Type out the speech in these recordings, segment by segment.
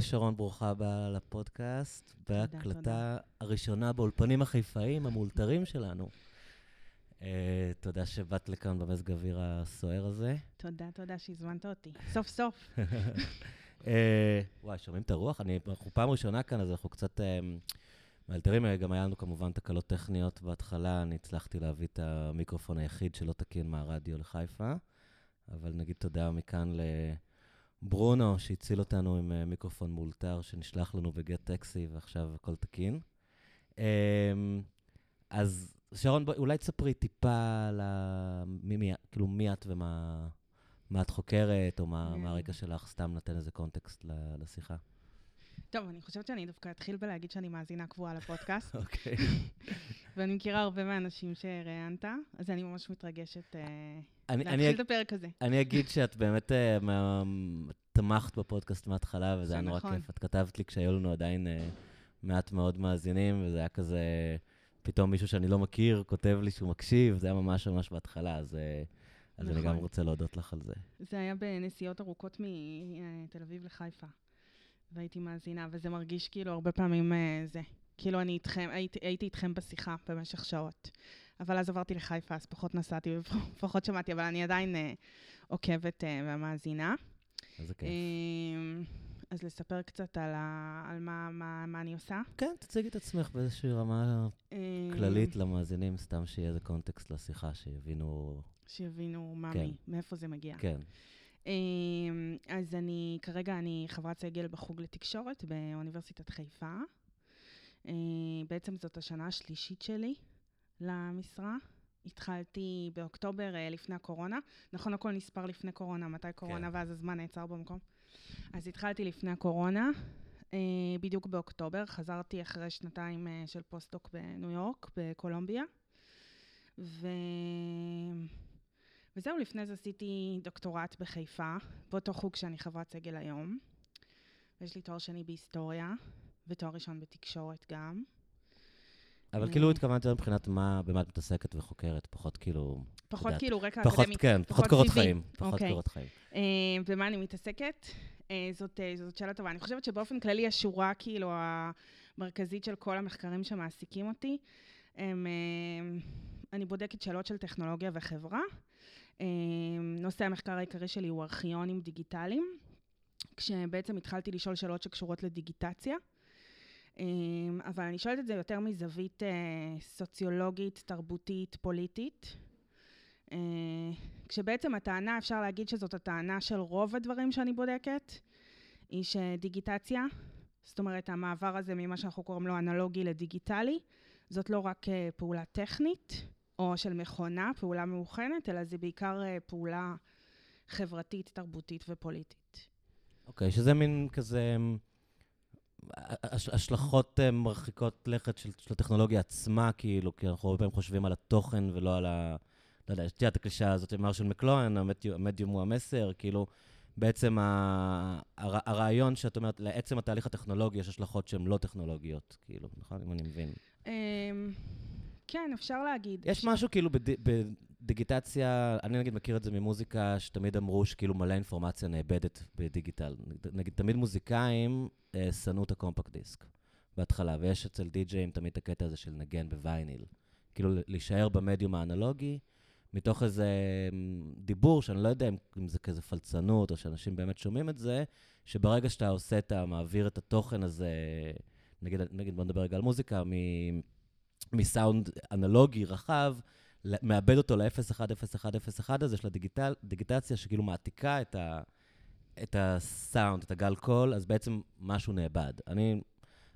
שרון, ברוכה הבאה לפודקאסט, בהקלטה הראשונה באולפנים החיפאיים המאולתרים שלנו. Uh, תודה שבאת לכאן במזג האוויר הסוער הזה. תודה, תודה שהזמנת אותי. סוף סוף. uh, וואי, שומעים את הרוח? אני, אנחנו פעם ראשונה כאן, אז אנחנו קצת uh, מאלתרים. גם היה לנו כמובן תקלות טכניות בהתחלה. אני הצלחתי להביא את המיקרופון היחיד שלא תקין מהרדיו לחיפה, אבל נגיד תודה מכאן לברונו, שהציל אותנו עם uh, מיקרופון מאולתר שנשלח לנו בגט טקסי, ועכשיו הכל תקין. Uh, אז שרון, בוא, אולי תספרי טיפה על מי, מי, כאילו, מי את ומה מה את חוקרת, או מה, מה הרקע שלך, סתם נותן איזה קונטקסט לשיחה. טוב, אני חושבת שאני דווקא אתחיל בלהגיד שאני מאזינה קבועה לפודקאסט. אוקיי. ואני מכירה הרבה מהאנשים שראיינת, אז אני ממש מתרגשת אה, אני, להתחיל אני, את הפרק הזה. אני אגיד שאת באמת uh, מה, תמכת בפודקאסט מההתחלה, וזה היה נורא נכון. כיף. את כתבת לי כשהיו לנו עדיין uh, מעט מאוד מאזינים, וזה היה כזה... פתאום מישהו שאני לא מכיר כותב לי שהוא מקשיב, זה היה ממש ממש בהתחלה, אז, אה, אז נכון. אני גם רוצה להודות לך על זה. זה היה בנסיעות ארוכות מתל אביב לחיפה, והייתי מאזינה, וזה מרגיש כאילו הרבה פעמים אה, זה. כאילו אני איתכם, הייתי, הייתי איתכם בשיחה במשך שעות. אבל אז עברתי לחיפה, אז פחות נסעתי ופחות שמעתי, אבל אני עדיין אה, עוקבת אה, ומאזינה. איזה כיף. אה, אז לספר קצת על, ה, על מה, מה, מה אני עושה? כן, תציגי את עצמך באיזושהי רמה אה, כללית למאזינים, סתם שיהיה איזה קונטקסט לשיחה, שיבינו... שיבינו מה כן. מי, מאיפה זה מגיע. כן. אה, אז אני, כרגע אני חברת סגל בחוג לתקשורת באוניברסיטת חיפה. בעצם זאת השנה השלישית שלי למשרה. התחלתי באוקטובר לפני הקורונה. נכון, הכל נספר לפני קורונה, מתי קורונה, כן. ואז הזמן נעצר במקום. אז התחלתי לפני הקורונה, אה, בדיוק באוקטובר. חזרתי אחרי שנתיים אה, של פוסט-דוק בניו יורק, בקולומביה. ו... וזהו, לפני זה עשיתי דוקטורט בחיפה, באותו חוג שאני חברת סגל היום. ויש לי תואר שני בהיסטוריה, ותואר ראשון בתקשורת גם. אבל כאילו התכוונת מבחינת מה, במה את מתעסקת וחוקרת, פחות כאילו... פחות כאילו רקע אקדמי. כן, פחות קורות חיים. פחות אוקיי. קורות חיים. אה, במה אני מתעסקת? אה, זאת, אה, זאת שאלה טובה. אני חושבת שבאופן כללי השורה, כאילו, המרכזית של כל המחקרים שמעסיקים אותי, הם, אני בודקת שאלות של טכנולוגיה וחברה. נושא המחקר העיקרי שלי הוא ארכיונים דיגיטליים, כשבעצם התחלתי לשאול שאלות שקשורות לדיגיטציה. אמ, אבל אני שואלת את זה יותר מזווית אה, סוציולוגית, תרבותית, פוליטית. אה, כשבעצם הטענה, אפשר להגיד שזאת הטענה של רוב הדברים שאני בודקת, היא שדיגיטציה, זאת אומרת, המעבר הזה ממה שאנחנו קוראים לו אנלוגי לדיגיטלי, זאת לא רק אה, פעולה טכנית או של מכונה, פעולה מאוחנת, אלא זה בעיקר פעולה חברתית, תרבותית ופוליטית. אוקיי, okay, שזה מין כזה... השלכות אה, מרחיקות לכת של, של הטכנולוגיה עצמה, כאילו, כי אנחנו הרבה פעמים חושבים על התוכן ולא על ה... לא יודע, יש את הקלישה הזאת עם מרשל מקלוהן, המדיום הוא המסר, כאילו, בעצם ה, הר, הרעיון שאת אומרת, לעצם התהליך הטכנולוגי יש השלכות שהן לא טכנולוגיות, כאילו, נכון? אם אני מבין. אמ, כן, אפשר להגיד. יש משהו כאילו בד, בדיגיטציה, אני נגיד מכיר את זה ממוזיקה, שתמיד אמרו שכאילו מלא אינפורמציה נאבדת בדיגיטל. נגיד, תמיד מוזיקאים אה, שנאו את הקומפקט דיסק בהתחלה, ויש אצל די-ג'אים תמיד את הקטע הזה של נגן בווייניל. כאילו, להישאר במדיום האנלוגי, מתוך איזה אמ, דיבור, שאני לא יודע אם, זה כזה פלצנות, או שאנשים באמת שומעים את זה, שברגע שאתה עושה את ה... מעביר את התוכן הזה, נגיד, נגיד בוא נדבר רגע על מוזיקה. מסאונד אנלוגי רחב, מאבד אותו ל-0-1-0-1-0-1 הזה של הדיגיטציה, שכאילו מעתיקה את, ה, את הסאונד, את הגל קול, אז בעצם משהו נאבד. אני,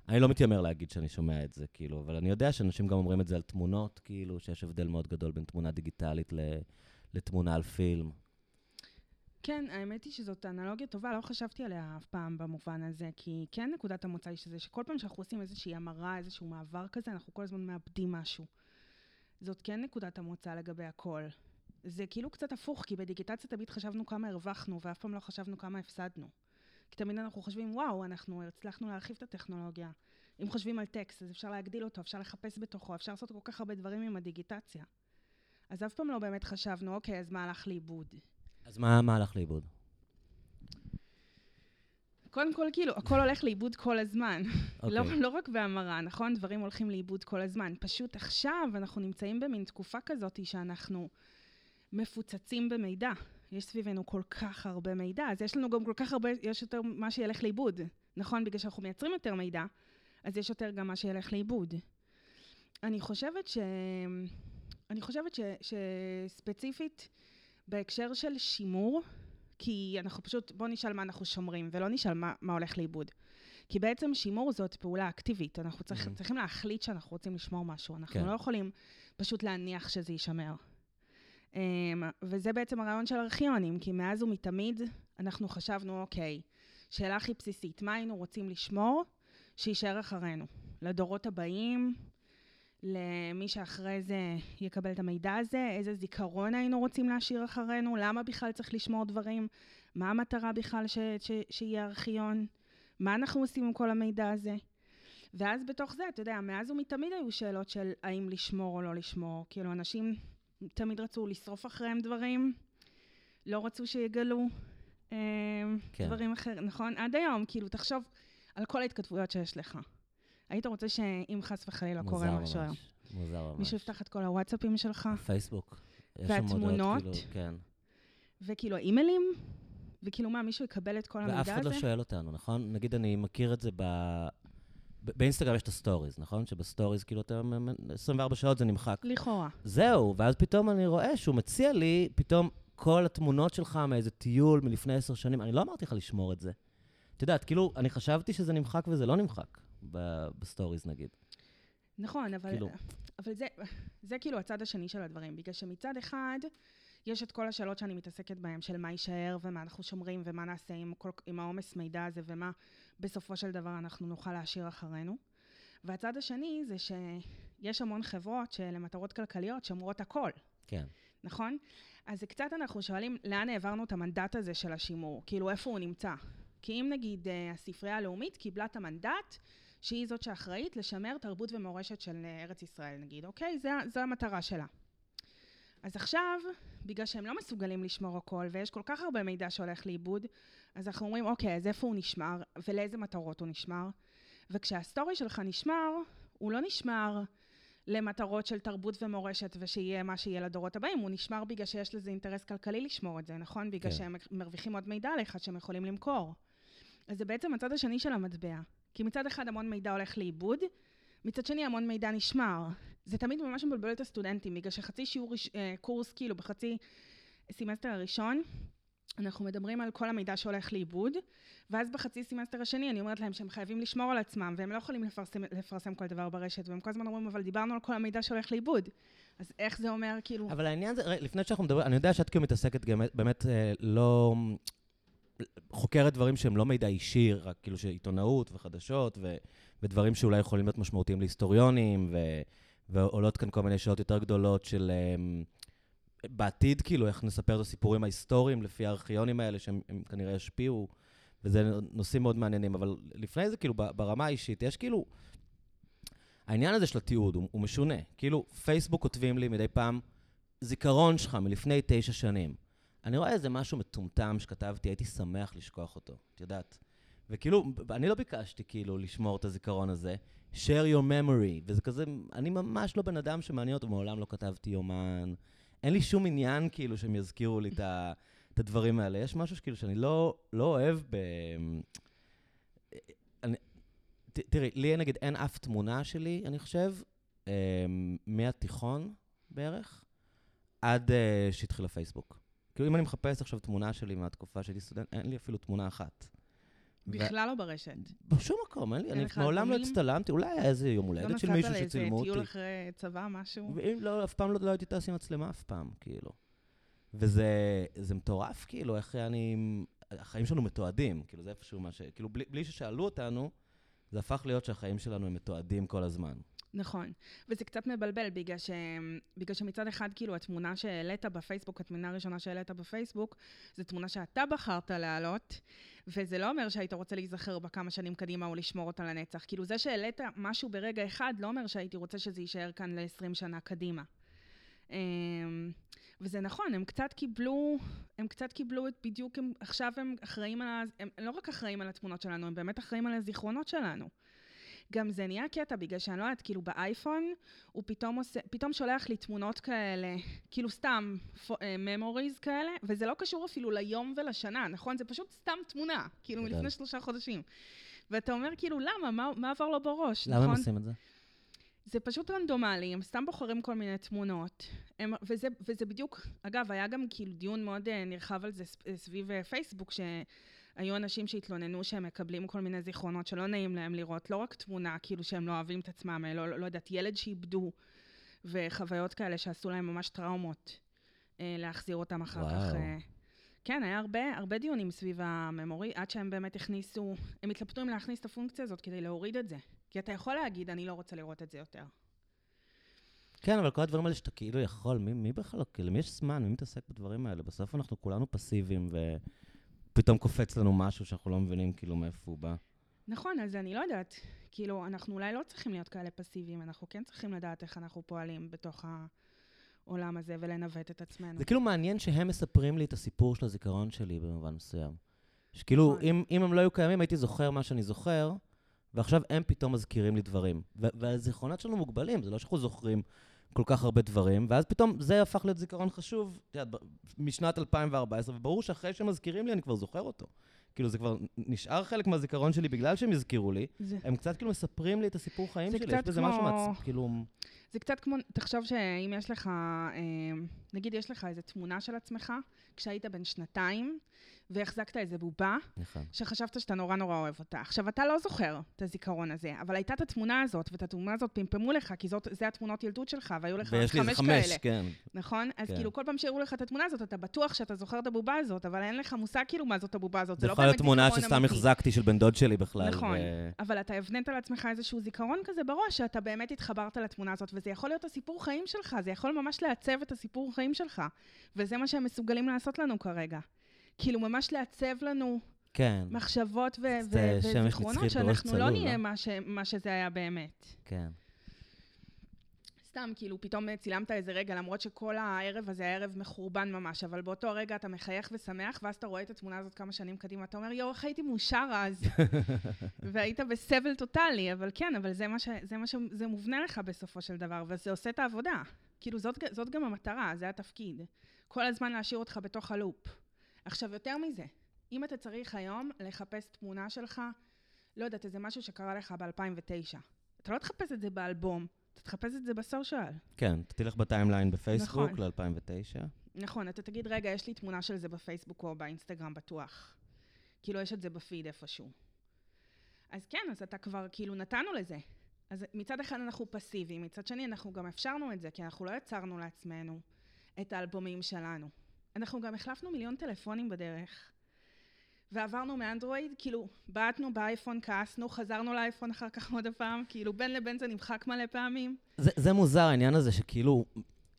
אני לא מתיימר להגיד שאני שומע את זה, כאילו, אבל אני יודע שאנשים גם אומרים את זה על תמונות, כאילו, שיש הבדל מאוד גדול בין תמונה דיגיטלית לתמונה על פילם. כן, האמת היא שזאת אנלוגיה טובה, לא חשבתי עליה אף פעם במובן הזה, כי כן נקודת המוצא היא שזה שכל פעם שאנחנו עושים איזושהי המרה, איזשהו מעבר כזה, אנחנו כל הזמן מאבדים משהו. זאת כן נקודת המוצא לגבי הכל. זה כאילו קצת הפוך, כי בדיגיטציה תמיד חשבנו כמה הרווחנו, ואף פעם לא חשבנו כמה הפסדנו. כי תמיד אנחנו חושבים, וואו, אנחנו הצלחנו להרחיב את הטכנולוגיה. אם חושבים על טקסט, אז אפשר להגדיל אותו, אפשר לחפש בתוכו, אפשר לעשות כל כך הרבה דברים עם הדיגיטציה. אז אף פעם לא באמת חשבנו, אוקיי, אז מה הלך לאיבוד? אז מה, מה הלך לאיבוד? קודם כל, כאילו, הכל הולך לאיבוד כל הזמן. אוקיי. לא, לא רק בהמרה, נכון? דברים הולכים לאיבוד כל הזמן. פשוט עכשיו אנחנו נמצאים במין תקופה כזאת שאנחנו מפוצצים במידע. יש סביבנו כל כך הרבה מידע, אז יש לנו גם כל כך הרבה, יש יותר מה שילך לאיבוד, נכון? בגלל שאנחנו מייצרים יותר מידע, אז יש יותר גם מה שילך לאיבוד. אני חושבת ש... אני חושבת ש... שספציפית, בהקשר של שימור, כי אנחנו פשוט, בואו נשאל מה אנחנו שומרים, ולא נשאל מה, מה הולך לאיבוד. כי בעצם שימור זאת פעולה אקטיבית. אנחנו צריך, Mhm. צריכים להחליט שאנחנו רוצים לשמור משהו. אנחנו כן. לא יכולים פשוט להניח שזה יישמר. Um, וזה בעצם הרעיון של ארכיונים, כי מאז ומתמיד אנחנו חשבנו, אוקיי, שאלה הכי בסיסית, מה היינו רוצים לשמור שיישאר אחרינו? לדורות הבאים, למי שאחרי זה יקבל את המידע הזה, איזה זיכרון היינו רוצים להשאיר אחרינו, למה בכלל צריך לשמור דברים, מה המטרה בכלל ש, ש, שיהיה ארכיון, מה אנחנו עושים עם כל המידע הזה. ואז בתוך זה, אתה יודע, מאז ומתמיד היו שאלות של האם לשמור או לא לשמור. כאילו, אנשים תמיד רצו לשרוף אחריהם דברים, לא רצו שיגלו אה, כן. דברים אחרים, נכון? עד היום, כאילו, תחשוב על כל ההתכתבויות שיש לך. היית רוצה שאם חס וחלילה קורה משהו היום. מוזר ממש. מישהו יפתח את כל הוואטסאפים שלך, פייסבוק. והתמונות? כאילו, כן. וכאילו האימיילים, וכאילו מה, מישהו יקבל את כל המידע ואף הזה? אחד לא שואל אותנו, נכון? נגיד, אני מכיר את זה ב... באינסטגרם יש את ה stories, נכון? שב stories, כאילו, אתה... 24 שעות זה נמחק. לכאורה. זהו, ואז פתאום אני רואה שהוא מציע לי, פתאום כל התמונות שלך מאיזה טיול מלפני עשר שנים, אני לא אמרתי לך לשמור את זה. את יודעת, כאילו, אני חשבתי שזה נמחק וזה לא נמחק, ב stories נגיד. נכון, אבל, כאילו- אבל זה, זה כאילו הצד השני של הדברים, בגלל שמצד אחד, יש את כל השאלות שאני מתעסקת בהן, של מה יישאר ומה אנחנו שומרים ומה נעשה עם, כל, עם העומס מידע הזה ומה בסופו של דבר אנחנו נוכל להשאיר אחרינו. והצד השני זה שיש המון חברות שלמטרות כלכליות שומרות הכל, כן. נכון? אז זה קצת אנחנו שואלים לאן העברנו את המנדט הזה של השימור, כאילו איפה הוא נמצא. כי אם נגיד אה, הספרייה הלאומית קיבלה את המנדט שהיא זאת שאחראית לשמר תרבות ומורשת של אה, ארץ ישראל, נגיד, אוקיי? זה, זו המטרה שלה. אז עכשיו, בגלל שהם לא מסוגלים לשמור הכל, ויש כל כך הרבה מידע שהולך לאיבוד, אז אנחנו אומרים, אוקיי, אז איפה הוא נשמר, ולאיזה מטרות הוא נשמר? וכשהסטורי שלך נשמר, הוא לא נשמר למטרות של תרבות ומורשת, ושיהיה מה שיהיה לדורות הבאים, הוא נשמר בגלל שיש לזה אינטרס כלכלי לשמור את זה, נכון? בגלל כן. שהם מרוויחים עוד מידע עליך שהם יכולים למכור. אז זה בעצם הצד השני של המטבע. כי מצד אחד המון מידע הולך לאיבוד, מצד שני המון מידע נשמר. זה תמיד ממש מבלבל את הסטודנטים, בגלל שחצי שיעור, אה, קורס, כאילו בחצי סמסטר הראשון, אנחנו מדברים על כל המידע שהולך לאיבוד, ואז בחצי סמסטר השני אני אומרת להם שהם חייבים לשמור על עצמם, והם לא יכולים לפרסם, לפרסם כל דבר ברשת, והם כל הזמן אומרים, אבל דיברנו על כל המידע שהולך לאיבוד. אז איך זה אומר, כאילו... אבל העניין זה, רגע, לפני שאנחנו מדברים, אני יודע שאת כאילו מתעסקת גם באמת אה, לא... חוקרת דברים שהם לא מידע אישי, רק כאילו שעיתונאות וחדשות ו, ודברים שאולי יכולים להיות משמעותיים להיסטוריונים, ו, ועולות כאן כל מיני שאלות יותר גדולות של אמ, בעתיד, כאילו, איך נספר את הסיפורים ההיסטוריים לפי הארכיונים האלה, שהם הם כנראה ישפיעו, וזה נושאים מאוד מעניינים. אבל לפני זה, כאילו, ברמה האישית, יש כאילו... העניין הזה של התיעוד הוא, הוא משונה. כאילו, פייסבוק כותבים לי מדי פעם, זיכרון שלך מלפני תשע שנים. אני רואה איזה משהו מטומטם שכתבתי, הייתי שמח לשכוח אותו, את יודעת. וכאילו, אני לא ביקשתי כאילו לשמור את הזיכרון הזה, share your memory, וזה כזה, אני ממש לא בן אדם שמעניין אותו, מעולם לא כתבתי יומן. אין לי שום עניין כאילו שהם יזכירו לי את, ה, את הדברים האלה. יש משהו שכאילו שאני לא, לא אוהב ב... אני, ת, תראי, לי נגיד אין אף תמונה שלי, אני חושב, אה, מהתיכון בערך, עד אה, שהתחיל הפייסבוק. כאילו, אם אני מחפש עכשיו תמונה שלי מהתקופה שהייתי סטודנט, אין לי אפילו תמונה אחת. בכלל לא ברשת. בשום מקום, אין לי, אני מעולם לא? הצטלמתי, אולי היה איזה יום לא הולדת של נסעת מישהו לאיזה שצילמו אותי. טיול אחרי צבא, משהו? ואם לא, אף פעם לא, לא הייתי טס עם מצלמה אף פעם, כאילו. וזה זה מטורף, כאילו, איך אני... החיים שלנו מתועדים, כאילו, זה איפשהו מה ש... כאילו, בלי, בלי ששאלו אותנו, זה הפך להיות שהחיים שלנו הם מתועדים כל הזמן. נכון. וזה קצת מבלבל, בגלל, ש... בגלל שמצד אחד, כאילו, התמונה שהעלית בפייסבוק, התמונה הראשונה שהעלית בפייסבוק, זו תמונה שאתה בחרת להעלות, וזה לא אומר שהיית רוצה להיזכר בה כמה שנים קדימה או לשמור אותה לנצח. כאילו, זה שהעלית משהו ברגע אחד, לא אומר שהייתי רוצה שזה יישאר כאן ל-20 שנה קדימה. אמ, וזה נכון, הם קצת קיבלו, הם קצת קיבלו את בדיוק, הם, עכשיו הם אחראים על. הם לא רק אחראים על התמונות שלנו, הם באמת אחראים על הזיכרונות שלנו. גם זה נהיה קטע, בגלל שאני לא יודעת, כאילו באייפון, הוא פתאום עושה, פתאום שולח לי תמונות כאלה, כאילו סתם memories uh, כאלה, וזה לא קשור אפילו ליום ולשנה, נכון? זה פשוט סתם תמונה, כאילו מלפני שלושה חודשים. ואתה אומר, כאילו, למה? מה, מה עבר לו בראש, למה נכון? הם עושים את זה? זה פשוט רנדומלי, הם סתם בוחרים כל מיני תמונות. הם, וזה, וזה בדיוק, אגב, היה גם כאילו דיון מאוד uh, נרחב על זה סביב uh, פייסבוק, שהיו אנשים שהתלוננו שהם מקבלים כל מיני זיכרונות שלא נעים להם לראות, לא רק תמונה, כאילו שהם לא אוהבים את עצמם, לא, לא, לא יודעת, ילד שאיבדו, וחוויות כאלה שעשו להם ממש טראומות, uh, להחזיר אותם אחר וואו. כך. Uh, כן, היה הרבה, הרבה דיונים סביב הממורי, עד שהם באמת הכניסו, הם התלבטו אם להכניס את הפונקציה הזאת כדי להוריד את זה. כי אתה יכול להגיד, אני לא רוצה לראות את זה יותר. כן, אבל כל הדברים האלה שאתה כאילו יכול, מי, מי בכלל, כאילו, למי יש זמן, מי מתעסק בדברים האלה? בסוף אנחנו כולנו פסיביים, ופתאום קופץ לנו משהו שאנחנו לא מבינים כאילו מאיפה הוא בא. נכון, אז אני לא יודעת. כאילו, אנחנו אולי לא צריכים להיות כאלה פסיביים, אנחנו כן צריכים לדעת איך אנחנו פועלים בתוך העולם הזה ולנווט את עצמנו. זה כאילו מעניין שהם מספרים לי את הסיפור של הזיכרון שלי במובן מסוים. שכאילו, נכון. אם, אם הם לא היו קיימים, הייתי זוכר מה שאני זוכר, ועכשיו הם פתאום מזכירים לי דברים. והזיכרונות שלנו מוגבלים, זה לא שאנחנו זוכרים כל כך הרבה דברים, ואז פתאום זה הפך להיות זיכרון חשוב, את יודעת, משנת 2014, וברור שאחרי שמזכירים לי, אני כבר זוכר אותו. כאילו, זה כבר נשאר חלק מהזיכרון שלי בגלל שהם הזכירו לי. זה... הם קצת כאילו מספרים לי את הסיפור חיים שלי. יש בזה כמו... משהו מעצ... כאילו... זה קצת כמו, תחשוב שאם יש לך, אה, נגיד יש לך איזו תמונה של עצמך, כשהיית בן שנתיים, והחזקת איזה בובה, נכון. שחשבת שאתה נורא נורא אוהב אותה. עכשיו, אתה לא זוכר את הזיכרון הזה, אבל הייתה את התמונה הזאת, ואת התמונה הזאת פמפמו לך, כי זאת, זה התמונות ילדות שלך, והיו לך חמש כאלה. ויש לי איזה חמש, כן. נכון? אז כן. כאילו, כל פעם שהראו לך את התמונה הזאת, אתה בטוח שאתה זוכר את הבובה הזאת, אבל אין לך מושג כאילו מה זאת הבובה הזאת. זה לא באמת זיכרון אמיתי. להיות תמונה שסתם החזקתי של בן דוד שלי בכלל. נכון, ו... אבל אתה הבנית לעצמך איזשהו זיכרון כזה בראש, שאתה באמת התחברת לתמונה הזאת, וזה יכול להיות הסיפור חיים שלך, זה יכול ממש לעצב את הסיפור חיים שלך, וזה מה שהם מסוגלים לעשות לנו כרגע. כאילו ממש לעצב לנו כן. מחשבות ו- ו- וזיכרונות, שאנחנו לא נהיה לא? מה, ש- מה שזה היה באמת. כן. סתם, כאילו, פתאום צילמת איזה רגע, למרות שכל הערב הזה היה ערב מחורבן ממש, אבל באותו רגע אתה מחייך ושמח, ואז אתה רואה את התמונה הזאת כמה שנים קדימה, אתה אומר, יואו, איך הייתי מאושר אז, והיית בסבל טוטאלי, אבל כן, אבל זה מה, ש, זה מה שזה מובנה לך בסופו של דבר, וזה עושה את העבודה. כאילו, זאת, זאת גם המטרה, זה התפקיד. כל הזמן להשאיר אותך בתוך הלופ. עכשיו, יותר מזה, אם אתה צריך היום לחפש תמונה שלך, לא יודעת, איזה משהו שקרה לך ב-2009, אתה לא תחפש את זה באלבום, אתה תחפש את זה בסושיאל. כן, אתה תלך בטיימליין בפייסבוק נכון. ל-2009. נכון, אתה תגיד, רגע, יש לי תמונה של זה בפייסבוק או באינסטגרם בטוח. כאילו, יש את זה בפיד איפשהו. אז כן, אז אתה כבר, כאילו, נתנו לזה. אז מצד אחד אנחנו פסיביים, מצד שני אנחנו גם אפשרנו את זה, כי אנחנו לא יצרנו לעצמנו את האלבומים שלנו. אנחנו גם החלפנו מיליון טלפונים בדרך. ועברנו מאנדרואיד, כאילו, בעטנו באייפון, כעסנו, חזרנו לאייפון אחר כך עוד פעם, כאילו, בין לבין זה נמחק מלא פעמים. זה, זה מוזר, העניין הזה שכאילו,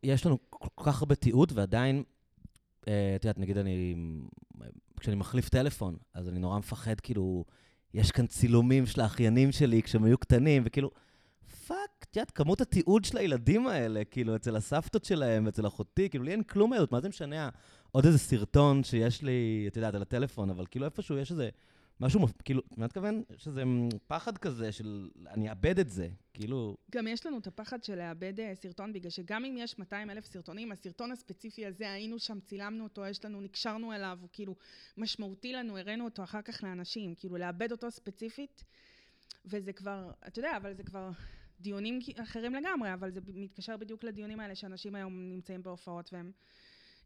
יש לנו כל כך הרבה תיעוד, ועדיין, אה, את יודעת, נגיד אני, כשאני מחליף טלפון, אז אני נורא מפחד, כאילו, יש כאן צילומים של האחיינים שלי כשהם היו קטנים, וכאילו, fuck, את יודעת, כמות התיעוד של הילדים האלה, כאילו, אצל הסבתות שלהם, אצל אחותי, כאילו, לי אין כלום מהות, מה זה משנה? עוד איזה סרטון שיש לי, את יודעת, על הטלפון, אבל כאילו איפשהו יש איזה משהו, כאילו, מה אתה מתכוון? יש איזה פחד כזה של אני אאבד את זה, כאילו... גם יש לנו את הפחד של לאבד אה, סרטון, בגלל שגם אם יש 200 אלף סרטונים, הסרטון הספציפי הזה, היינו שם, צילמנו אותו, יש לנו, נקשרנו אליו, הוא כאילו משמעותי לנו, הראינו אותו אחר כך לאנשים, כאילו לאבד אותו ספציפית, וזה כבר, אתה יודע, אבל זה כבר דיונים אחרים לגמרי, אבל זה מתקשר בדיוק לדיונים האלה שאנשים היום נמצאים בהופעות והם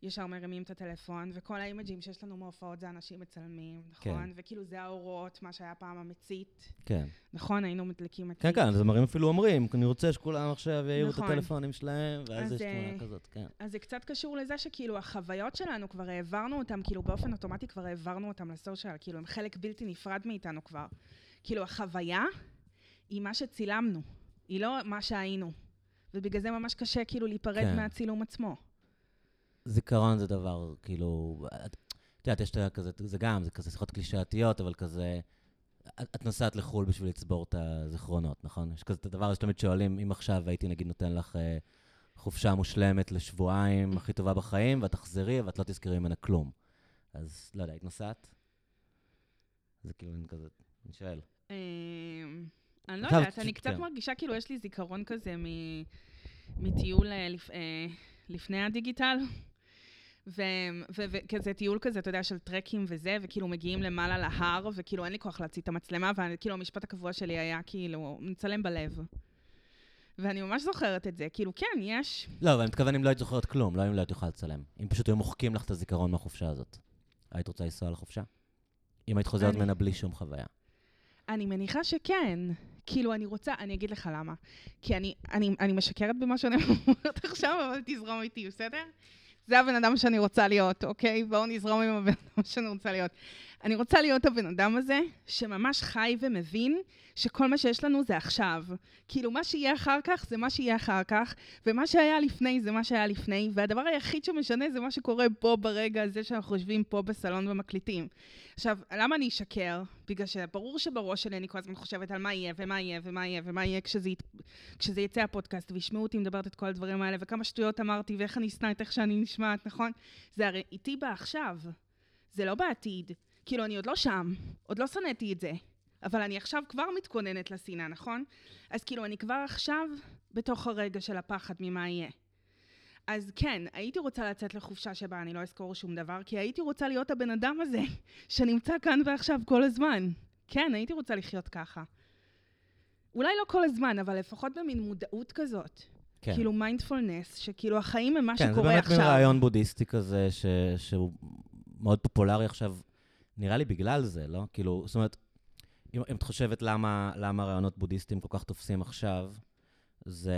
ישר מרימים את הטלפון, וכל האימג'ים שיש לנו מהופעות זה אנשים מצלמים, נכון? כן. וכאילו זה האורות, מה שהיה פעם המצית. כן. נכון, היינו מדליקים מצית. כן, כן, אז המראים אפילו אומרים, אני רוצה שכולם עכשיו יעירו נכון. את הטלפונים שלהם, ואז יש תמונה כזאת, כן. אז זה קצת קשור לזה שכאילו החוויות שלנו, כבר העברנו אותן, כאילו באופן אוטומטי כבר העברנו אותן לסושיאל, כאילו הם חלק בלתי נפרד מאיתנו כבר. כאילו החוויה היא מה שצילמנו. היא לא מה שהיינו. ובגלל זה ממש קשה כאילו להיפרד כן. מהצילום עצמו. זיכרון זה דבר, כאילו, את יודעת, יש את כזה, זה גם, זה כזה שיחות קלישאתיות, אבל כזה, את, את נוסעת לחו"ל בשביל לצבור את הזיכרונות, נכון? יש כזה את הדבר שתמיד שואלים, אם עכשיו הייתי נגיד נותן לך אה, חופשה מושלמת לשבועיים, הכי טובה בחיים, ואת תחזרי ואת לא תזכרי ממנה כלום. אז לא יודע, היית נוסעת? זה כאילו, אני כזה, אני שואל. אני לא יודעת, אני קצת כן. מרגישה כאילו יש לי זיכרון כזה מ- מטיול אה, אה, לפני הדיגיטל. ו- ו- וכזה טיול כזה, אתה יודע, של טרקים וזה, וכאילו מגיעים למעלה להר, וכאילו אין לי כוח להוציא את המצלמה, וכאילו המשפט הקבוע שלי היה כאילו, מצלם בלב. ואני ממש זוכרת את זה, כאילו, כן, יש. לא, אבל אני מתכוון אם לא היית זוכרת כלום, לא אם לא היית יכולה לצלם. אם פשוט היו מוחקים לך את הזיכרון מהחופשה הזאת. היית רוצה לנסוע לחופשה? אם היית חוזרת ממנה בלי שום חוויה. אני מניחה שכן. כאילו, אני רוצה, אני אגיד לך למה. כי אני, אני, אני משקרת במה שאני אומרת עכשיו, אבל תזרום איתי, בסדר? זה הבן אדם שאני רוצה להיות, אוקיי? בואו נזרום עם הבן אדם שאני רוצה להיות. אני רוצה להיות הבן אדם הזה, שממש חי ומבין שכל מה שיש לנו זה עכשיו. כאילו, מה שיהיה אחר כך זה מה שיהיה אחר כך, ומה שהיה לפני זה מה שהיה לפני, והדבר היחיד שמשנה זה מה שקורה פה ברגע הזה שאנחנו יושבים פה בסלון ומקליטים. עכשיו, למה אני אשקר? בגלל שברור שבראש שלי אני כל הזמן חושבת על מה יהיה, ומה יהיה, ומה יהיה, ומה יהיה כשזה. כשזה יצא הפודקאסט, וישמעו אותי מדברת את כל הדברים האלה, וכמה שטויות אמרתי, ואיך אני אשנא את איך שאני נשמעת, נכון? זה הרי איתי בעכשיו, זה לא בעתיד. כאילו, אני עוד לא שם, עוד לא שנאתי את זה, אבל אני עכשיו כבר מתכוננת לשנאה, נכון? אז כאילו, אני כבר עכשיו בתוך הרגע של הפחד ממה יהיה. אז כן, הייתי רוצה לצאת לחופשה שבה אני לא אזכור שום דבר, כי הייתי רוצה להיות הבן אדם הזה שנמצא כאן ועכשיו כל הזמן. כן, הייתי רוצה לחיות ככה. אולי לא כל הזמן, אבל לפחות במין מודעות כזאת. כן. כאילו מיינדפולנס, שכאילו החיים הם מה כן, זה שקורה באמת עכשיו. מין רעיון בודהיסטי כזה, ש... שהוא מאוד פופולרי עכשיו, נראה לי בגלל זה, לא? כאילו, זאת אומרת, אם, אם את חושבת למה, למה רעיונות בודהיסטיים כל כך תופסים עכשיו, זה,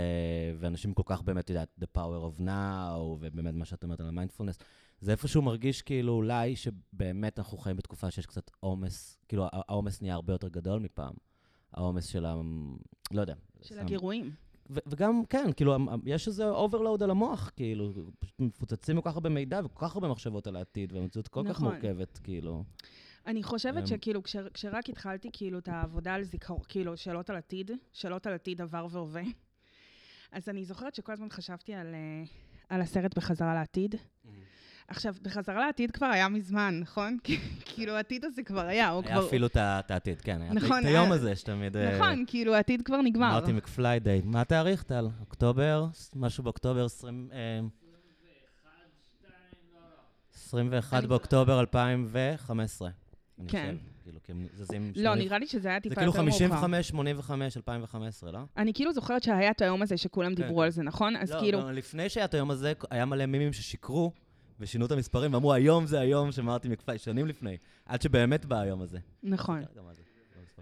ואנשים כל כך באמת, את יודעת, the power of now, ובאמת מה שאת אומרת על המיינדפולנס, זה איפשהו מרגיש כאילו אולי שבאמת אנחנו חיים בתקופה שיש קצת עומס, כאילו הע- העומס נהיה הרבה יותר גדול מפעם. העומס של ה... לא יודע. של. הגירויים. ו- וגם, כן, כאילו, יש איזה overload על המוח, כאילו, פשוט מפוצצים כל כך הרבה מידע וכל כך הרבה מחשבות על העתיד, והמציאות כל כך נכון. מורכבת, כאילו. אני חושבת אמ, שכאילו, כש, כשרק התחלתי כאילו את העבודה על זיכרון, כאילו, שאלות על עתיד, שאלות על עתיד עבר והווה, אז אני זוכרת שכל הזמן חשבתי על, אה, על הסרט בחזרה לעתיד. עכשיו, בחזרה לעתיד כבר היה מזמן, נכון? כאילו, העתיד הזה כבר היה, הוא היה כבר... אפילו את העתיד, כן, היה נכון, את היום אה, הזה שתמיד... אה, נכון, כאילו, העתיד כבר נגמר. מרטי מקפליידיי. מה התאריך, טל? אוקטובר? משהו באוקטובר 20... אה, 21 אני- באוקטובר 2015. אני כן. חושב, כאילו, כי הם זזים... לא, 80 נראה לי שזה היה זה טיפה כאילו יותר מאוחר. 55, 85, 2015, לא? אני כאילו זוכרת שהיה את היום הזה שכולם כן, דיברו. על זה, נכון? אז לא, כאילו... גם לפני שהיה את היום הזה, היה מלא מימים ששיקרו ושינו את המספרים ואמרו, היום זה היום שמרתי מקפאי, שנים לפני, עד שבאמת בא היום הזה. נכון. זה? לא מספר.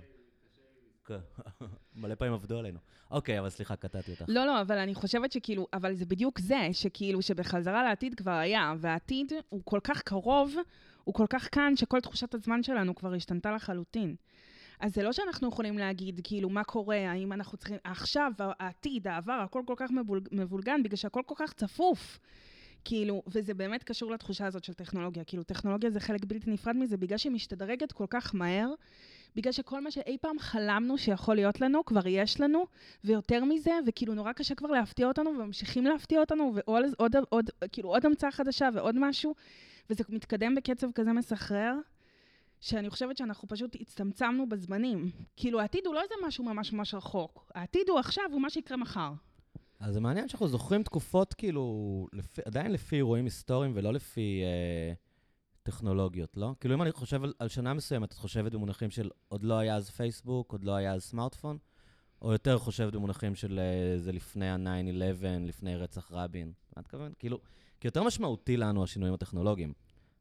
כן. מלא פעמים עבדו עלינו. אוקיי, אבל סליחה, קטעתי אותך. לא, לא, אבל אני חושבת שכאילו, אבל זה בדיוק זה, שכאילו שבחזרה לעתיד כבר היה, והעתיד הוא כל כך קרוב, הוא כל כך כאן, שכל תחושת הזמן שלנו כבר השתנתה לחלוטין. אז זה לא שאנחנו יכולים להגיד, כאילו, מה קורה, האם אנחנו צריכים, עכשיו, העתיד, העבר, הכל כל כך מבול, מבולגן, בגלל שהכל כל כך צפוף. כאילו, וזה באמת קשור לתחושה הזאת של טכנולוגיה. כאילו, טכנולוגיה זה חלק בלתי נפרד מזה, בגלל שהיא משתדרגת כל כך מהר, בגלל שכל מה שאי פעם חלמנו שיכול להיות לנו, כבר יש לנו, ויותר מזה, וכאילו נורא קשה כבר להפתיע אותנו, וממשיכים להפתיע אותנו, ועוד עוד, עוד, כאילו עוד המצאה חדשה ועוד משהו, וזה מתקדם בקצב כזה מסחרר, שאני חושבת שאנחנו פשוט הצטמצמנו בזמנים. כאילו, העתיד הוא לא איזה משהו ממש ממש רחוק. העתיד הוא עכשיו, הוא מה שיקרה מחר. אז זה מעניין שאנחנו זוכרים תקופות, כאילו, לפי, עדיין לפי אירועים היסטוריים ולא לפי אה, טכנולוגיות, לא? כאילו, אם אני חושב על, על שנה מסוימת, את חושבת במונחים של עוד לא היה אז פייסבוק, עוד לא היה אז סמארטפון, או יותר חושבת במונחים של אה, זה לפני ה-9-11, לפני רצח רבין? מה את מתכוונת? כאילו, כי יותר משמעותי לנו השינויים הטכנולוגיים.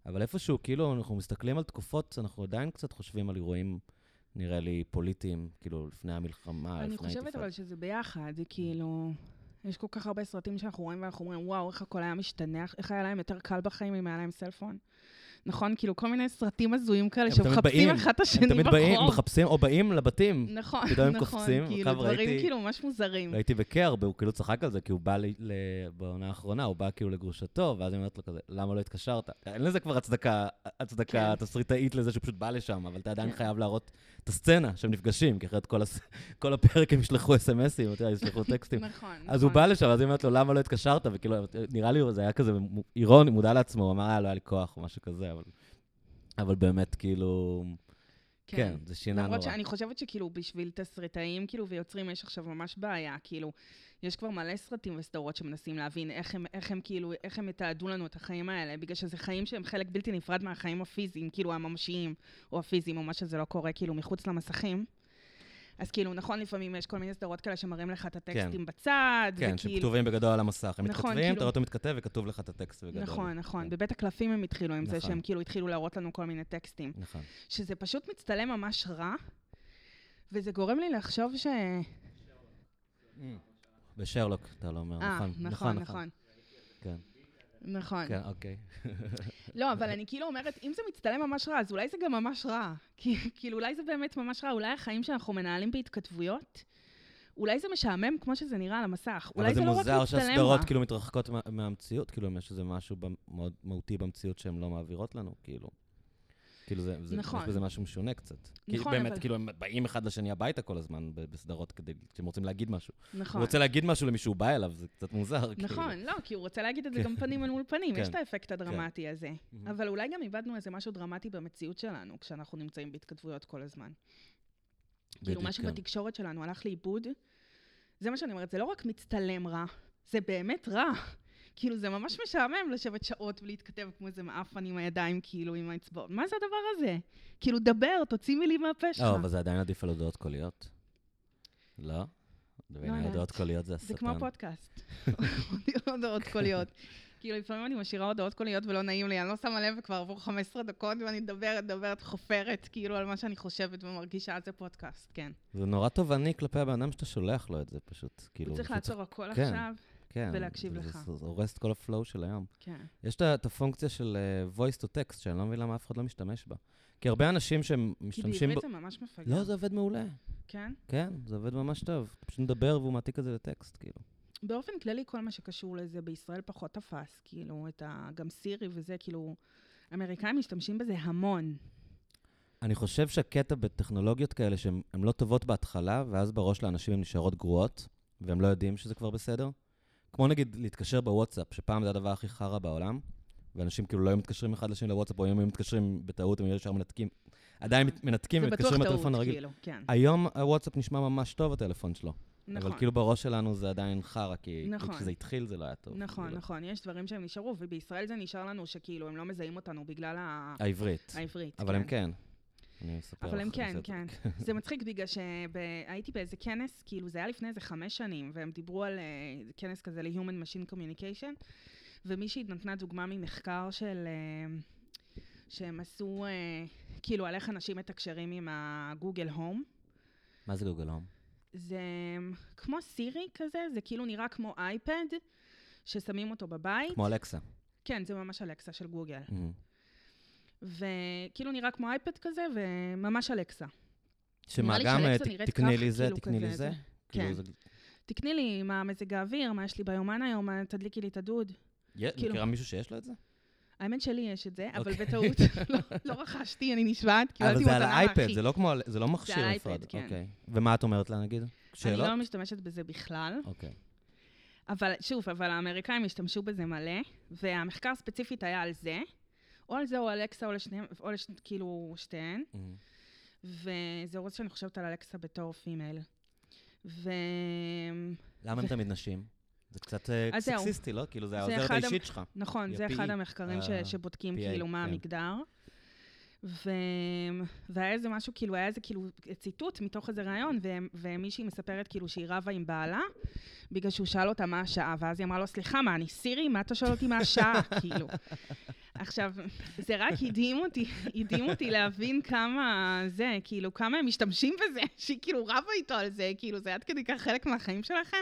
אבל איפשהו, כאילו, אנחנו מסתכלים על תקופות, אנחנו עדיין קצת חושבים על אירועים, נראה לי, פוליטיים, כאילו, לפני המלחמה, אני לפני חושבת האינתיפאדה. אבל שזה ביחד, זה כאילו... יש כל כך הרבה סרטים שאנחנו רואים ואנחנו אומרים, וואו, איך הכל היה משתנה, איך היה להם יותר קל בחיים אם היה להם סלפון. נכון? כאילו, כל מיני סרטים הזויים כאלה שמחפשים אחד את השני הם תמיד באים, ברחוב. מחפשים, או באים לבתים. נכון, פתאום הם נכון, קופצים, כאילו, דברים כאילו ממש מוזרים. ראיתי בקרב, הוא כאילו צחק על זה, כי הוא בא בעונה האחרונה, הוא בא כאילו לגרושתו, ואז היא אומרת לו כזה, למה לא התקשרת? אין לזה כבר הצדקה, הצדקה כן. תסריטאית לזה שהוא פשוט בא לשם, אבל אתה עדיין כן. חייב להראות את הסצנה שהם נפגשים, כי אחרת כל הפרק הם ישלחו אס.אם.אסים, אתה יודע, ישלחו טקסטים. נכון, אז הוא נכון. בא לשם, אז היא אומרת לו, למה לא התקשרת? וכאילו, נראה לי זה היה כזה מו- אירוני, מודע לעצמו, הוא אמר, היה לי כוח, או משהו כזה, אבל... אבל באמת, כאילו... כן, זה שינה נורא. למרות שאני חושבת שכאילו בשביל תסריטאים כאילו ויוצרים יש עכשיו ממש בעיה, כאילו, יש כבר מלא סרטים וסדרות שמנסים להבין איך הם, איך הם כאילו, איך הם יתעדו לנו את החיים האלה, בגלל שזה חיים שהם חלק בלתי נפרד מהחיים הפיזיים, כאילו הממשיים, או הפיזיים, או מה שזה לא קורה, כאילו מחוץ למסכים. אז כאילו, נכון, לפעמים יש כל מיני סדרות כאלה שמראים לך את הטקסטים בצד, כן, וכאילו... שכתובים בגדול על המסך. הם נכון, מתכתבים, כאילו- אתה רואה אותו מתכתב וכתוב לך את הטקסט בגדול. נכון, נכון. כן. בבית הקלפים הם התחילו עם זה, נכון. שהם כאילו התחילו להראות לנו כל מיני טקסטים. נכון. שזה פשוט מצטלם ממש רע, וזה גורם לי לחשוב ש... בשרלוק, אתה לא אומר, אה, נכון. נכון, נכון. כן, נכון. כן, אוקיי. לא, אבל אני כאילו אומרת, אם זה מצטלם ממש רע, אז אולי זה גם ממש רע. כאילו, אולי זה באמת ממש רע, אולי החיים שאנחנו מנהלים בהתכתבויות, אולי זה משעמם כמו שזה נראה על המסך. אולי אבל זה זה לא רק מוזר מצטלם רע. שהסדרות כאילו מתרחקות מה- מהמציאות, כאילו אם יש איזה משהו מאוד מהותי במציאות שהן לא מעבירות לנו, כאילו. כאילו זה, זה, נכון. יש בזה משהו משונה קצת. נכון, באמת, אבל- כאילו הם באים אחד לשני הביתה כל הזמן בסדרות כדי, כשהם רוצים להגיד משהו. נכון. הוא רוצה להגיד משהו למישהו, הוא בא אליו, זה קצת מוזר. כאילו. נכון, לא, כי הוא רוצה להגיד את זה כן. גם פנים אל מול פנים, יש כן. את האפקט הדרמטי הזה. אבל אולי גם איבדנו איזה משהו דרמטי במציאות שלנו, כשאנחנו נמצאים בהתכתבויות כל הזמן. כאילו, משהו כן. בתקשורת שלנו הלך לאיבוד. זה מה שאני אומרת, זה לא רק מצטלם רע, זה באמת רע. כאילו, זה ממש משעמם לשבת שעות ולהתכתב כמו איזה מעפן עם הידיים, כאילו, עם האצבעות. מה זה הדבר הזה? כאילו, דבר, תוציא מילים מהפה שלך. לא, אבל זה עדיין עדיף על הודעות קוליות. לא? בעיניי יודעת. הודעות קוליות זה השטן. זה כמו פודקאסט. הודעות קוליות. כאילו, לפעמים אני משאירה הודעות קוליות ולא נעים לי, אני לא שמה לב וכבר עברו 15 דקות ואני מדברת, מדברת, חופרת, כאילו, על מה שאני חושבת ומרגישה, זה פודקאסט, כן. זה נורא תובעני כלפי הבן אדם שאתה שולח לו את זה פשוט. כאילו, הוא צריך לעצור הכל כן. עכשיו, כן, ולהקשיב זה- לך. זה זה הורס את כל ה flow של היום. כן. יש את הפונקציה של uh, voice to text, שאני לא מבין למה אף אחד לא משתמש בה. כי הרבה אנשים שהם כי. בעברית ב- זה ממש מפגר. לא, זה עובד מעולה. כן? כן, זה עובד ממש טוב. פשוט מדבר והוא מעתיק את זה לטקסט, כאילו. באופן כללי, כל מה שקשור לזה בישראל פחות תפס, כאילו, את ה... גם סירי וזה, כאילו, אמריקאים משתמשים בזה המון. אני חושב שהקטע בטכנולוגיות כאלה שהן הן לא טובות בהתחלה, ואז בראש לאנשים הן נשארות גרועות, והם לא יודעים שזה כבר בסדר. כמו נגיד להתקשר בוואטסאפ, שפעם זה הדבר הכי חרא בעולם, ואנשים כאילו לא היו מתקשרים אחד לשני לוואטסאפ, או אם היו מתקשרים בטעות, הם ישר מנתקים. עדיין מנתקים זה בטוח ומתקשרים טעות, בטלפון הרגיל. כאילו, כן. היום הוואטסאפ נשמע ממש טוב, הטלפון שלו. נכון. אבל כאילו בראש שלנו זה עדיין חרא, כי נכון. כי כשזה התחיל זה לא היה טוב. נכון, כאילו. נכון, יש דברים שהם נשארו, ובישראל זה נשאר לנו שכאילו הם לא מזהים אותנו בגלל ה- העברית. העברית. אבל הם כן. אני אספר אבל לך הם כן. כן. זה מצחיק בגלל שהייתי באיזה כנס, כאילו זה היה לפני איזה חמש שנים, והם דיברו על אה, כנס כזה ל-Human Machine Communication, ומישהי נתנה דוגמה ממחקר של... אה, שהם עשו, אה, כאילו, על איך אנשים מתקשרים עם הגוגל הום. מה זה גוגל הום? זה כמו סירי כזה, זה כאילו נראה כמו אייפד, ששמים אותו בבית. כמו אלכסה. כן, זה ממש אלקסה של גוגל. Mhm. וכאילו נראה כמו אייפד כזה, וממש אלקסה. שמה, גם אה, נראית תקני לי זה, כאילו תקני לי זה? זה. כאילו כן. תקני לי מה מזג האוויר, מה יש לי ביומן היום, תדליקי לי את הדוד. כאילו- מכירה מישהו שיש לו את זה? האמת שלי יש את זה, אבל אוקיי. בטעות לא- לא רכשתי, אני נשבעת, אבל קיבלתי זה על מתנה האייפד. זה לא זה לא מכשיר על נפרד. האייפד, כן. אוקיי. ומה את אומרת לה, נגיד? אני שאלות? לא משתמשת בזה בכלל, אוקיי. אבל שוב, אבל האמריקאים השתמשו בזה מלא, והמחקר ספציפית היה על זה, או על זה או על אלקסה, או לשניהם, או לש... כאילו שתיהן, Mhm. וזה הורס שאני חושבת על אלקסה בתור פימייל. ו... למה הם תמיד נשים? זה קצת אה. סקסיסטי, לא? כאילו, זה העוזרת האישית שלך. נכון, זה אחד המחקרים ש... ה- שבודקים כאילו מה כן. המגדר. ו... והיה איזה משהו, כאילו, היה איזה כאילו ציטוט מתוך איזה ראיון, ו... ומישהי מספרת כאילו שהיא רבה עם בעלה, בגלל שהוא שאל אותה מה השעה, ואז היא אמרה לו, סליחה, מה, אני סירי? מה אתה שואל אותי מה השעה? כאילו. עכשיו, זה רק הדהים אותי, הדהים אותי להבין כמה זה, כאילו, כמה הם משתמשים בזה, שהיא כאילו רבה איתו על זה, כאילו, זה עד כדי כך חלק מהחיים שלכם?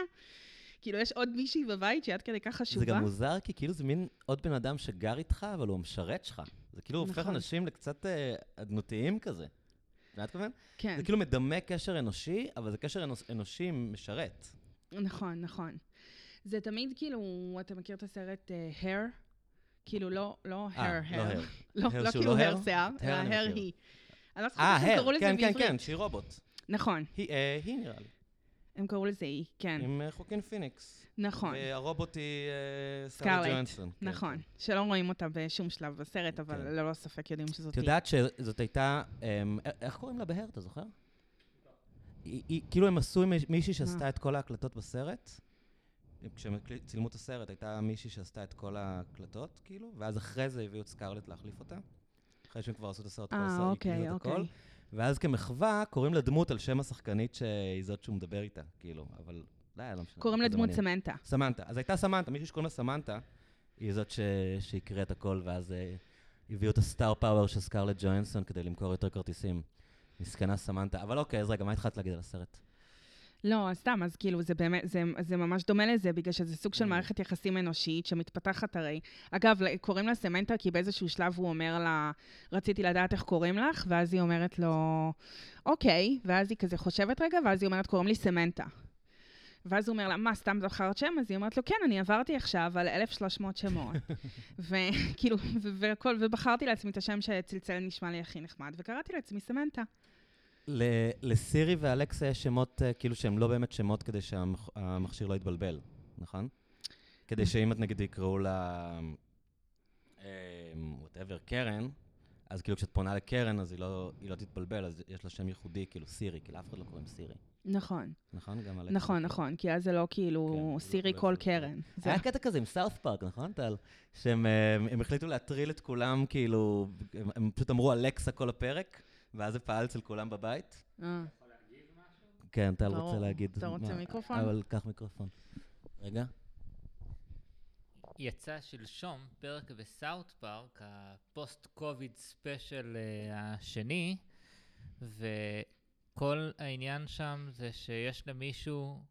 כאילו, יש עוד מישהי בבית שהיא עד כדי כך חשובה? זה גם מוזר, כי כאילו זה מין עוד בן אדם שגר איתך, אבל הוא המשרת שלך. זה כאילו הופך נכון. אנשים לקצת אה, אדנותיים כזה. את יודעת מה מתכוון? כן, זה כאילו מדמה קשר אנושי, אבל זה קשר אנוש- אנושי משרת. נכון, נכון. זה תמיד כאילו, אתה מכיר את הסרט אה, Hair? כאילו לא, לא אה, hair, לא hair. hair. לא, hair לא כאילו לא hair hair? שיער, hair אלא hair. היא. אני לא זוכרת אה, איך קראו לזה כן, כן, בעברית. כן, שהיא רובוט. נכון, היא, אה, היא נראה לי, הם קראו לזה היא, כן. עם אה, חוקין פיניקס. נכון, והרובוט היא אה, סקארלט ג'ואנסון. כן, נכון. כן. שלא רואים אותה בשום שלב בסרט, אבל כן. ללא ספק יודעים שזאת את היא. יודעת שזאת הייתה, אמ, א- איך קוראים לה בהר, אתה זוכר? היא- היא- כאילו הם עשו עם מישהי שעשתה? את כל ההקלטות בסרט. כשהם צילמו את הסרט, הייתה מישהי שעשתה את כל ההקלטות, כאילו, ואז אחרי זה הביאו את סקארלט להחליף אותה. אחרי שהם כבר עשו את הסרט, כל אה, הסרט, אוקיי, את הכל. ואז כמחווה, קוראים לדמות על שם השחקנית שהיא זאת שהוא מדבר איתה, כאילו, אבל די, לא משנה. קוראים לדמות. סמנטה. סמנטה. אז הייתה סמנטה, מישהו שקוראים לה סמנטה, היא זאת. שהקריאה את הכל, ואז אה, הביאו את ה star power של סקארלט ג'ואנסון כדי למכור יותר כרטיסים. מסכנה סמנטה. אבל אוקיי, אז רגע, מה התחלת להגיד על הסרט? לא, סתם, אז כאילו, זה באמת, זה, זה ממש דומה לזה, בגלל שזה סוג של Mm. מערכת יחסים אנושית שמתפתחת הרי. אגב, קוראים לה סמנטה כי באיזשהו שלב הוא אומר לה, רציתי לדעת איך קוראים לך, ואז היא אומרת לו, אוקיי, ואז היא כזה חושבת רגע, ואז היא אומרת, קוראים לי סמנטה. ואז הוא אומר לה, מה, סתם זכרת שם? אז היא אומרת לו, כן, אני עברתי עכשיו על 1,300 שמות. וכאילו, והכל, ובחרתי לעצמי את השם שצלצל נשמע לי הכי נחמד, וקראתי לעצמי סמנטה. לסירי ואלכסה יש שמות אה, כאילו שהם לא באמת שמות כדי שהמכשיר לא יתבלבל, נכון? כדי שאם את נגיד יקראו לה, whatever, קרן, אז כאילו כשאת פונה לקרן אז היא לא, היא לא תתבלבל, אז יש לה שם ייחודי, כאילו סירי, כאילו אף אחד לא קוראים סירי, נכון, נכון? גם אלכסה. נכון, נכון, כי אז זה לא כאילו כן, סירי לא- כל לא- קרן. זה היה קטע כזה עם סאות' פארק, נכון, טל? שהם אה, החליטו להטריל את כולם, כאילו, הם, פשוט אמרו אלכסה כל הפרק, ואז זה פעל אצל כולם בבית. אה, כן, טל. רוצה להגיד. אתה רוצה מיקרופון? אבל קח מיקרופון. רגע. יצא שלשום פרק בסאוט פארק, ה post covid special אה, השני, וכל העניין שם זה שיש למישהו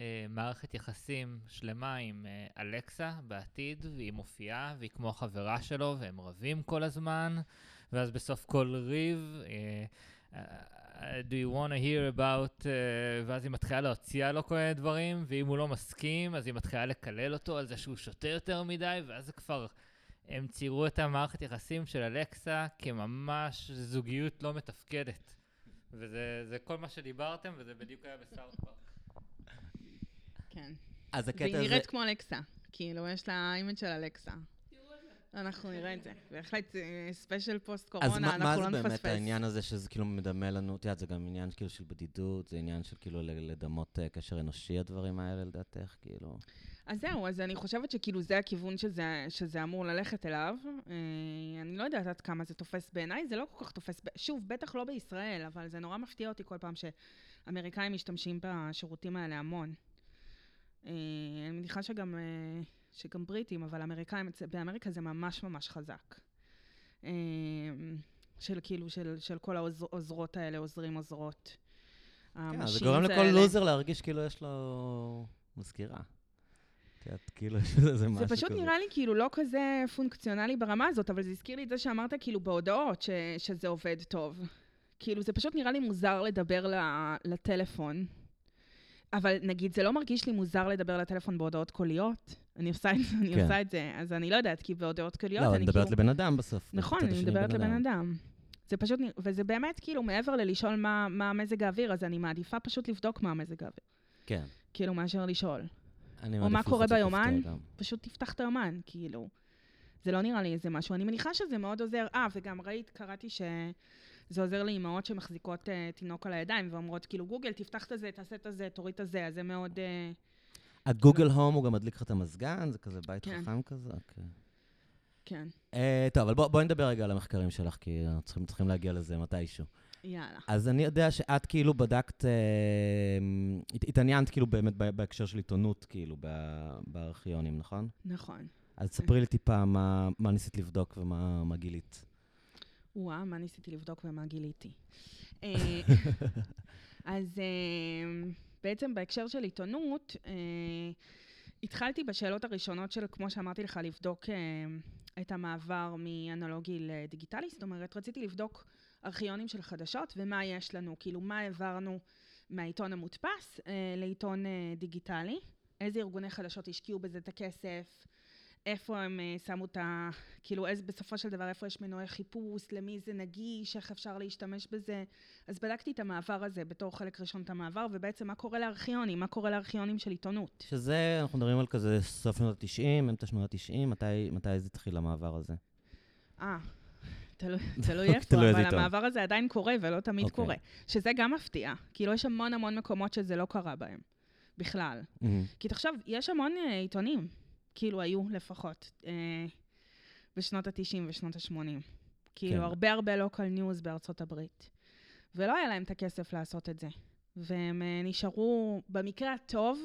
אה, מערכת יחסים שלמה עם אה, אלכסה בעתיד, והיא מופיעה, והיא כמו חברה שלו, והם רבים כל הזמן, ואז בסוף כל ריב, אה, do you want to hear about, uh, ואז היא מתחילה להוציא לו כל מיני דברים, ואם הוא לא מסכים, אז היא מתחילה לקלל אותו על זה שהוא שותה יותר מדי, ואז זה כבר, הם ציירו את המערכת יחסים של אלכסה כממש זוגיות לא מתפקדת. וזה זה כל מה שדיברתם, וזה בדיוק היה פארק. כן. אז הקטע והיא הזה... נראית כמו אלכסה. כאילו, יש לה image של אלכסה. אנחנו נראה את זה. בהחלט special post אז קורונה, מה, מה אנחנו זה לא באמת נפספס. העניין הזה שזה כאילו מדמה לנו, את יודעת, זה גם עניין כאילו של בדידות, זה עניין של כאילו לדמות אה, קשר אנושי, הדברים האלה, לדעתך, כאילו. אז זהו, אז אני חושבת שכאילו זה הכיוון שזה, שזה אמור ללכת אליו. אה, אני לא יודעת עד כמה זה תופס בעיניי, זה לא כל כך תופס. שוב, בטח לא בישראל, אבל זה נורא מפתיע אותי כל פעם שאמריקאים משתמשים בשירותים האלה המון. אה, אני מניחה שגם, אה, שגם בריטים, אבל אמריקאים, באמריקה זה ממש ממש חזק. אה, של כאילו, של, של כל העוזרות האלה, עוזרים, עוזרות. כן, זה גורם לכל לוזר להרגיש כאילו יש לו מזכירה. את כאילו איזה משהו זה כזה. פשוט נראה לי כאילו לא כזה פונקציונלי ברמה הזאת, אבל זה הזכיר לי את זה שאמרת כאילו בהודעות ש, שזה עובד טוב. כאילו זה פשוט נראה לי מוזר לדבר ל- לטלפון. אבל נגיד, זה לא מרגיש לי מוזר לדבר לטלפון בהודעות קוליות. אני עושה את זה, אני כן. עושה את זה, אז אני לא יודעת, כי בהודעות קוליות לא, אני את כאילו... מדברת לבן אדם בסוף. נכון, אני מדברת לבן אדם. זה פשוט, וזה באמת כאילו מעבר ללשאול מה, מה מזג האוויר, אז אני מעדיפה פשוט לבדוק מה מזג האוויר. כן. כאילו, מאשר לשאול. אני או מה קורה ביומן? פשוט תפתח את היומן, כאילו. זה לא נראה לי איזה משהו. אני מניחה שזה מאוד עוזר. אה, וגם ראית, קראתי שזה עוזר לאימהות שמחזיקות uh, תינוק על הידיים, ואומרות, כאילו, גוגל, תפתח את הזה, תעשה את הזה, תוריד את הזה, אז זה מאוד... Uh, הגוגל הום הוא גם מדליק לך את המזגן? זה כזה בית כן. חכם כזה? אוקיי. כן, אה, טוב, אבל בוא- בואי נדבר רגע על המחקרים שלך, כי אנחנו צריכים- צריכים להגיע לזה מתישהו. יאללה. אז אני יודע שאת כאילו בדקת, אה, הת- התעניינת כאילו באמת בהקשר של עיתונות, כאילו, בארכיונים, נכון? נכון. אז ספרי לי טיפה מה מה ניסית לבדוק ומה מה גילית. וואה, מה ניסיתי לבדוק ומה גיליתי. אה, אז אה, בעצם בהקשר של עיתונות, אה, התחלתי בשאלות הראשונות של, כמו שאמרתי לך, לבדוק את המעבר מאנלוגי לדיגיטלי. זאת אומרת, רציתי לבדוק ארכיונים של חדשות ומה יש לנו, כאילו, מה העברנו מהעיתון המודפס לעיתון דיגיטלי, איזה ארגוני חדשות השקיעו בזה את הכסף, איפה הם אה, שמו את ה... כאילו, איזה, בסופו של דבר, איפה יש מנועי חיפוש, למי זה נגיש, איך אפשר להשתמש בזה. אז בדקתי את המעבר הזה בתור חלק ראשון את המעבר, ובעצם מה קורה לארכיונים, מה קורה לארכיונים של עיתונות. שזה, אנחנו מדברים על כזה סוף שנות ה-90, אמצע שנות ה-90, מתי, מתי זה התחיל המעבר הזה? אה, תלוי, תלוי איפה, אבל. המעבר הזה עדיין קורה ולא תמיד אוקיי. קורה. שזה גם מפתיע. כאילו, יש המון המון מקומות שזה לא קרה בהם, בכלל. מהמם. כי תחשוב, יש המון אה, עיתונים, כאילו היו לפחות, אה, בשנות ה-90 ושנות ה-80. כאילו, כן. הרבה הרבה לוקל ניוז בארצות הברית. ולא היה להם את הכסף לעשות את זה. והם אה, נשארו, במקרה הטוב,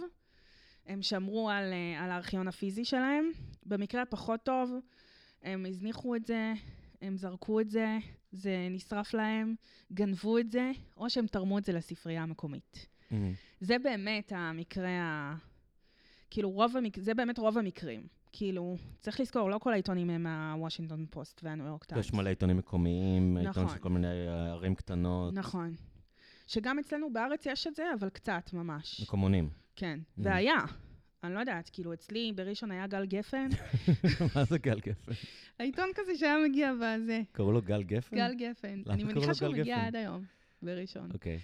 הם שמרו על, אה, על הארכיון הפיזי שלהם. במקרה הפחות טוב, הם הזניחו את זה, הם זרקו את זה, זה נשרף להם, גנבו את זה, או שהם תרמו את זה לספרייה המקומית. מהמם. זה באמת המקרה ה... כאילו, רוב המק... זה באמת רוב המקרים. כאילו, צריך לזכור, לא כל העיתונים הם הוושינגטון פוסט והניו יורק טיימס. יש מלא עיתונים מקומיים, עיתון נכון. של כל מיני ערים קטנות, נכון. שגם אצלנו בארץ יש את זה, אבל קצת, ממש. מקומונים. כן. Mm. והיה. אני לא יודעת, כאילו, אצלי בראשון היה גל גפן, מה זה גל גפן? העיתון כזה שהיה מגיע בזה. קראו לו גל גפן? גל גפן. אני מניחה שהוא מגיע? עד היום, בראשון. אוקיי.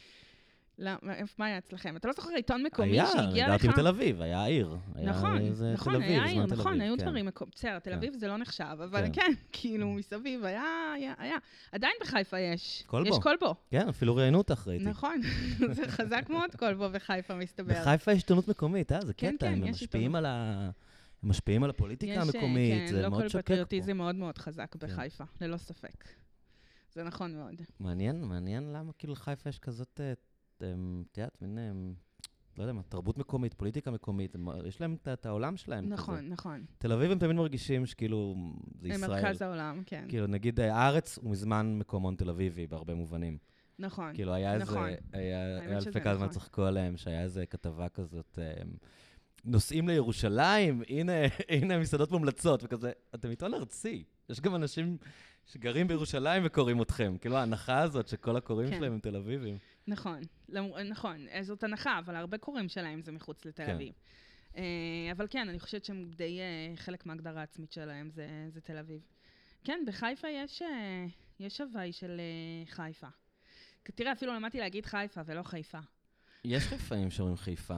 למה- איפה- מה היה אצלכם? אתה לא זוכר עיתון מקומי היה, שהגיע לך? גרתי בתל אביב, היה עיר. היה נכון, איזה נכון, תל אביב, היה עיר, נכון, אביב, היו כן. דברים, מקום- בסדר, תל כן. אביב זה לא נחשב, אבל כן. כן, כאילו מסביב, היה, היה, היה. עדיין בחיפה יש. כלבו. יש כלבו. כן, אפילו ראיינו אותך, ראיתי. נכון, זה חזק מאוד כלבו בחיפה, מסתבר. בחיפה יש עיתונות מקומית, אה? זה כן, קטע, כן, הם יש משפיעים על ה... הם משפיעים על הפוליטיקה יש, אה, המקומית, זה כן, מאוד לוקל שוקק פטריוטיזם פה. מאוד מאוד חזק בחיפה, ללא ספק. זה נכון מאוד. מעניין, מעניין למה כאילו לחיפה יש כזאת, אה, את יודעת, מין, לא יודע מה, תרבות מקומית, פוליטיקה מקומית, הם- יש להם את- העולם שלהם. כזה. נכון, נכון. תל אביב הם תמיד מרגישים שכאילו, זה הם ישראל. מרכז העולם, כן. כאילו, נגיד, אה, הארץ הוא מזמן מקומון תל אביבי בהרבה מובנים. נכון. כאילו, היה איזה, נכון. היה האמת היה לפני כמה זמן נכון. צחקו עליהם, שהיה איזה כתבה כזאת, אמ, נוסעים לירושלים, הנה, הנה מסעדות מומלצות, וכזה, אתם עיתון ארצי. יש גם אנשים שגרים בירושלים וקוראים אתכם. כאילו, ההנחה הזאת שכל הקוראים כן. שלהם הם תל אביבים. נכון, למ- נכון, אה, זאת הנחה, אבל הרבה קוראים שלהם זה מחוץ לתל כן. אביב. אה, אבל כן, אני חושבת שהם די, אה, חלק מההגדרה העצמית שלהם זה, זה תל אביב. כן, בחיפה יש, אה, יש הוואי של אה, חיפה. תראה, אפילו למדתי להגיד חיפה ולא חיפה. יש חיפאים שאומרים חיפה.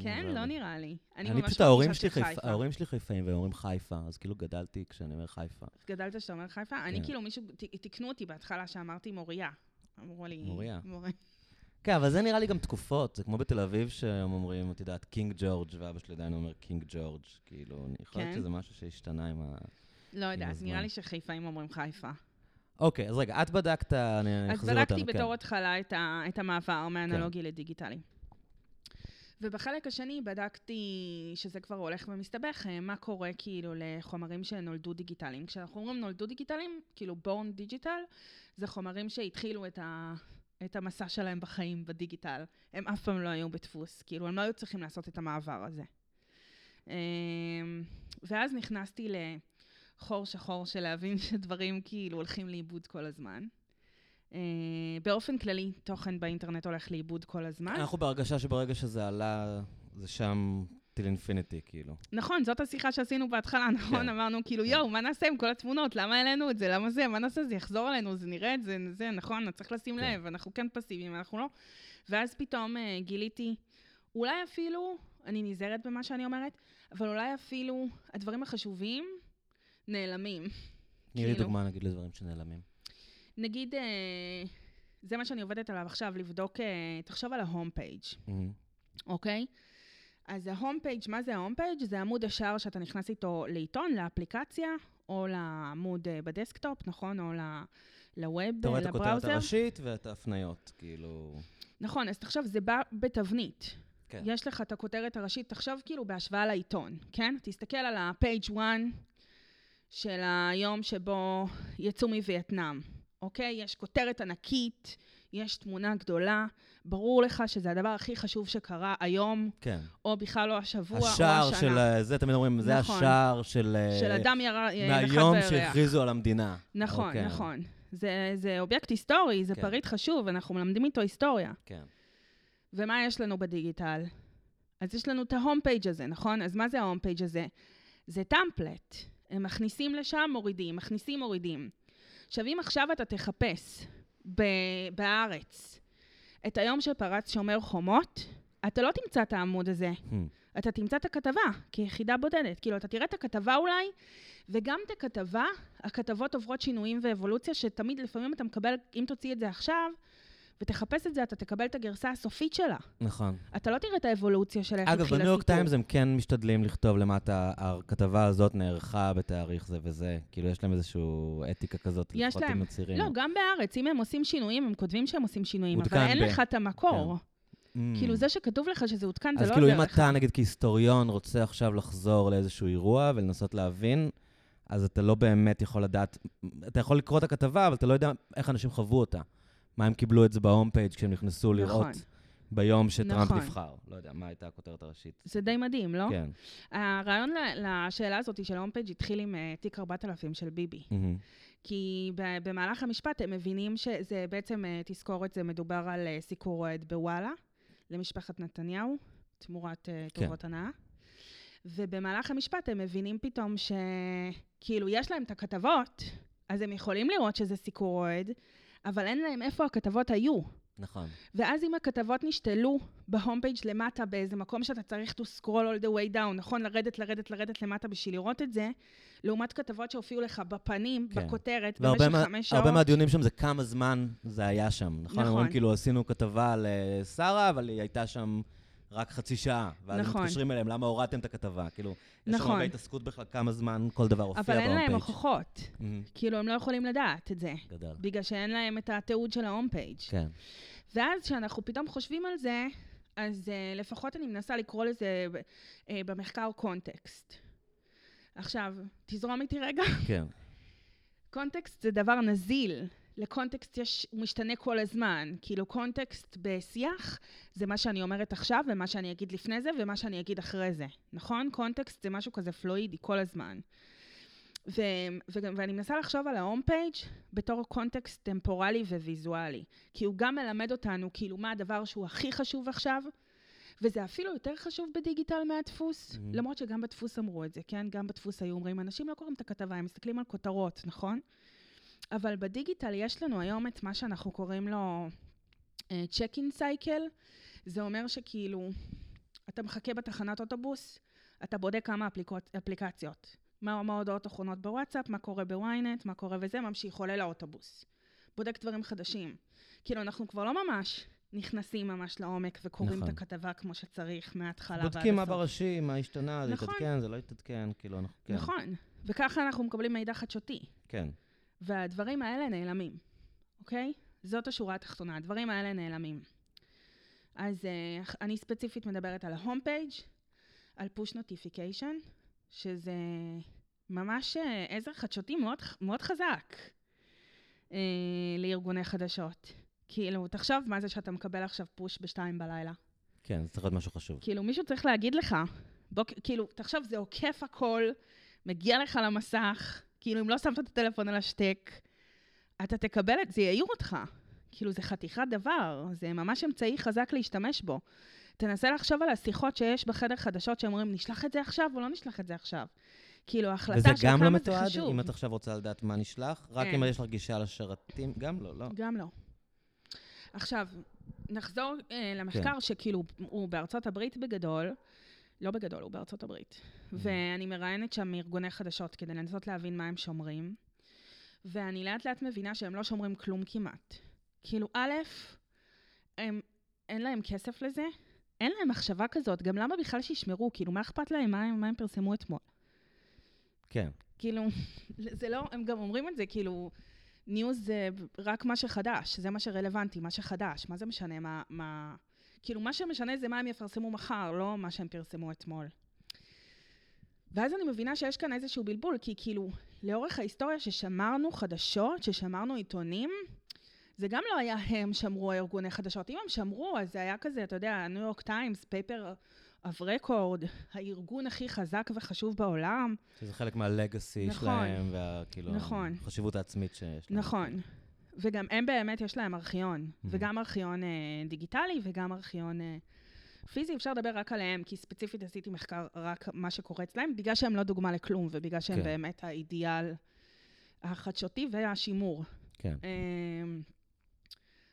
כן? לא. נראה לי. אני ממש פשוט, ההורים שלי. חיפה, ההורים שלי חיפאים והם אומרים חיפה, אז כאילו גדלתי כשאני אומר חיפה. גדלת שאתה אומר חיפה? אני כן. כאילו, מישהו, תיקנו אותי בהתחלה שאמרתי מוריה. אמרו לי... מוריה. כן, אבל זה נראה לי גם תקופות, זה כמו בתל אביב שהם אומרים, את יודעת, קינג ג'ורג', ואבא שלי עדיין אומר קינג ג'ורג', כאילו, יכול להיות כן? שזה משהו שהשתנה עם ה... לא יודעת. נראה לי שחיפאים אומרים חיפה. אוקיי, אז רגע, את בדקת, אני אז אחזיר אותנו, בדקתי כן. בתור התחלה את, ה, את המעבר מאנלוגי לדיגיטלי. ובחלק השני בדקתי, שזה כבר הולך ומסתבך, אה, מה קורה כאילו לחומרים שנולדו דיגיטליים. כשאנחנו אומרים נולדו דיגיטליים, כאילו בורן דיגיטל, זה חומרים שהתחילו את, ה, את המסע שלהם בחיים בדיגיטל. הם אף פעם לא היו בדפוס, כאילו הם לא היו צריכים לעשות את המעבר הזה. אה, ואז נכנסתי לחור שחור של להבין שדברים כאילו הולכים לאיבוד כל הזמן. Uh, באופן כללי, תוכן באינטרנט הולך לאיבוד כל הזמן. אנחנו בהרגשה שברגע שזה עלה, זה שם טיל אינפיניטי, כאילו. נכון, זאת השיחה שעשינו בהתחלה, נכון? כן. אמרנו, כאילו, כן. יואו, מה נעשה עם כל התמונות? למה העלינו את זה? למה זה? מה נעשה? זה יחזור אלינו, זה נראה את זה, זה, נכון? צריך לשים כן. לב, אנחנו כן פסיביים, אנחנו לא. ואז פתאום uh, גיליתי, אולי אפילו, אני נזהרת במה שאני אומרת, אבל אולי אפילו הדברים החשובים נעלמים. תני לי כאילו. דוגמה, נגיד, לדברים שנעלמים. נגיד, אה, זה מה שאני עובדת עליו עכשיו, לבדוק, אה, תחשוב על ה home page. אוקיי? אז ה home page, מה זה ה home page? זה עמוד השער שאתה נכנס איתו לעיתון, לאפליקציה, או לעמוד אה, ב desktop, נכון? או ל web, אתה רואה אה, את הכותרת ל browser. הראשית ואת ההפניות, כאילו... נכון, אז תחשוב, זה בא בתבנית. כן. יש לך את הכותרת הראשית, תחשוב כאילו בהשוואה לעיתון, כן? תסתכל על ה-page 1 של היום שבו יצאו מווייטנאם, אוקיי? יש כותרת ענקית, יש תמונה גדולה, ברור לך שזה הדבר הכי חשוב שקרה היום, כן. או בכלל לא השבוע, או השער השנה. של, אה, זה תמיד אומרים, זה נכון. השער של... אה, של אדם ירה, אה, נחת מהיום בירח. שהכריזו על המדינה. נכון, אוקיי. נכון. זה, זה אובייקט היסטורי, זה כן. פריט חשוב, אנחנו מלמדים איתו היסטוריה. כן. ומה יש לנו בדיגיטל? אז יש לנו את ה home page הזה, נכון? אז מה זה ה home page הזה? זה טמפלט. הם מכניסים לשם, מורידים, מכניסים, מורידים. עכשיו, אם עכשיו אתה תחפש ב- בארץ את היום שפרץ שומר חומות, אתה לא תמצא את העמוד הזה. Hmm. אתה תמצא את הכתבה כיחידה בודדת. כאילו, אתה תראה את הכתבה אולי, וגם את הכתבה, הכתבות עוברות שינויים ואבולוציה, שתמיד, לפעמים אתה מקבל, אם תוציא את זה עכשיו, ותחפש את זה, אתה תקבל את הגרסה הסופית שלה. נכון. אתה לא תראה את האבולוציה של איך התחיל אגב, הסיפור. בניו יורק טיימס הם כן משתדלים לכתוב למטה, הכתבה הזאת נערכה בתאריך זה וזה. כאילו, יש להם איזושהי אתיקה כזאת, יש להם. עם הצעירים. לא, גם בארץ, אם הם עושים שינויים, הם כותבים שהם עושים שינויים, אבל אין ב- לך את המקור. Mm. כאילו, זה שכתוב לך שזה עודכן, זה אז לא כאילו, עוזר אם לך. אתה, נגיד, כהיסטוריון, רוצה עכשיו לחזור לאיזשהו אירוע ולנסות להבין, אז אתה לא באמת יכול לדעת, אתה יכול לקרוא את הכתבה, אבל אתה לא יודע איך אנשים חוו אותה. מה הם קיבלו את זה בהום פייג' כשהם נכנסו לראות נכון. ביום שטראמפ נכון. נבחר. לא יודע, מה הייתה הכותרת הראשית? זה די מדהים, לא? כן. הרעיון לשאלה הזאת של ההום פייג' התחיל עם אה, תיק 4000 של ביבי. מהמם. כי במהלך המשפט הם מבינים שזה בעצם, אה, תזכורת, זה מדובר על אה, סיקור אוהד בוואלה, למשפחת נתניהו, תמורת כן. טובות הנאה. ובמהלך המשפט הם מבינים פתאום שכאילו יש להם את הכתבות, אז הם יכולים לראות שזה סיקור אוהד, אבל אין להם איפה הכתבות היו. נכון. ואז אם הכתבות נשתלו ב home page למטה באיזה מקום שאתה צריך to scroll all the way down, נכון? לרדת, לרדת, לרדת למטה בשביל לראות את זה, לעומת כתבות שהופיעו לך בפנים, כן. בכותרת, והרבה במשך מה- חמש שעות. הרבה מהדיונים שם זה כמה זמן זה היה שם, נכון? נכון. אומרים כאילו, עשינו כתבה על שרה, אבל היא הייתה שם רק חצי שעה. ואז נכון. מתקשרים אליהם, למה הורדתם את הכתבה? כאילו, יש שם נכון. הרבה התעסקות בכלל כמה זמן כל דבר הופיע אבל אין ב home להם page. הוכחות. מהמם. כאילו, הם לא יכולים לדעת את זה, גדל. בגלל שאין להם את התיעוד של ה home page. כן. ואז כשאנחנו פתאום חושבים על זה, אז uh, לפחות אני מנסה לקרוא לזה uh, במחקר context. עכשיו, תזרום איתי רגע. כן. context זה דבר נזיל. ל context יש, הוא משתנה כל הזמן. כאילו context בשיח זה מה שאני אומרת עכשיו, ומה שאני אגיד לפני זה, ומה שאני אגיד אחרי זה. נכון? context זה משהו כזה פלואידי כל הזמן. ו- ו- ואני מנסה לחשוב על ה home page בתור context טמפורלי וויזואלי. כי הוא גם מלמד אותנו כאילו מה הדבר שהוא הכי חשוב עכשיו, וזה אפילו יותר חשוב בדיגיטל מהדפוס, Mhm. למרות שגם בדפוס אמרו את זה, כן? גם בדפוס היו אומרים, אנשים לא קוראים את הכתבה, הם מסתכלים על כותרות, נכון? אבל בדיגיטל יש לנו היום את מה שאנחנו קוראים לו check-in cycle. זה אומר שכאילו, אתה מחכה בתחנת אוטובוס, אתה בודק כמה אפליקות, אפליקציות. מה מה ההודעות האחרונות בוואטסאפ, מה קורה בוויינט, מה קורה וזה, ממשיך, עולה לאוטובוס. בודק דברים חדשים. כאילו, אנחנו כבר לא ממש נכנסים ממש לעומק וקוראים נכון. את הכתבה כמו שצריך, מההתחלה ועד הסוף. בודקים מה בראשי, מה השתנה, זה נכון. התעדכן, זה לא התעדכן, כאילו, אנחנו... כן. נכון. וככה אנחנו מקבלים מידע חדשותי. כן. והדברים האלה נעלמים, אוקיי? זאת השורה התחתונה, הדברים האלה נעלמים. אז uh, אני ספציפית מדברת על ההום פייג', על push notification, שזה ממש uh, עזר חדשותי מאוד, מאוד חזק uh, לארגוני חדשות. כאילו, תחשוב מה זה שאתה מקבל עכשיו פוש בשתיים בלילה. כן, זה צריך להיות משהו חשוב. כאילו, מישהו צריך להגיד לך, בוא, כאילו, תחשוב, זה עוקף הכל, מגיע לך למסך, כאילו, אם לא שמת את הטלפון על השתק, אתה תקבל את זה, יעיר אותך. כאילו, זה חתיכת דבר, זה ממש אמצעי חזק להשתמש בו. תנסה לחשוב על השיחות שיש בחדר חדשות שאומרים, נשלח את זה עכשיו או לא נשלח את זה עכשיו. כאילו, ההחלטה וזה של גם לא כמה זה מתועד? חשוב. אם את עכשיו רוצה לדעת מה נשלח? רק אין. אם יש לך גישה לשרתים? גם לא, לא. גם לא. עכשיו, נחזור אה, למחקר כן. שכאילו, הוא בארצות הברית בגדול, לא בגדול, הוא בארצות הברית. ואני מראיינת שם ארגוני חדשות כדי לנסות להבין מה הם שומרים. ואני לאט לאט מבינה שהם לא שומרים כלום כמעט. כאילו, א', הם, אין להם כסף לזה, אין להם מחשבה כזאת, גם למה בכלל שישמרו? כאילו, מה אכפת להם? מה, מה הם פרסמו אתמול? כן. כאילו, זה לא, הם גם אומרים את זה, כאילו, ניוז זה רק מה שחדש, זה מה שרלוונטי, מה שחדש, מה זה משנה, מה, מה... כאילו, מה שמשנה זה מה הם יפרסמו מחר, לא מה שהם פרסמו אתמול. ואז אני מבינה שיש כאן איזשהו בלבול, כי כאילו, לאורך ההיסטוריה ששמרנו חדשות, ששמרנו עיתונים, זה גם לא היה הם שמרו ארגוני חדשות. אם הם שמרו, אז זה היה כזה, אתה יודע, ניו יורק טיימס, פייפר of רקורד, הארגון הכי חזק וחשוב בעולם. שזה חלק מה legacy נכון. שלהם, והכאילו, נכון. החשיבות העצמית שיש להם. נכון. וגם הם באמת, יש להם ארכיון. וגם ארכיון אה, דיגיטלי וגם ארכיון אה, פיזי. אפשר לדבר רק עליהם, כי ספציפית עשיתי מחקר רק מה שקורה אצלהם, בגלל שהם לא דוגמה לכלום, ובגלל שהם כן. באמת האידיאל החדשותי והשימור. כן. אמ,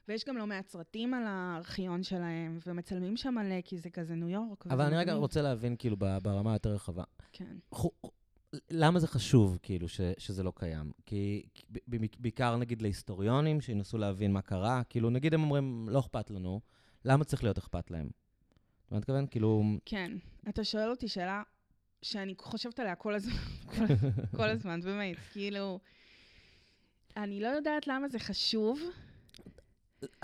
ויש גם לא מעט סרטים על הארכיון שלהם, ומצלמים שם מלא, כי זה כזה ניו יורק. אבל אני רגע. רוצה להבין, כאילו, ברמה היותר רחבה. כן. למה זה חשוב, כאילו, ש, שזה לא קיים? כי ב- ב- בעיקר, נגיד, להיסטוריונים שינסו להבין מה קרה, כאילו, נגיד הם אומרים, לא אכפת לנו, למה צריך להיות אכפת להם? אתה מה אני מתכוון? כאילו... כן. אתה שואל אותי שאלה שאני חושבת עליה כל הזמן, כל, כל הזמן, באמת. כאילו, אני לא יודעת למה זה חשוב.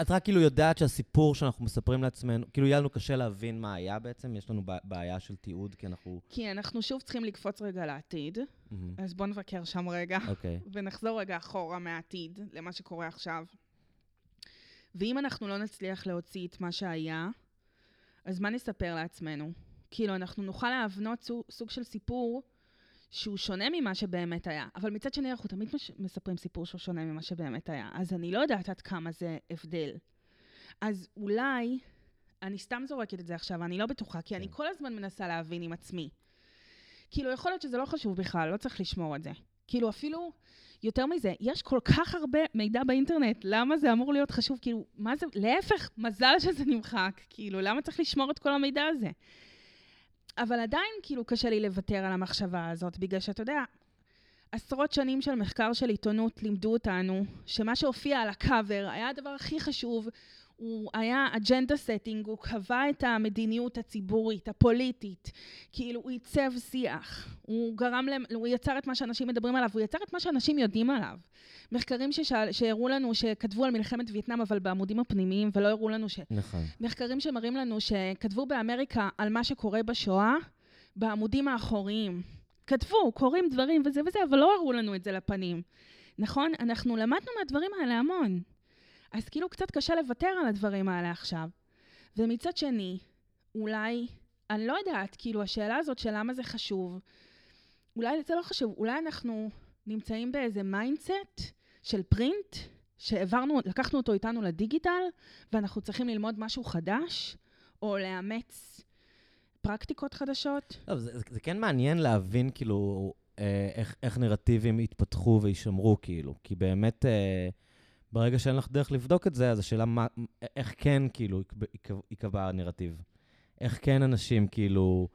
את רק כאילו יודעת שהסיפור שאנחנו מספרים לעצמנו, כאילו יהיה לנו קשה להבין מה היה בעצם, יש לנו בעיה של תיעוד, כי אנחנו... כי אנחנו שוב צריכים לקפוץ רגע לעתיד, מהמם. אז בואו נבקר שם רגע, אוקיי. ונחזור רגע אחורה מהעתיד, למה שקורה עכשיו. ואם אנחנו לא נצליח להוציא את מה שהיה, אז מה נספר לעצמנו? כאילו, אנחנו נוכל להבנות סוג של סיפור שהוא שונה ממה שבאמת היה, אבל מצד שני, אנחנו תמיד מש, מספרים סיפור שהוא שונה ממה שבאמת היה, אז אני לא יודעת עד כמה זה הבדל. אז אולי, אני סתם זורקת את זה עכשיו, אני לא בטוחה, כי אני כן. כל הזמן מנסה להבין עם עצמי. כאילו, יכול להיות שזה לא חשוב בכלל, לא צריך לשמור את זה. כאילו, אפילו, יותר מזה, יש כל כך הרבה מידע באינטרנט, למה זה אמור להיות חשוב? כאילו, מה זה, להפך, מזל שזה נמחק. כאילו, למה צריך לשמור את כל המידע הזה? אבל עדיין, כאילו, קשה לי לוותר על המחשבה הזאת, בגלל שאתה יודע, עשרות שנים של מחקר של עיתונות לימדו אותנו שמה שהופיע על הקאבר היה הדבר הכי חשוב. הוא היה agenda setting, הוא קבע את המדיניות הציבורית, הפוליטית. כאילו, הוא עיצב שיח. הוא גרם להם, הוא יצר את מה שאנשים מדברים עליו, הוא יצר את מה שאנשים יודעים עליו. מחקרים ששאל, שהראו לנו, שכתבו על מלחמת וייטנאם, אבל בעמודים הפנימיים, ולא הראו לנו ש... נכון. מחקרים שמראים לנו שכתבו באמריקה על מה שקורה בשואה, בעמודים האחוריים. כתבו, קוראים דברים וזה וזה, אבל לא הראו לנו את זה לפנים. נכון? אנחנו למדנו מהדברים האלה המון. אז כאילו קצת קשה לוותר על הדברים האלה עכשיו. ומצד שני, אולי, אני לא יודעת, כאילו השאלה הזאת של למה זה חשוב, אולי זה לא חשוב, אולי אנחנו נמצאים באיזה mindset של print, שהעברנו, לקחנו אותו איתנו לדיגיטל, ואנחנו צריכים ללמוד משהו חדש, או לאמץ פרקטיקות חדשות. זה, זה, זה כן מעניין להבין, כאילו, אה, איך, איך נרטיבים יתפתחו ויישמרו, כאילו. כי באמת, אה, ברגע שאין לך דרך לבדוק את זה, אז השאלה מה, איך כן, כאילו, יקבע- יקבע- ייקבע הנרטיב. איך כן אנשים, כאילו,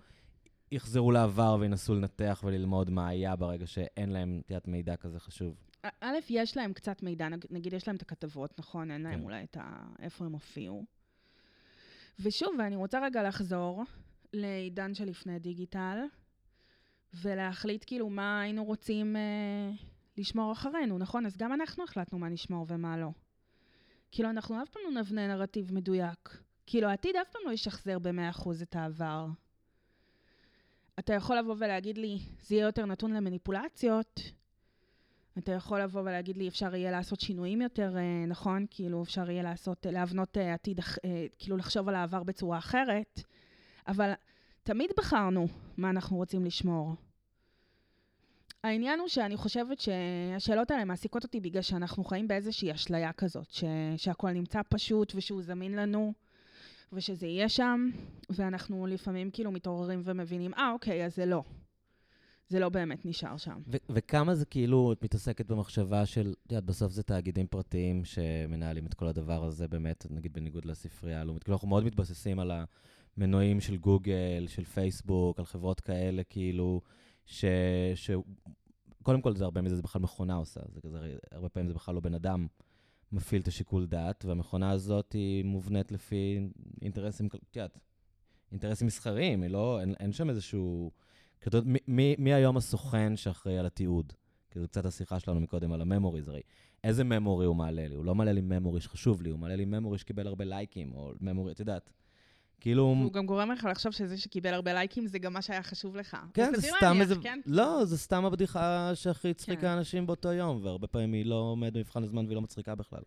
יחזרו לעבר וינסו לנתח וללמוד מה היה ברגע שאין להם, את יודעת, מידע כזה חשוב. א- יש להם קצת מידע, נג- נגיד יש להם את הכתבות, נכון? אין להם כן. אולי את ה... איפה הם הופיעו. ושוב, ואני רוצה רגע לחזור לעידן שלפני דיגיטל, ולהחליט כאילו מה היינו רוצים אה, לשמור אחרינו, נכון? אז גם אנחנו החלטנו מה נשמור ומה לא. כאילו, אנחנו אף פעם לא נבנה נרטיב מדויק. כאילו, העתיד אף פעם לא ישחזר ב-100% את העבר. אתה יכול לבוא ולהגיד לי, זה יהיה יותר נתון למניפולציות, אתה יכול לבוא ולהגיד לי, אפשר יהיה לעשות שינויים יותר, אה, נכון? כאילו, אפשר יהיה לעשות, אה, להבנות אה, עתיד, כאילו, לחשוב על העבר בצורה אחרת, אבל תמיד בחרנו מה אנחנו רוצים לשמור. העניין הוא שאני חושבת שהשאלות האלה מעסיקות אותי בגלל שאנחנו חיים באיזושהי אשליה כזאת, ש... שהכל נמצא פשוט ושהוא זמין לנו, ושזה יהיה שם, ואנחנו לפעמים כאילו מתעוררים ומבינים, אה, אוקיי, אז זה לא. זה לא באמת נשאר שם. ו- וכמה זה כאילו, את מתעסקת במחשבה של, את יודעת, בסוף זה תאגידים פרטיים שמנהלים את כל הדבר הזה, באמת, נגיד בניגוד לספרייה הלאומית. כאילו, אנחנו מאוד מתבססים על המנועים של גוגל, של פייסבוק, על חברות כאלה, כאילו, ש... ש... קודם כל, זה הרבה מזה זה בכלל מכונה עושה, זה כזה, הרבה פעמים זה בכלל לא בן אדם מפעיל את השיקול דעת, והמכונה הזאת היא מובנית לפי אינטרסים, את יודעת, אינטרסים מסחריים, היא לא, אין, אין שם איזשהו... יודעת, מי- מי, מי היום הסוכן שאחראי על התיעוד? כי זו קצת השיחה שלנו מקודם על ה memories, הרי איזה memory הוא מעלה לי? הוא לא מעלה לי memory שחשוב לי, הוא מעלה לי memory שקיבל הרבה לייקים, או memory, את יודעת. כאילו... הוא גם גורם לך לחשוב שזה שקיבל הרבה לייקים זה גם מה שהיה חשוב לך. כן, זה סתם איזה... כן? לא, זה סתם הבדיחה שהכי הצחיקה כן. אנשים באותו יום, והרבה פעמים היא לא עומדת במבחן הזמן והיא לא מצחיקה בכלל.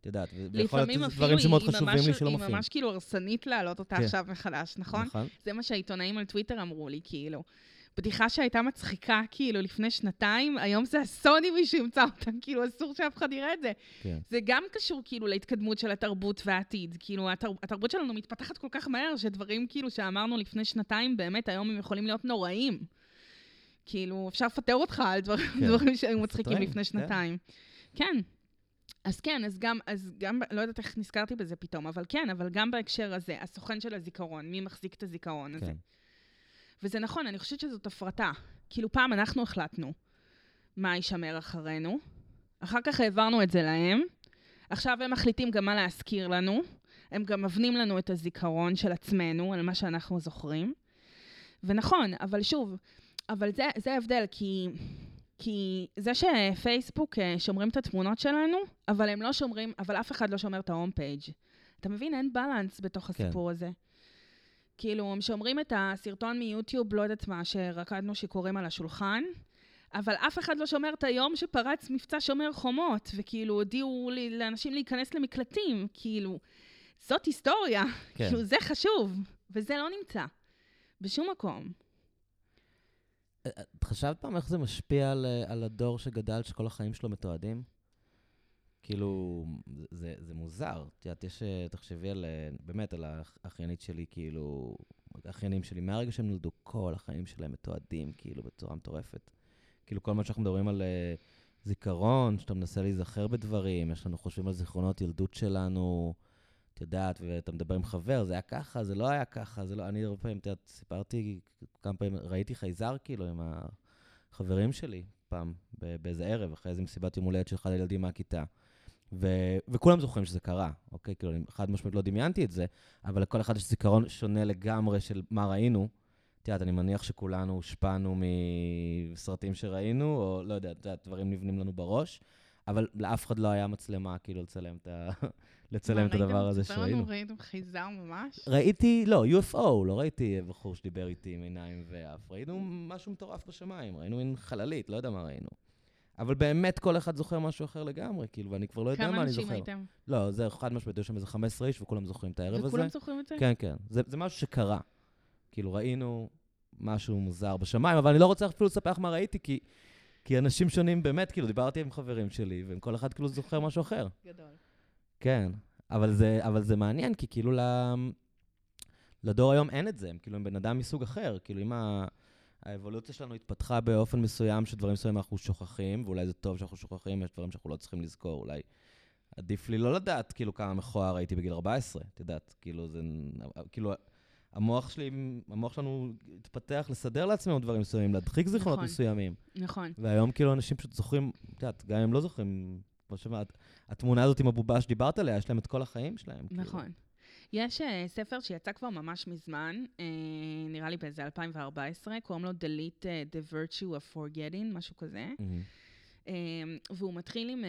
את יודעת, ויכול להיות דברים שמאוד היא חשובים ממש- לי שלא היא מופיעים. ממש כאילו הרסנית להעלות אותה כן. עכשיו מחדש, נכון? נכון? זה מה שהעיתונאים על טוויטר אמרו לי, כאילו. בדיחה שהייתה מצחיקה, כאילו, לפני שנתיים, היום זה אסון אם מישהו ימצא אותה, כאילו, אסור שאף אחד יראה את זה. כן. זה גם קשור, כאילו, להתקדמות של התרבות והעתיד. כאילו, התר... התרבות שלנו מתפתחת כל כך מהר, שדברים, כאילו, שאמרנו לפני שנתיים, באמת, היום הם יכולים להיות נוראים. כאילו, אפשר לפטר אותך על דבר... כן. דברים שהיו מצחיקים לפני כן. שנתיים. כן. אז כן, אז גם, אז גם, לא יודעת איך נזכרתי בזה פתאום, אבל כן, אבל גם בהקשר הזה, הסוכן של הזיכרון, מי מחזיק את הזיכרון הזה. כן. וזה נכון, אני חושבת שזאת הפרטה. כאילו, פעם אנחנו החלטנו מה יישמר אחרינו, אחר כך העברנו את זה להם, עכשיו הם מחליטים גם מה להזכיר לנו, הם גם מבנים לנו את הזיכרון של עצמנו, על מה שאנחנו זוכרים. ונכון, אבל שוב, אבל זה, זה ההבדל, כי, כי זה שפייסבוק אה, שומרים את התמונות שלנו, אבל הם לא שומרים, אבל אף אחד לא שומר את ההום פייג'. אתה מבין? אין בלנס בתוך כן. הסיפור הזה. כאילו, הם שומרים את הסרטון מיוטיוב, לא יודעת מה, שרקדנו שיכורים על השולחן, אבל אף אחד לא שומר את היום שפרץ מבצע שומר חומות, וכאילו הודיעו לי, לאנשים להיכנס למקלטים, כאילו, זאת היסטוריה, כן. כאילו, זה חשוב, וזה לא נמצא בשום מקום. את חשבת פעם איך זה משפיע על, אה, על הדור שגדל, שכל החיים שלו מתועדים? כאילו, זה, זה מוזר. את יודעת, יש, אה, תחשבי על, אה, באמת, על האחיינית שלי, כאילו, האחיינים שלי, מהרגע שהם נולדו, כל החיים שלהם מתועדים, כאילו, בצורה מטורפת. כאילו, כל מה שאנחנו מדברים על אה, זיכרון, שאתה מנסה להיזכר בדברים, יש לנו, חושבים על זיכרונות ילדות שלנו, את יודעת, ואתה מדבר עם חבר, זה היה ככה, זה לא היה ככה, זה לא... אני הרבה פעמים, את יודעת, סיפרתי כמה פעמים, ראיתי חייזר, כאילו, עם החברים שלי, פעם, באיזה ערב, אחרי איזה מסיבת יום הולדת של אחד הילדים מהכיתה. ו- וכולם זוכרים שזה קרה, אוקיי? כאילו, אני חד משמעית לא דמיינתי את זה, אבל לכל אחד יש זיכרון שונה לגמרי של מה ראינו. את יודעת, אני מניח שכולנו הושפענו מסרטים שראינו, או לא יודע, את יודעת, דברים נבנים לנו בראש, אבל לאף אחד לא היה מצלמה, כאילו, לצלם את, ה... לצלם את הדבר הזה שראינו. ראיתם חייזר ממש? ראיתי, לא, UFO, לא ראיתי בחור שדיבר איתי עם עיניים ואף. ראינו משהו מטורף בשמיים, ראינו מין חללית, לא יודע מה ראינו. אבל באמת כל אחד זוכר משהו אחר לגמרי, כאילו, ואני כבר לא יודע כמה מה אני אנשים זוכר. הייתם? לא, זה חד משמעית, יש שם איזה 15 איש וכולם זוכרים את הערב הזה. וכולם זוכרים את זה? כן, כן. זה, זה משהו שקרה. כאילו, ראינו משהו מוזר בשמיים, אבל אני לא רוצה אפילו לספר לך מה ראיתי, כי, כי אנשים שונים באמת, כאילו, דיברתי עם חברים שלי, והם כל אחד כאילו זוכר משהו אחר. גדול. כן, אבל זה, אבל זה מעניין, כי כאילו ל... לדור היום אין את זה, הם כאילו הם בן אדם מסוג אחר. כאילו אם ה... האבולוציה שלנו התפתחה באופן מסוים, שדברים מסוימים אנחנו שוכחים, ואולי זה טוב שאנחנו שוכחים, יש דברים שאנחנו לא צריכים לזכור, אולי עדיף לי לא לדעת כאילו כמה מכוער הייתי בגיל 14, את יודעת, כאילו זה... כאילו המוח שלי, המוח שלנו התפתח לסדר לעצמנו דברים מסוימים, להדחיק זיכרונות נכון. מסוימים. נכון. והיום כאילו אנשים פשוט זוכרים, את יודעת, גם אם לא זוכרים, כמו שאמרת, התמונה הזאת עם הבובה שדיברת עליה, יש להם את כל החיים שלהם. כאילו. יש uh, ספר שיצא כבר ממש מזמן, uh, נראה לי באיזה 2014, קוראים לו Delete uh, the Virtue of Forgetting, משהו כזה. Um, והוא מתחיל עם,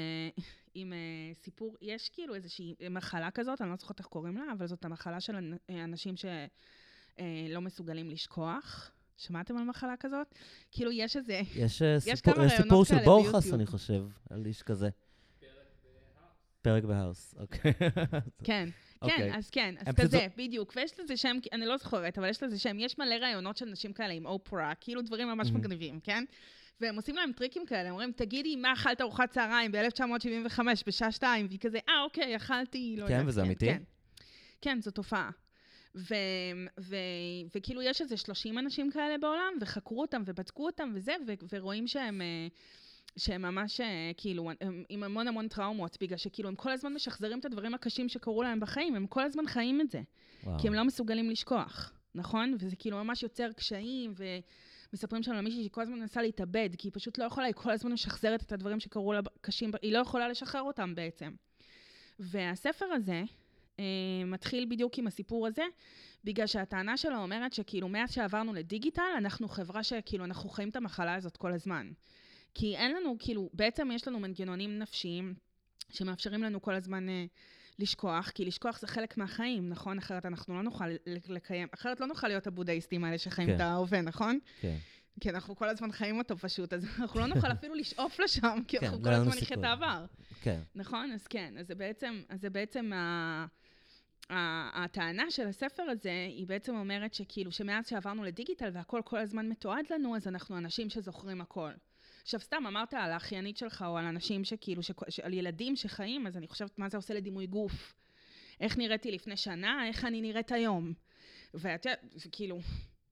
עם סיפור, יש כאילו איזושהי מחלה כזאת, אני לא זוכרת איך קוראים לה, אבל זאת המחלה של אנ- אה, אנשים שלא מסוגלים לשכוח. שמעתם על מחלה כזאת? כאילו, יש איזה... יש, אה, יש סיפור, יש סיפור של בורחס. אני חושב, על איש כזה. פרק בהאוס, אוקיי. כן, אוקיי. כן, אז כן, אז פשוט כזה, בדיוק. ויש לזה שם, אני לא זוכרת, אבל יש לזה שם, יש מלא רעיונות של נשים כאלה עם אופרה, כאילו דברים ממש. מגניבים, כן? והם עושים להם טריקים כאלה, אומרים, תגידי, מה אכלת ארוחת צהריים ב-1975 בשעה שתיים? והיא כזה, אה, אוקיי, אכלתי, לא כן, יודעת. וזה אמיתי? כן, כן, זו תופעה. ו- ו- וכאילו יש איזה 30 אנשים כאלה בעולם, וחקרו אותם ובדקו אותם וזה, ו- ורואים שהם... אה, שהם ממש אה, כאילו, הם עם המון המון טראומות, בגלל שכאילו הם כל הזמן משחזרים את הדברים הקשים שקרו להם בחיים, הם כל הזמן חיים את זה. וואו. כי הם לא מסוגלים לשכוח, נכון? וזה כאילו ממש יוצר קשיים, ומספרים שם על מישהי שכל הזמן מנסה להתאבד, כי היא פשוט לא יכולה, היא כל הזמן משחזרת את הדברים שקרו לה קשים, היא לא יכולה לשחרר אותם בעצם. והספר הזה אה, מתחיל בדיוק עם הסיפור הזה, בגלל שהטענה שלו אומרת שכאילו מאז שעברנו לדיגיטל, אנחנו חברה שכאילו אנחנו חיים את המחלה הזאת כל הזמן. כי אין לנו, כאילו, בעצם יש לנו מנגנונים נפשיים שמאפשרים לנו כל הזמן אה, לשכוח, כי לשכוח זה חלק מהחיים, נכון? אחרת אנחנו לא נוכל לקיים, אחרת לא נוכל להיות הבודהיסטים האלה שחיים כן. את ההווה, נכון? כן. כי אנחנו כל הזמן חיים אותו פשוט, אז אנחנו לא נוכל אפילו לשאוף לשם, כי כן, אנחנו לא כל הזמן נחיה את. העבר. כן. נכון? אז כן, אז זה בעצם, אז זה בעצם. ה- הטענה של הספר הזה, היא בעצם אומרת שכאילו, שמאז שעברנו לדיגיטל והכל כל הזמן מתועד לנו, אז אנחנו אנשים שזוכרים הכל. עכשיו, סתם אמרת על האחיינית שלך, או על אנשים שכאילו, ש... על ילדים שחיים, אז אני חושבת מה זה עושה לדימוי גוף. איך נראיתי לפני שנה, איך אני נראית היום. ואת יודעת, כאילו,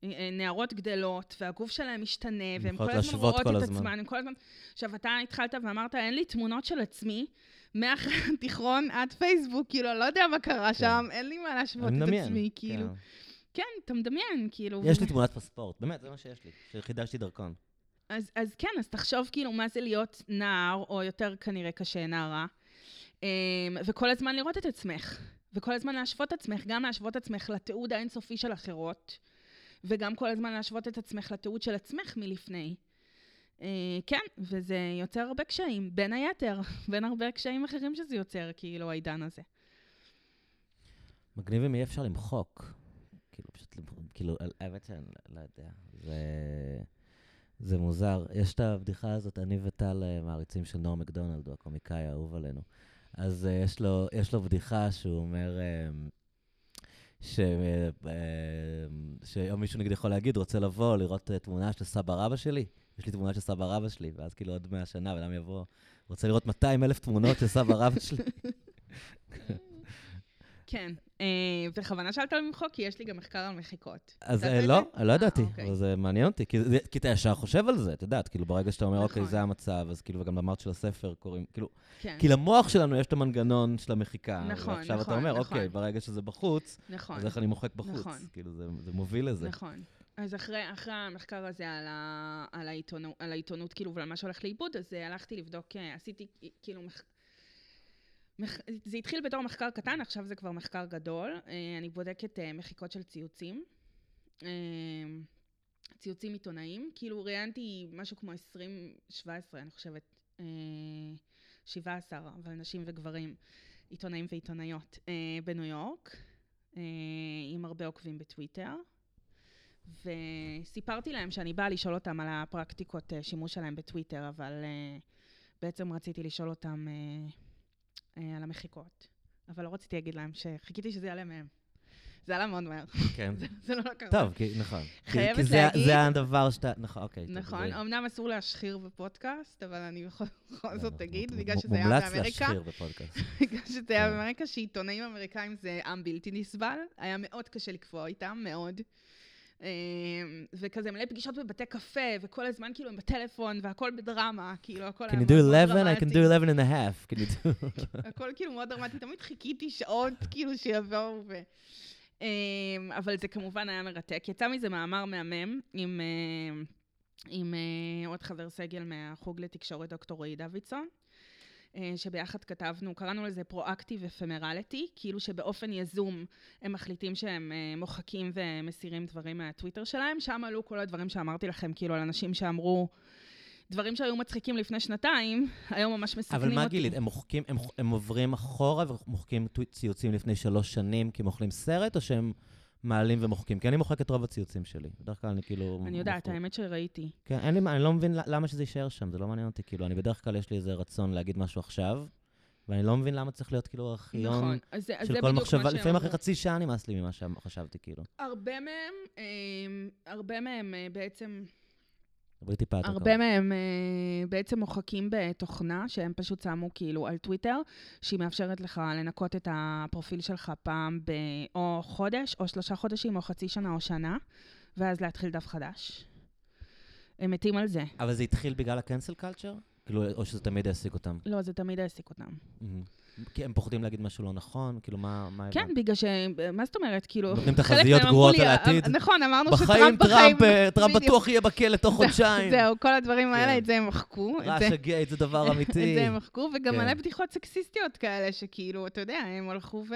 אה, נערות גדלות, והגוף שלהם משתנה, והן כל הזמן רואות כל את הזמן. עצמן, הן כל הזמן... עכשיו, אתה התחלת ואמרת, אין לי תמונות של עצמי, מאחרי התיכון עד פייסבוק, כאילו, לא יודע מה קרה שם, אין לי מה להשוות את מדמיין. עצמי, כאילו. כן. כן, אתה מדמיין, כאילו. יש לי תמונת פספורט, באמת, זה מה שיש לי, שחידשתי דרכון. אז, אז כן, אז תחשוב כאילו מה זה להיות נער, או יותר כנראה קשה, נערה, אמ, וכל הזמן לראות את עצמך, וכל הזמן להשוות את עצמך, גם להשוות את עצמך לתיעוד האינסופי של אחרות, וגם כל הזמן להשוות את עצמך לתיעוד של עצמך מלפני. אה, כן, וזה יוצר הרבה קשיים, בין היתר, בין הרבה קשיים אחרים שזה יוצר, כאילו, העידן הזה. מגניב אם יהיה אפשר למחוק. כאילו, פשוט, למחוק, כאילו, האמת שאני לא יודע. זה, זה מוזר. יש את הבדיחה הזאת, אני וטל אה, מעריצים של נור מקדונלד, הוא הקומיקאי האהוב עלינו. אז uh, יש, לו, יש לו בדיחה שהוא אומר, um, ש, uh, שיום מישהו נגיד יכול להגיד, רוצה לבוא, לראות תמונה של סבא רבא שלי. יש לי תמונה של סבא רבא שלי, ואז כאילו עוד 100 שנה, ואדם יבוא, רוצה לראות 200 אלף תמונות של סבא רבא שלי. כן, אה, בכוונה שאלת על למחוק, כי יש לי גם מחקר על מחיקות. אז אה, לא? לא אה, ידעתי, אוקיי. אבל זה מעניין אותי, כי אתה ישר חושב על זה, את יודעת, כאילו ברגע שאתה אומר, אוקיי, נכון. זה המצב, אז כאילו, וגם אמרת של הספר קוראים, כאילו, כן, כי למוח שלנו יש את המנגנון של המחיקה. נכון, ועכשיו אתה נכון, אומר, נכון. אוקיי, ברגע שזה בחוץ, נכון. אז איך אני מוחק בחוץ? נכון. כאילו, זה מוביל לזה. נכון. אז אחרי, אחרי המחקר הזה על, ה, על, העיתונות, על העיתונות, כאילו, ועל מה שהולך לאיבוד, אז אה, הלכתי לבדוק, אה, עשיתי, אה, כאילו, מח... זה התחיל בתור מחקר קטן, עכשיו זה כבר מחקר גדול. אה, אני בודקת אה, מחיקות של ציוצים. אה, ציוצים עיתונאיים. כאילו, ראיינתי משהו כמו 20, 17, אני חושבת, אה, 17, אבל נשים וגברים, עיתונאים ועיתונאיות, בניו יורק, עם הרבה עוקבים בטוויטר. וסיפרתי להם שאני באה לשאול אותם על הפרקטיקות שימוש שלהם בטוויטר, אבל בעצם רציתי לשאול אותם על המחיקות. אבל לא רציתי להגיד להם שחיכיתי שזה יעלה מהם. זה עלה מאוד מהר, כן. זה- זה לא לקח. טוב, כי, נכון. כי- חייבת כי זה- להגיד- זה הדבר שאתה, נכון, אוקיי. נכון, זה- אמנם אסור להשחיר בפודקאסט, אבל אני בכל בכל זאת לא, אגיד, מ- בגלל שזה היה מומלץ באמריקה, להשחיר בפודקאסט. בגלל שזה היה. באמריקה, שעיתונאים אמריקאים זה עם בלתי נסבל, היה מאוד קשה לקבוע איתם, מאוד. אה, וכזה מלא פגישות בבתי קפה, וכל הזמן כאילו הם בטלפון, והכל בדרמה, כאילו הכל Can היה you do מאוד 11? I can דרמטי. do 11 and a half. Can you do... הכל כאילו מאוד דרמטי, תמיד חיכיתי שעות כאילו שיבואו ו... אמ, אבל זה כמובן היה מרתק. יצא מזה מאמר מהמם עם, אה, עם אה, עוד חבר סגל מהחוג לתקשורת, דוקטור רועי דוידסון, שביחד כתבנו, קראנו לזה פרואקטיב אפמרליטי, כאילו שבאופן יזום הם מחליטים שהם אה, מוחקים ומסירים דברים מהטוויטר שלהם. שם עלו כל הדברים שאמרתי לכם, כאילו על אנשים שאמרו... דברים שהיו מצחיקים לפני שנתיים, היום ממש מסכנים אותי. אבל מה גילית? הם מוחקים, הם, הם עוברים אחורה ומוחקים ציוצים לפני שלוש שנים כי הם אוכלים סרט, או שהם מעלים ומוחקים? כי אני מוחק את רוב הציוצים שלי. בדרך כלל אני כאילו... אני יודעת. האמת שראיתי. כן, אין לי מה, אני לא מבין למה שזה יישאר שם, זה לא מעניין אותי. כאילו, אני בדרך כלל יש לי איזה רצון להגיד משהו עכשיו, ואני לא מבין למה צריך להיות כאילו ארכיון נכון, אז זה, אז של זה כל מחשבה. לפעמים אחרי. חצי שעה נמאס לי ממה שחשבתי, כאילו. הרבה מהם, אה, הרבה מהם אה, בעצם, דברי טיפה יותר הרבה מהם אה, בעצם מוחקים בתוכנה, שהם פשוט שמו כאילו על טוויטר, שהיא מאפשרת לך לנקות את הפרופיל שלך פעם ב... או חודש, או שלושה חודשים, או חצי שנה, או שנה, ואז להתחיל דף חדש. הם מתים על זה. אבל זה התחיל בגלל ה-cancel culture? כאילו, או שזה תמיד העסיק אותם? לא, זה תמיד העסיק אותם. מהמם. כי הם פוחדים להגיד משהו לא נכון? כאילו, מה... מה כן? בגלל ש... מה זאת אומרת? כאילו... נותנים תחזיות גרועות על העתיד. אה, נכון, אמרנו בחיים שטראמפ בחיים... טראמפ, אה, טראמפ. בטוח יהיה בכלא תוך חודשיים. זהו, כל הדברים האלה, כן. את זה הם מחקו. את זה- ראשה גייט זה דבר את אמיתי. זה הם מחקו, וגם כן. מלא בדיחות סקסיסטיות כאלה, שכאילו, אתה יודע, הם הלכו ו...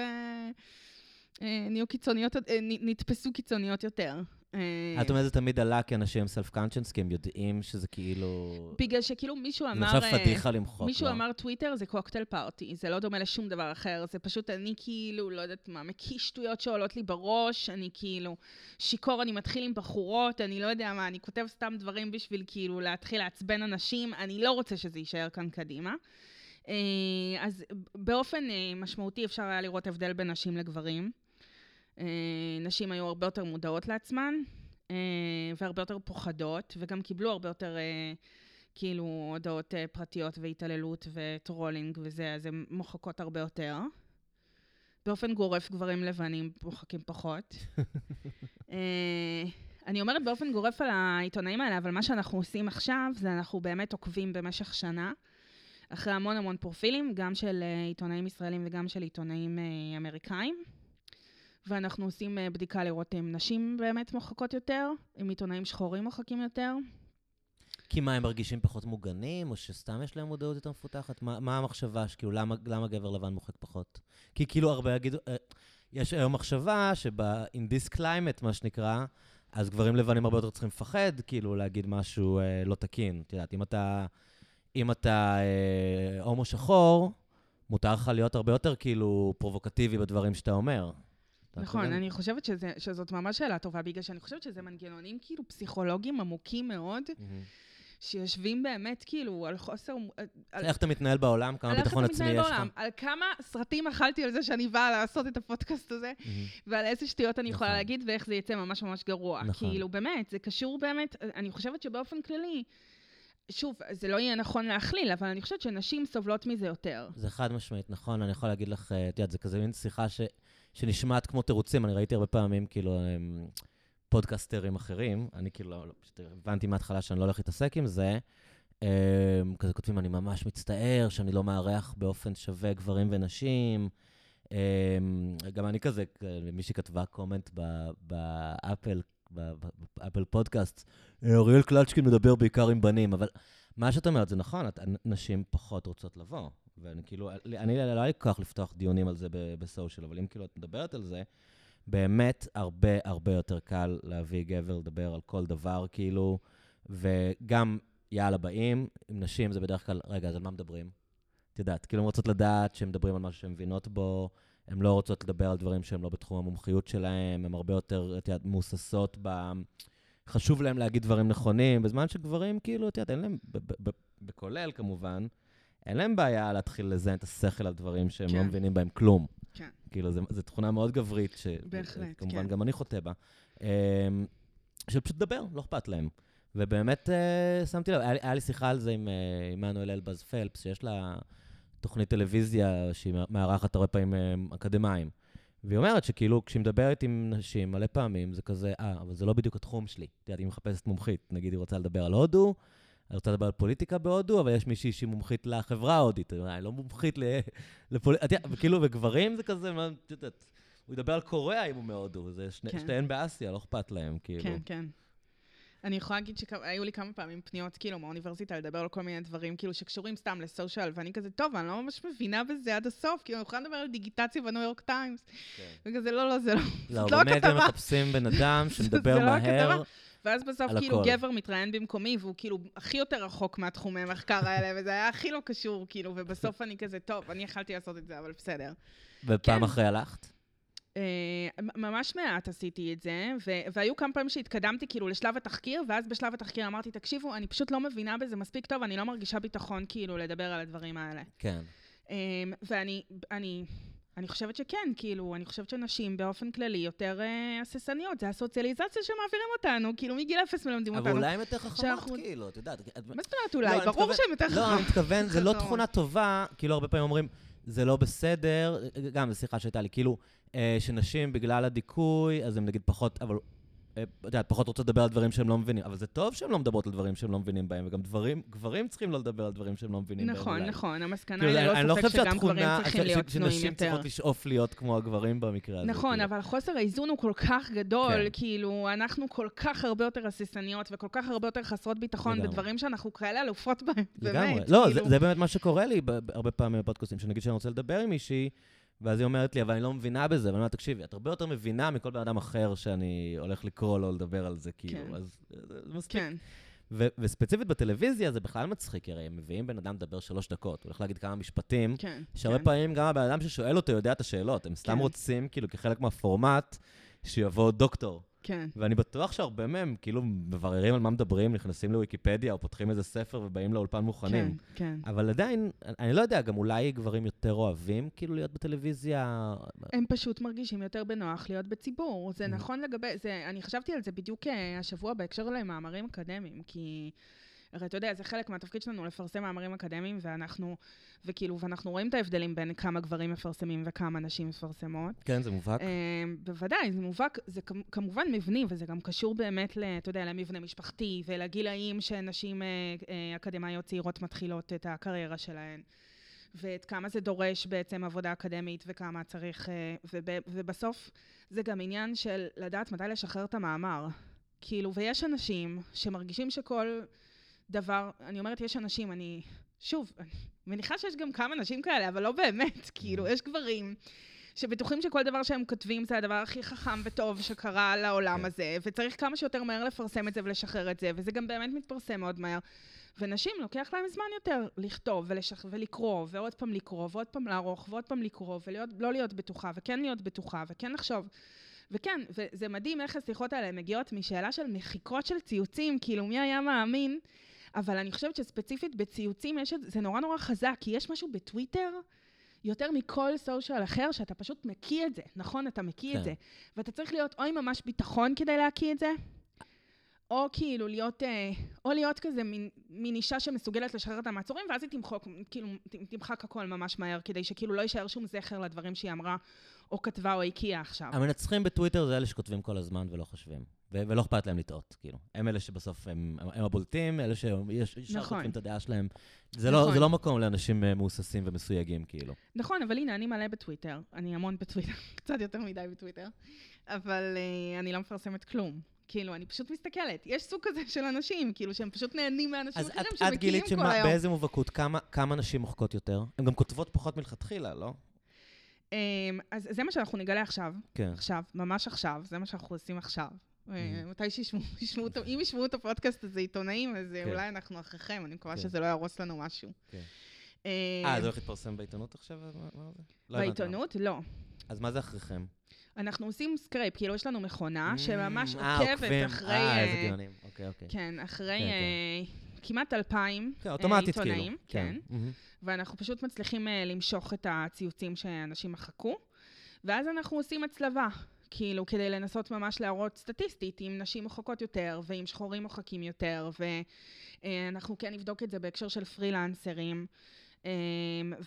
אה, נהיו קיצוניות, נתפסו קיצוניות יותר. אה, את אומרת, זה תמיד עלה כי אנשים הם סלף-קונצ'נס, כי הם יודעים שזה כאילו... בגלל שכאילו מישהו זה אמר... עכשיו אה, פדיחה למחוק. מישהו לא? אמר טוויטר זה קוקטייל פארטי, זה לא דומה לשום דבר אחר, זה פשוט אני כאילו, לא יודעת מה, מקיש שטויות שעולות לי בראש, אני כאילו שיכור, אני מתחיל עם בחורות, אני לא יודע מה, אני כותב סתם דברים בשביל כאילו להתחיל לעצבן אנשים, אני לא רוצה שזה יישאר כאן קדימה. אה, אז באופן משמעותי אפשר היה לראות הבדל בין נשים לגברים. אה, נשים היו הרבה יותר מודעות לעצמן, אה, והרבה יותר פוחדות, וגם קיבלו הרבה יותר... אה, כאילו הודעות פרטיות והתעללות ו trolling וזה, אז הן מוחקות הרבה יותר. באופן גורף גברים לבנים מוחקים פחות. אני אומרת באופן גורף על העיתונאים האלה, אבל מה שאנחנו עושים עכשיו, זה אנחנו באמת עוקבים במשך שנה, אחרי המון המון פרופילים, גם של עיתונאים ישראלים וגם של עיתונאים אמריקאים. ואנחנו עושים אה, בדיקה לראות אם נשים באמת מוחקות יותר, אם עיתונאים שחורים מוחקים יותר. כי מה, הם מרגישים פחות מוגנים, או שסתם יש להם מודעות יותר מפותחת? מה, מה המחשבה, שכאילו, למה, למה גבר לבן מוחק פחות? כי כאילו הרבה יגידו, אה, יש היום מחשבה שב- in this climate, מה שנקרא, אז גברים לבנים הרבה יותר צריכים לפחד, כאילו, להגיד משהו אה, לא תקין. את יודעת, אם אתה, אם אתה אה, הומו שחור, מותר לך להיות הרבה יותר כאילו פרובוקטיבי בדברים שאתה אומר. אתה נכון? אני חושבת שזה, שזאת ממש שאלה טובה, בגלל שאני חושבת שזה מנגנונים כאילו פסיכולוגיים עמוקים מאוד, מהמם. שיושבים באמת כאילו על חוסר... על, איך אתה מתנהל בעולם? כמה על איך ביטחון אתה עצמי מתנהל יש לך? בעולם, על כמה סרטים אכלתי על זה שאני באה לעשות את הפודקאסט הזה, מהמם. ועל איזה שטויות אני יכולה נכון. להגיד, ואיך זה יצא ממש ממש גרוע. נכון. כאילו, באמת, זה קשור באמת, אני חושבת שבאופן כללי, שוב, זה לא יהיה נכון להכליל, אבל אני חושבת שנשים סובלות מזה יותר. זה חד משמעית, נכון, אני יכול להגיד לך, אה, את יודעת, זה כזה מין שיחה ש, שנשמעת כמו תירוצים, אני ראיתי הרבה פעמים, כאילו, פודקאסטרים אחרים, אני כאילו, לא, לא, פשוט הבנתי מההתחלה שאני לא הולך להתעסק עם זה, כזה כותבים, אני ממש מצטער שאני לא מארח באופן שווה גברים ונשים. גם אני כזה, מישהי כתבה קומנט באפל, באפל פודקאסט, "אה, אריאל קלצ'קין מדבר בעיקר עם בנים, אבל מה שאת אומרת זה נכון, נשים פחות רוצות לבוא. ואני כאילו, אני לא היה לי כוח לפתוח דיונים על זה בסושיאל, אבל אם כאילו את מדברת על זה, באמת הרבה הרבה יותר קל להביא גבר לדבר על כל דבר, כאילו, וגם, יאללה, באים, עם נשים זה בדרך כלל, רגע, אז על מה מדברים? את יודעת, כאילו, הן רוצות לדעת שהן מדברים על משהו שהן מבינות בו, הן לא רוצות לדבר על דברים שהם לא בתחום המומחיות שלהן, הן הרבה יותר, את יודעת, מוססות ב... חשוב להם להגיד דברים נכונים, בזמן שגברים, כאילו, את יודעת, אין להם, בכולל כמובן, אין להם בעיה להתחיל לזיין את השכל על דברים שהם לא כן. מבינים בהם כלום. כן. כאילו, זו תכונה מאוד גברית, ש... בהחלט, כמובן, כן. גם אני חוטא בה. אמ, של פשוט לדבר, לא אכפת להם. ובאמת, אה, שמתי לב, היה לי- היה לי שיחה על זה עם אה, עמנואל אלבז פלפס, שיש לה תוכנית טלוויזיה שהיא מארחת הרבה פעמים אה, אקדמאים. והיא אומרת שכאילו, כשהיא מדברת עם נשים מלא פעמים, זה כזה, אה, אבל זה לא בדיוק התחום שלי. את יודעת, היא מחפשת מומחית, נגיד היא רוצה לדבר על הודו, היא רוצה לדבר על פוליטיקה בהודו, אבל יש מישהי שהיא מומחית לחברה ההודית, היא אני לא מומחית לפוליטיקה, וכאילו, וגברים זה כזה, מה, את יודעת, הוא ידבר על קוריאה אם הוא מהודו, זה כן. שתיהן באסיה, לא אכפת להם, כאילו. כן, כן. אני יכולה להגיד שהיו לי כמה פעמים פניות, כאילו, מהאוניברסיטה, לדבר על כל מיני דברים, כאילו, שקשורים סתם לסושיאל, ואני כזה, טוב, אני לא ממש מבינה בזה עד הסוף, כאילו, אני יכולה לדבר על דיגיטציה בניו יורק טיימס. וכזה, לא, לא, זה לא, לא, לא במדיה הכתבה. מחפשים בן אדם שמדבר לא מהר. ואז בסוף, כאילו, הכל. גבר מתראיין במקומי, והוא כאילו הכי יותר רחוק מהתחומי מחקר האלה, וזה היה הכי לא קשור, כאילו, ובסוף אני כזה, טוב, אני יכלתי לעשות את זה, אבל בסדר. ופעם כן. אחרי הלכת? אה, ממש מעט עשיתי את זה, ו- והיו כמה פעמים שהתקדמתי כאילו לשלב התחקיר, ואז בשלב התחקיר אמרתי, תקשיבו, אני פשוט לא מבינה בזה מספיק טוב, אני לא מרגישה ביטחון כאילו לדבר על הדברים האלה. כן. אה, ואני אני, אני חושבת שכן, כאילו, אני חושבת שנשים באופן כללי יותר אה, הססניות, זה הסוציאליזציה שמעבירים אותנו, כאילו מגיל אפס מלמדים אבל אותנו. אולי הן יותר חכמות, שאנחנו- כאילו, את יודעת. את- מה זאת אומרת לא, אולי? אני ברור שהן יותר לא, אני חכמות. מתכוון, זה לא חכמות. תכונה טובה, כאילו הרבה פעמים אומרים, זה לא בסדר, גם זו שיחה שהייתה לי, כאילו, שנשים בגלל הדיכוי, אז הן נגיד פחות, אבל, אה, את יודעת, פחות רוצות לדבר על דברים שהם לא מבינים, אבל זה טוב שהן לא מדברות על דברים שהן לא מבינים בהם, וגם דברים, גברים צריכים לא לדבר על דברים שהם לא מבינים בהם. נכון. נכון, המסקנה כאילו, היא ללא לא ספק שגם גברים צריכים להיות צנועים שנשים יותר. צריכות לשאוף להיות כמו הגברים במקרה הזה. נכון, כאילו. אבל חוסר האיזון הוא כל כך גדול, כן. כאילו, אנחנו כל כך הרבה יותר הססניות וכל כך הרבה יותר חסרות ביטחון לגמרי. בדברים שאנחנו כאלה אלופות בהם, לגמרי. באמת. לא, כאילו. זה, זה באמת מה שקורה לי הרבה פעמים בפודקאסטים, שנגיד שאני רוצה לדבר עם מישהי, ואז היא אומרת לי, אבל אני לא מבינה בזה. ואני אומר, תקשיבי, את הרבה יותר מבינה מכל בן אדם אחר שאני הולך לקרוא לו לדבר על זה, כאילו. כן. אז זה זה מספיק. כן, ו- וספציפית בטלוויזיה זה בכלל מצחיק, הרי הם מביאים בן אדם לדבר שלוש דקות, הוא הולך להגיד כמה משפטים, כן. שהרבה כן. פעמים גם הבן אדם ששואל אותו יודע את השאלות, הם סתם כן. רוצים, כאילו, כחלק מהפורמט, שיבוא דוקטור. כן. ואני בטוח שהרבה מהם, כאילו, מבררים על מה מדברים, נכנסים לוויקיפדיה, או פותחים איזה ספר ובאים לאולפן מוכנים. כן, כן. אבל עדיין, אני לא יודע, גם אולי גברים יותר אוהבים, כאילו, להיות בטלוויזיה. הם פשוט מרגישים יותר בנוח להיות בציבור. זה Mm. נכון לגבי, זה, אני חשבתי על זה בדיוק אה, השבוע בהקשר למאמרים אקדמיים, כי הרי אתה יודע, זה חלק מהתפקיד שלנו לפרסם מאמרים אקדמיים, ואנחנו, וכאילו, ואנחנו רואים את ההבדלים בין כמה גברים מפרסמים וכמה נשים מפרסמות. כן, זה מובהק. אה, בוודאי, זה מובהק, זה כמ- כמובן מבני, וזה גם קשור באמת, אתה יודע, למבנה משפחתי ולגילאים שנשים אה, אה, אקדמאיות צעירות מתחילות את הקריירה שלהן. ואת כמה זה דורש בעצם עבודה אקדמית וכמה צריך... וב, ובסוף זה גם עניין של לדעת מתי לשחרר את המאמר. כאילו, ויש אנשים שמרגישים שכל דבר... אני אומרת, יש אנשים, אני... שוב, אני מניחה שיש גם כמה נשים כאלה, אבל לא באמת. כאילו, יש גברים שבטוחים שכל דבר שהם כותבים זה הדבר הכי חכם וטוב שקרה לעולם כן. הזה, וצריך כמה שיותר מהר לפרסם את זה ולשחרר את זה, וזה גם באמת מתפרסם מאוד מהר. ונשים, לוקח להם זמן יותר לכתוב ולשח... ולקרוא, ועוד פעם לקרוא, ועוד פעם לערוך, ועוד פעם לקרוא, ולא להיות בטוחה, וכן להיות בטוחה, וכן לחשוב. וכן, וזה מדהים איך השיחות האלה מגיעות משאלה של מחיקות של ציוצים, כאילו מי היה מאמין, אבל אני חושבת שספציפית בציוצים יש את זה, נורא נורא חזק, כי יש משהו בטוויטר, יותר מכל סושיאל אחר, שאתה פשוט מקיא את זה, נכון? אתה מקיא כן. את זה. ואתה צריך להיות או עם ממש ביטחון כדי להקיא את זה, או כאילו להיות, אה, או להיות כזה מין, מין אישה שמסוגלת לשחרר את המעצורים, ואז היא תמחוק, כאילו, תמחק הכל ממש מהר, כדי שכאילו לא יישאר שום זכר לדברים שהיא אמרה, או כתבה, או הקיא עכשיו. המנצחים בטוויטר זה אלה שכותבים כל הזמן ולא חושבים. ולא אכפת להם לטעות, כאילו. הם אלה שבסוף הם, הם הבולטים, אלה שישר נכון. כותבים את הדעה שלהם. זה, לא, נכון. זה לא מקום לאנשים אה, מהוססים ומסויגים, כאילו. נכון, אבל הנה, אני מלא בטוויטר. אני המון בטוויטר, קצת יותר מדי בטוויטר, אבל uh, אני לא מפרסמת כלום. כאילו, אני פשוט מסתכלת. יש סוג כזה של אנשים, כאילו, שהם פשוט נהנים מאנשים אז אחרים את, את שמכירים גילית כל היום. באיזה מובהקות, כמה, כמה נשים מוחקות יותר? הן גם כותבות פחות מלכתחילה, לא? Um, אז זה מה שאנחנו נגלה עכשיו, כן. עכשיו, ממש עכשיו, זה מה שאנחנו עושים עכשיו. אה, Mhm. מתי שישמעו, ישמעו אותו- אם ישמעו את הפודקאסט הזה עיתונאים, אז אה, כן. אולי אנחנו אחריכם, אני מקווה כן. שזה לא יהרוס לנו משהו. כן. אה, אה, זה הולך להתפרסם בעיתונות עכשיו? לא. בעיתונות? לא. אז מה זה אחריכם? אנחנו עושים scrape, כאילו יש לנו מכונה שממש אה, עוקבת. אחרי... אה, איזה גאונים. אוקיי, אוקיי. כן, אחרי כמעט אלפיים אוטומטית, כאילו. עיתונאים, כן. ואנחנו פשוט מצליחים למשוך את הציוצים שאנשים מחקו, ואז אנחנו עושים הצלבה, כאילו, כדי לנסות ממש להראות סטטיסטית אם נשים מוחקות יותר, ואם שחורים מוחקים יותר, ואנחנו כן נבדוק את זה בהקשר של פרילנסרים, אה,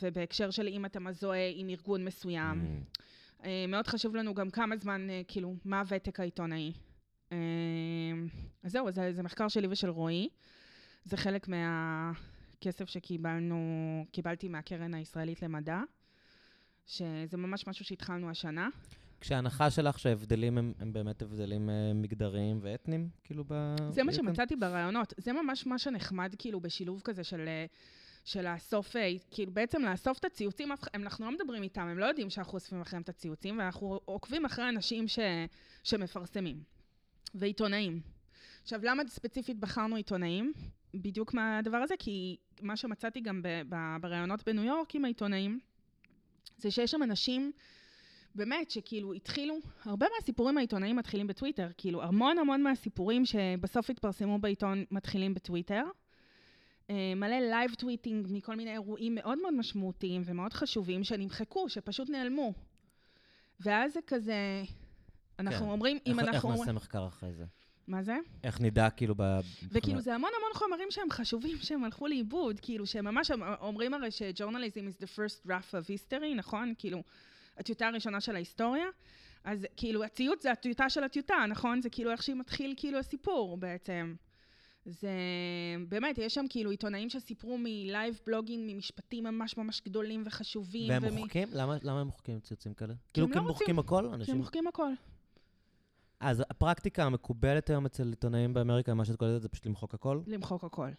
ובהקשר של אם אתה מזוהה עם ארגון מסוים. אה, מאוד חשוב לנו גם כמה זמן, אה, כאילו, מה הוותק העיתונאי. אה, אז זהו, זה, זה מחקר שלי ושל רועי. זה חלק מהכסף שקיבלנו, קיבלתי מהקרן הישראלית למדע, שזה ממש משהו שהתחלנו השנה. כשההנחה שלך שההבדלים הם, הם באמת הבדלים אה, מגדריים ואתניים, כאילו ב... זה מה? שמצאתי בראיונות. זה ממש מה שנחמד, כאילו, בשילוב כזה של... אה, של לאסוף, אה, כאילו בעצם לאסוף את הציוצים, אנחנו לא מדברים איתם, הם לא יודעים שאנחנו אוספים אחריהם את הציוצים, ואנחנו עוקבים אחרי אנשים ש, שמפרסמים, ועיתונאים. עכשיו, למה ספציפית בחרנו עיתונאים? בדיוק מהדבר הזה, כי מה שמצאתי גם בראיונות בניו יורק עם העיתונאים, זה שיש שם אנשים, באמת, שכאילו התחילו, הרבה מהסיפורים העיתונאים מתחילים בטוויטר, כאילו המון המון מהסיפורים שבסוף התפרסמו בעיתון מתחילים בטוויטר. אה, מלא live tweeting מכל מיני אירועים מאוד מאוד משמעותיים ומאוד חשובים שנמחקו, שפשוט נעלמו. ואז זה כזה, אנחנו כן. אומרים, אם איך, אנחנו... איך נעשה מחקר אחרי זה? מה זה? איך נדע, כאילו, ב... וכאילו זה המון המון חומרים שהם חשובים, שהם הלכו לאיבוד, כאילו שהם ממש אומרים הרי שג'ורנליזם is the first draft of history, נכון? כאילו, הטיוטה הראשונה של ההיסטוריה. אז כאילו הציוץ זה הטיוטה של הטיוטה, נכון? זה כאילו איך שהיא מתחיל כאילו הסיפור בעצם. זה באמת, יש שם כאילו עיתונאים שסיפרו מלייב בלוגים ממשפטים ממש ממש גדולים וחשובים. והם ומ- מוחקים? למה, למה הם מוחקים ציוצים כאלה? כי כאילו, הם כי לא הם. מוחקים הכל? כי. הם מוחקים הכל. אז הפרקטיקה המקובלת היום אצל עיתונאים באמריקה, מה שאת קוראת זה פשוט למחוק הכל? למחוק הכל.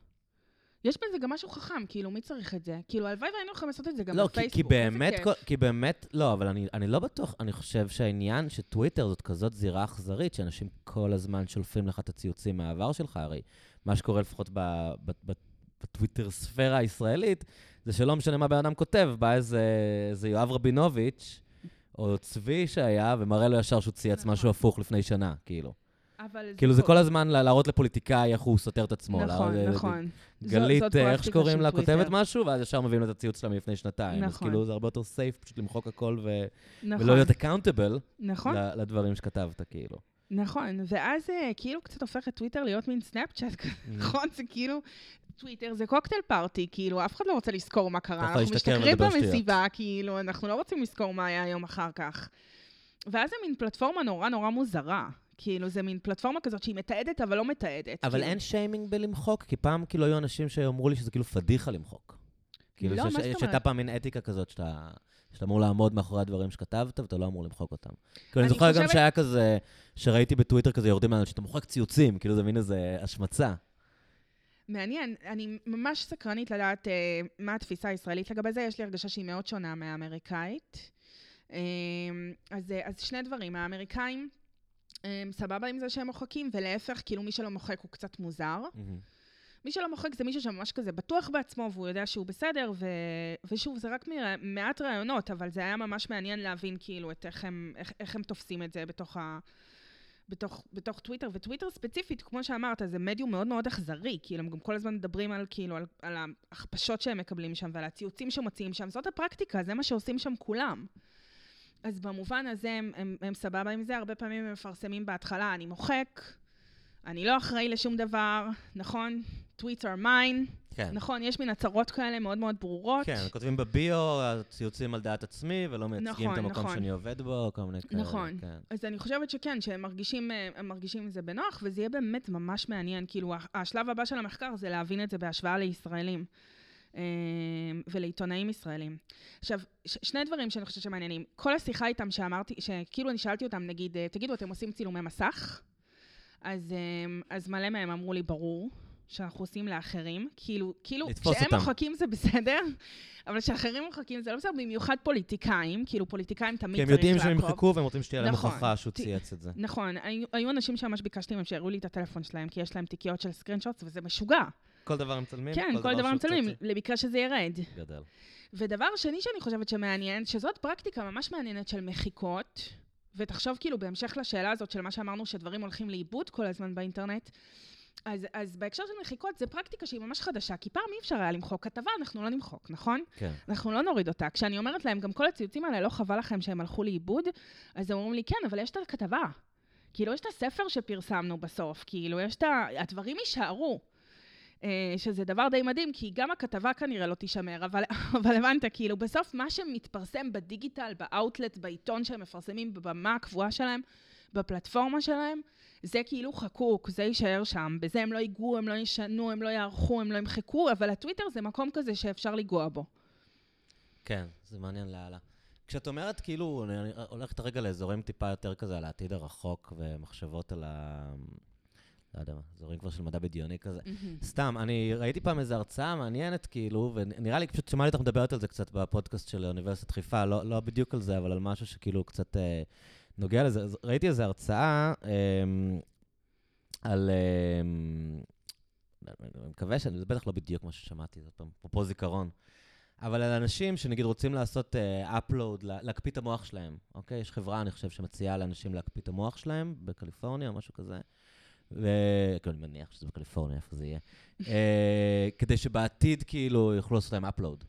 יש בזה גם משהו חכם, כאילו, מי צריך את זה? כאילו, הלוואי והיינו יכולים לעשות את זה גם לא, כי, בפייסבוק. כי באמת, איזה כל. כי באמת, לא, אבל אני, אני לא בטוח, אני חושב שהעניין שטוויטר זאת כזאת זירה אכזרית, שאנשים כל הזמן שולפים לך את הציוצים מהעבר שלך, הרי מה שקורה לפחות ב, ב, ב, בטוויטרספירה הישראלית, זה שלא משנה מה בן אדם כותב, בא איזה, איזה יואב רבינוביץ', או צבי שהיה, ומראה לו ישר שהוא צייץ נכון. משהו הפוך לפני שנה, כאילו. אבל כאילו זה כל- הזמן לה- להראות לפוליטיקאי איך הוא סותר את עצמו. נכון, נכון. גלית, אה, איך שקוראים לה. כותבת משהו, ואז ישר מביאים לה את הציוץ שלה מלפני שנתיים. אז נכון. כאילו זה הרבה יותר safe פשוט למחוק הכל. נכון, ולא להיות accountable נכון, לדברים שכתבת, כאילו. נכון. ואז אה, כאילו קצת הופך את טוויטר להיות מין סנאפצ'אט Mm. נכון? זה כאילו... טוויטר זה קוקטייל פארטי, כאילו, אף אחד לא רוצה לזכור מה קרה. אנחנו משתכרים. במסיבה, כאילו, אנחנו לא רוצים לזכור מה היה היום אחר כך. ואז זה מין פלטפורמה נורא נורא מוזרה. כאילו, זה מין פלטפורמה כזאת שהיא מתעדת, אבל לא מתעדת. אבל כאילו. אין שיימינג בלמחוק, כי פעם כאילו היו אנשים שאמרו לי שזה כאילו פדיחה למחוק. כאילו לא, מה זאת שהייתה? פעם מין אתיקה כזאת שאתה... שאתה אמור לעמוד מאחורי הדברים שכתבת, ואתה לא אמור למחוק אותם. כאילו, אני זוכר גם חושבת- שהיה כזה, שראיתי בטוויטר כזה יורדים לאנשים, שאתה מוחק ציוצים, כאילו זה מין איזה השמצה. מעניין, אני ממש סקרנית לדעת אה, מה התפיסה הישראלית לגבי זה, יש לי הרגשה שהיא מאוד שונה מהאמריקאית. אה, אז, אה, אז שני דברים, האמריקאים, אה, סבבה עם זה שהם מוחקים, ולהפך, כאילו מי שלא מוחק הוא קצת מוזר. מי שלא מוחק זה מישהו שממש כזה בטוח בעצמו, והוא יודע שהוא בסדר, ו... ושוב, זה רק מרא... מעט רעיונות, אבל זה היה ממש מעניין להבין כאילו את איך הם, איך, איך הם תופסים את זה בתוך ה... בתוך, בתוך טוויטר, וטוויטר ספציפית, כמו שאמרת, זה מדיום מאוד מאוד אכזרי, כאילו, הם גם כל הזמן מדברים על, כאילו, על, על ההכפשות שהם מקבלים שם ועל הציוצים שמוציאים שם, זאת הפרקטיקה, זה מה שעושים שם כולם. אז במובן הזה הם, הם, הם סבבה עם זה, הרבה פעמים הם מפרסמים בהתחלה, אני מוחק, אני לא אחראי לשום דבר, נכון? tweets are mine, כן. נכון, יש מין הצהרות כאלה מאוד מאוד ברורות. כן, כותבים בביו, הציוצים על דעת עצמי, ולא מייצגים נכון, את המקום נכון. שאני עובד בו, כל מיני כאלה. נכון. כן. אז אני חושבת שכן, שהם מרגישים, אה, מרגישים עם זה בנוח, וזה יהיה באמת ממש מעניין. כאילו, השלב הבא של המחקר זה להבין את זה בהשוואה לישראלים. אה, ולעיתונאים ישראלים. עכשיו, שני דברים שאני חושבת שמעניינים. כל השיחה איתם שאמרתי, שכאילו אני שאלתי אותם, נגיד, אה, תגידו, אתם עושים צילומי מסך? אז, אה, אז מלא מהם אמרו לי, ברור, שאנחנו עושים לאחרים. כאילו, כאילו, כשהם. מוחקים זה בסדר, אבל כשאחרים מוחקים זה לא בסדר, במיוחד פוליטיקאים, כאילו פוליטיקאים תמיד כי הם יודעים לעקוב. שהם ימחקו והם רוצים שתהיה להם נכון. הוכחה שהוא צייץ את זה. נכון, היו, היו אנשים שממש ביקשתי מהם שיראו לי את הטלפון שלהם, כי יש להם תיקיות של סקרינשוטס, וזה משוגע. כל דבר מצלמים? כן, כל דבר מצלמים? למקרה שזה ירד. גדל. ודבר שני שאני חושבת שמעניין, שזאת פרקטיקה ממש מעניינת של מחיקות, ותחשוב כאילו בהמשך לשאלה הזאת של מה שאמרנו, שדברים הולכים לאיבוד כל הזמן באינטרנט, אז, אז בהקשר של מחיקות, זו פרקטיקה שהיא ממש חדשה, כי פעם אי אפשר היה למחוק כתבה, אנחנו לא נמחוק, נכון? כן. אנחנו לא נוריד אותה. כשאני אומרת להם, גם כל הציוצים האלה, לא חבל לכם שהם הלכו לאיבוד? אז הם אומרים לי, כן, אבל יש את הכתבה. כאילו, יש את הספר שפרסמנו בסוף, כאילו, יש את ה... הדברים יישארו. אה, שזה דבר די מדהים, כי גם הכתבה כנראה לא תישמר, אבל, אבל הבנת, כאילו, בסוף מה שמתפרסם בדיגיטל, באאוטלט, בעיתון שהם מפרסמים, בבמה הקבועה שלהם, בפלטפורמה שלהם, זה כאילו חקוק, זה יישאר שם. בזה הם לא ייגעו, הם לא ישנו, הם לא יערכו, הם לא ימחקו, אבל הטוויטר זה מקום כזה שאפשר לנגוע בו. כן, זה מעניין לאללה. כשאת אומרת, כאילו, אני הולכת רגע לאזורים טיפה יותר כזה על העתיד הרחוק, ומחשבות על ה... לא יודע מה, אזורים כבר של מדע בדיוני כזה. סתם, אני ראיתי פעם איזו הרצאה מעניינת, כאילו, ונראה לי, פשוט שמעתי אותך מדברת על זה קצת בפודקאסט של אוניברסיטת חיפה, לא, לא בדיוק על זה, אבל על משהו שכאילו קצת אה, נוגע לזה. אז ראיתי איזו הרצאה אה, על... אה, אני מקווה שאני, זה בטח לא בדיוק מה ששמעתי, זה פעם, אפרופו זיכרון. אבל על אנשים שנגיד רוצים לעשות uh, upload, לה, להקפיא את המוח שלהם, אוקיי? יש חברה, אני חושב, שמציעה לאנשים להקפיא את המוח שלהם בקליפורניה או משהו כזה. כאילו, אני מניח שזה בקליפורניה, איפה זה יהיה. uh, כדי שבעתיד, כאילו, יוכלו לעשות להם upload.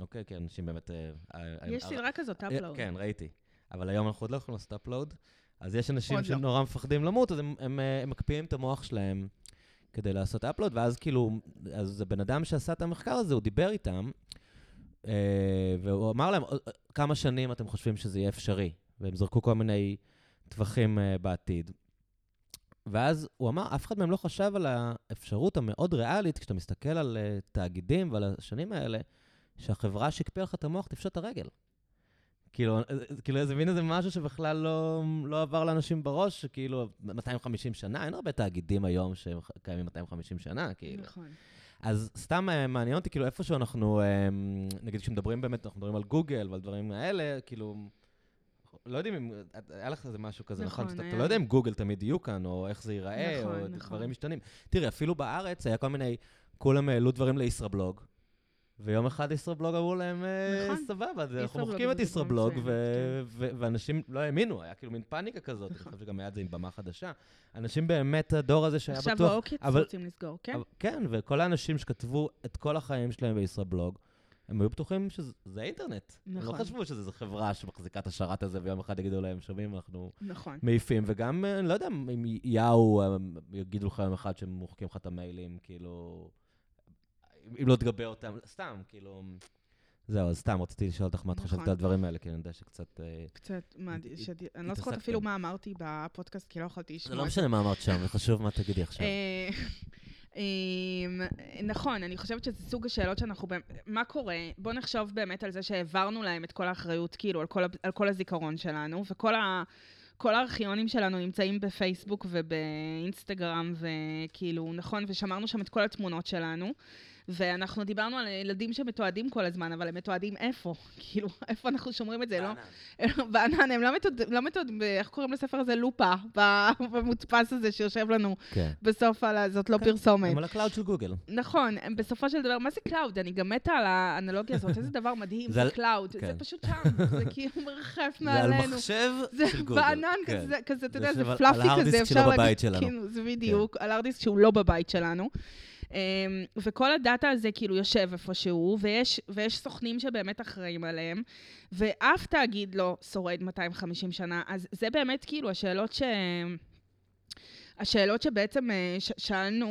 אוקיי? כי אנשים באמת... Uh, יש סדרה כזאת, אה, אפלואוד. כן, ראיתי. אבל היום אנחנו עוד לא יכולים לעשות upload. אז יש אנשים עוד לא. שנורא מפחדים למות, אז הם, אה, מקפיאים את המוח שלהם כדי לעשות upload, ואז כאילו, אז הבן אדם שעשה את המחקר הזה, הוא דיבר איתם, אה, והוא אמר להם, "אה, כמה שנים אתם חושבים שזה יהיה אפשרי? והם זרקו כל מיני טווחים אה, בעתיד. ואז הוא אמר, אף אחד מהם לא חשב על האפשרות המאוד ריאלית, כשאתה מסתכל על אה, תאגידים ועל השנים האלה, שהחברה שהקפיאה לך את המוח תפשוט את הרגל. כאילו, אה, כאילו, זה מין איזה משהו שבכלל לא, לא עבר לאנשים בראש, שכאילו, 250 שנה, אין הרבה תאגידים היום שקיימים 250 שנה, כאילו. נכון. אז סתם אה, מעניין אותי, כאילו, איפשהו אנחנו, אה, נגיד, כשמדברים באמת, אנחנו מדברים על גוגל ועל דברים האלה, כאילו, לא יודעים אם, היה לך איזה משהו כזה, נכון? נכון, אתה, אתה היה. לא יודע אם גוגל תמיד יהיו כאן, או איך זה ייראה, נכון, או נכון. דברים משתנים. תראי, אפילו בארץ היה כל מיני, כולם העלו דברים לישראבלוג, ויום אחד ישראבלוג אמרו להם, אה, נכון. סבבה, אז אנחנו מוחקים את זה ישראבלוג, ו- מצוינת, ו- ואנשים לא האמינו, היה כאילו מין פאניקה כזאת, אני נכון. חושב שגם היה את זה עם במה חדשה. אנשים באמת, הדור הזה שהיה עכשיו בטוח... האוקיץ אבל- רוצים לסגור, כן? אבל- כן, וכל האנשים שכתבו את כל החיים שלהם בישראבלוג, הם היו בטוחים שזה האינטרנט. הם לא נכון. חשבו שזו חברה שמחזיקה את השרת הזה, ויום אחד יגידו להם, שומעים, אנחנו נכון. מעיפים, וגם, אה, אני לא יודע אם יאו אה, יגידו לך יום אחד שהם מוחקים לך את המיילים, כאילו, אם לא תגבה אותם, סתם, כאילו, זהו, אז סתם, רציתי לשאול אותך מה את חושבת נכון. על הדברים האלה, כי אני יודע שקצת... אה, קצת, מה, אני לא זוכרת. אפילו מה אמרתי בפודקאסט, כי לא יכולתי לשמוע זה לא משנה מה אמרת שם, זה חשוב מה תגידי עכשיו. אמ, נכון, אני חושבת שזה סוג השאלות שאנחנו... מה קורה? בוא נחשוב באמת על זה שהעברנו להם את כל האחריות, כאילו, על כל, על כל הזיכרון שלנו, וכל ה... כל הארכיונים שלנו נמצאים בפייסבוק ובאינסטגרם, וכאילו, נכון, ושמרנו שם את כל התמונות שלנו. ואנחנו דיברנו על ילדים שמתועדים כל הזמן, אבל הם מתועדים איפה? כאילו, איפה אנחנו שומרים את זה? לא, בענן, הם לא מתועדים, לא מתועדים, איך קוראים לספר הזה? לופה, במודפס הזה שיושב לנו כן. בסוף על ה... זאת לא כן, פרסומת. הם על ה cloud של גוגל. נכון, בסופו של דבר, מה זה cloud? אני גם מתה על האנלוגיה הזאת, איזה דבר מדהים, זה זה cloud, זה כן. פשוט שם, זה כאילו מרחף זה על מעלינו. מחשב זה של גוגל. בענן כן. כזה, אתה זה יודע, זה יושב על- fluffy כזה, אפשר. כאילו, זה בדיוק, על hard disk שהוא לא בבית שלנו. אמ, וכל ה data הזה כאילו יושב איפשהו, ויש, ויש סוכנים שבאמת אחראים עליהם, ואף תאגיד לא שורד 250 שנה, אז זה באמת כאילו השאלות ש... השאלות שבעצם אה, ש- שאלנו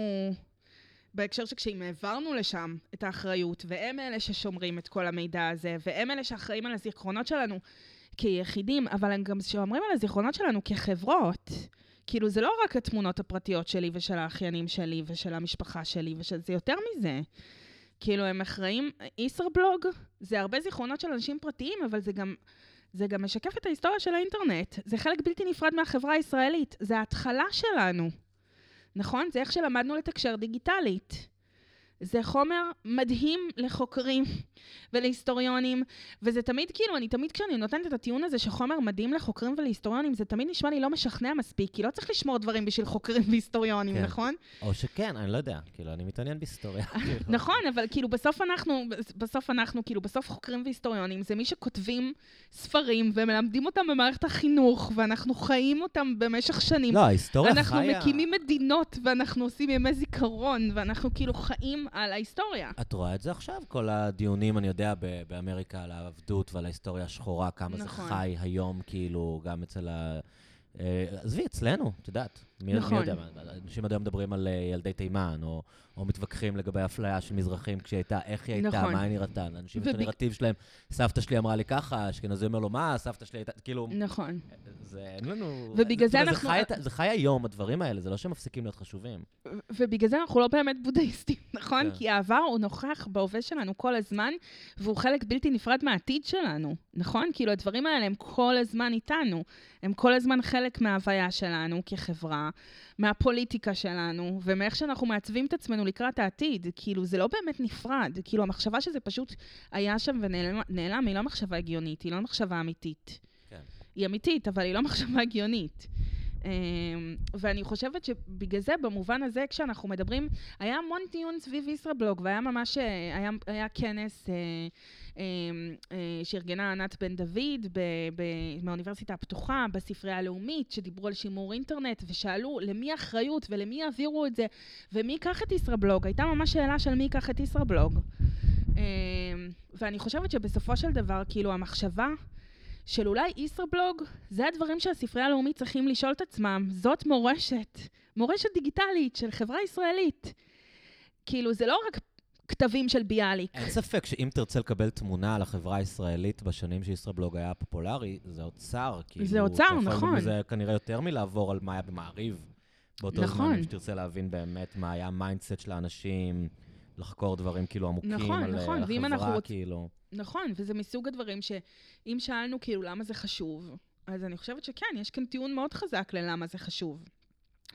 בהקשר שכשאם העברנו לשם את האחריות, והם אלה ששומרים את כל המידע הזה, והם אלה שאחראים על הזיכרונות שלנו כיחידים, אבל הם גם שומרים על הזיכרונות שלנו כחברות. כאילו, זה לא רק התמונות הפרטיות שלי ושל האחיינים שלי ושל המשפחה שלי, ושל זה יותר מזה. כאילו, הם אחראים, ישראבלוג זה הרבה זיכרונות של אנשים פרטיים, אבל זה גם, זה גם משקף את ההיסטוריה של האינטרנט. זה חלק בלתי נפרד מהחברה הישראלית. זה ההתחלה שלנו. נכון? זה איך שלמדנו לתקשר דיגיטלית. זה חומר מדהים לחוקרים ולהיסטוריונים, וזה תמיד, כאילו, אני תמיד כשאני נותנת את הטיעון הזה שחומר מדהים לחוקרים ולהיסטוריונים, זה תמיד נשמע לי לא משכנע מספיק, כי לא צריך לשמור דברים בשביל חוקרים והיסטוריונים, כן. נכון? או שכן, אני לא יודע, כאילו, אני מתעניין בהיסטוריה. נכון, אבל כאילו בסוף אנחנו, בסוף אנחנו, כאילו בסוף חוקרים והיסטוריונים, זה מי שכותבים ספרים ומלמדים אותם במערכת החינוך, ואנחנו חיים אותם במשך שנים. לא, ההיסטוריה חיה... אנחנו מקימים מדינות, ואנחנו עושים ימי זיכרון, ואנחנו כאילו חיים על ההיסטוריה. את רואה את זה עכשיו? כל הדיונים, אני יודע, ב- באמריקה על העבדות ועל ההיסטוריה השחורה, כמה זה נכון. חי היום, כאילו, גם אצל ה... אה, עזבי, אצלנו, את יודעת. מי, נכון. מי יודע, אנשים עד היום מדברים על אה, ילדי תימן, או, או מתווכחים לגבי אפליה של מזרחים כשהיא הייתה, איך היא הייתה, נכון. מה היא נראתה. לאנשים יש את הנרטיב שלהם, סבתא שלי אמרה לי ככה, אשכנזי אומר לו, מה, סבתא שלי הייתה, כאילו, נכון. זה אין לנו... ובגלל זה זאת אומרת, אנחנו- חי, את- זה חי היום, הדברים האלה, זה לא שהם מפסיקים להיות חשובים. ובגלל זה אנחנו לא באמת בודהיסטים, נכון? כן. כי העבר הוא נוכח בהווה שלנו כל הזמן, והוא חלק בלתי נפרד מהעתיד שלנו, נכון? כאילו, הדברים האלה הם כל הזמן איתנו. הם כל הזמן חלק מההוויה שלנו כחברה, מהפוליטיקה שלנו, ומאיך שאנחנו מעצבים את עצמנו לקראת העתיד. כאילו, זה לא באמת נפרד. כאילו, המחשבה שזה פשוט היה שם ונעלם, נעלם, היא לא מחשבה הגיונית, היא לא מחשבה אמיתית. כן. היא אמיתית, אבל היא לא מחשבה הגיונית. אמ, ואני חושבת שבגלל זה, במובן הזה, כשאנחנו מדברים, היה המון דיון סביב ישראבלוג, והיה ממש, אה, היה, היה כנס אה, אה, אה, שארגנה ענת בן דוד מהאוניברסיטה הפתוחה, בספרייה הלאומית, שדיברו על שימור אינטרנט, ושאלו למי האחריות ולמי יעבירו את זה, ומי ייקח את ישראבלוג. הייתה ממש שאלה של מי ייקח את ישראבלוג. אה, ואני חושבת שבסופו של דבר, כאילו, המחשבה של אולי ישראבלוג, זה הדברים שהספרייה הלאומית צריכים לשאול את עצמם. זאת מורשת, מורשת דיגיטלית של חברה ישראלית. כאילו, זה לא רק כתבים של ביאליק. אין ספק שאם תרצה לקבל תמונה על החברה הישראלית בשנים שישראבלוג היה פופולרי, זה אוצר. כאילו, זה אוצר, נכון. מזה כנראה יותר מלעבור על מה היה במעריב. באותו נכון. זמן, אם שתרצה להבין באמת מה היה ה mindset של האנשים, לחקור דברים כאילו עמוקים נכון, על, נכון, ואם אנחנו החברה, רוצ- כאילו. נכון, וזה מסוג הדברים שאם שאלנו כאילו למה זה חשוב, אז אני חושבת שכן, יש כאן טיעון מאוד חזק ללמה זה חשוב.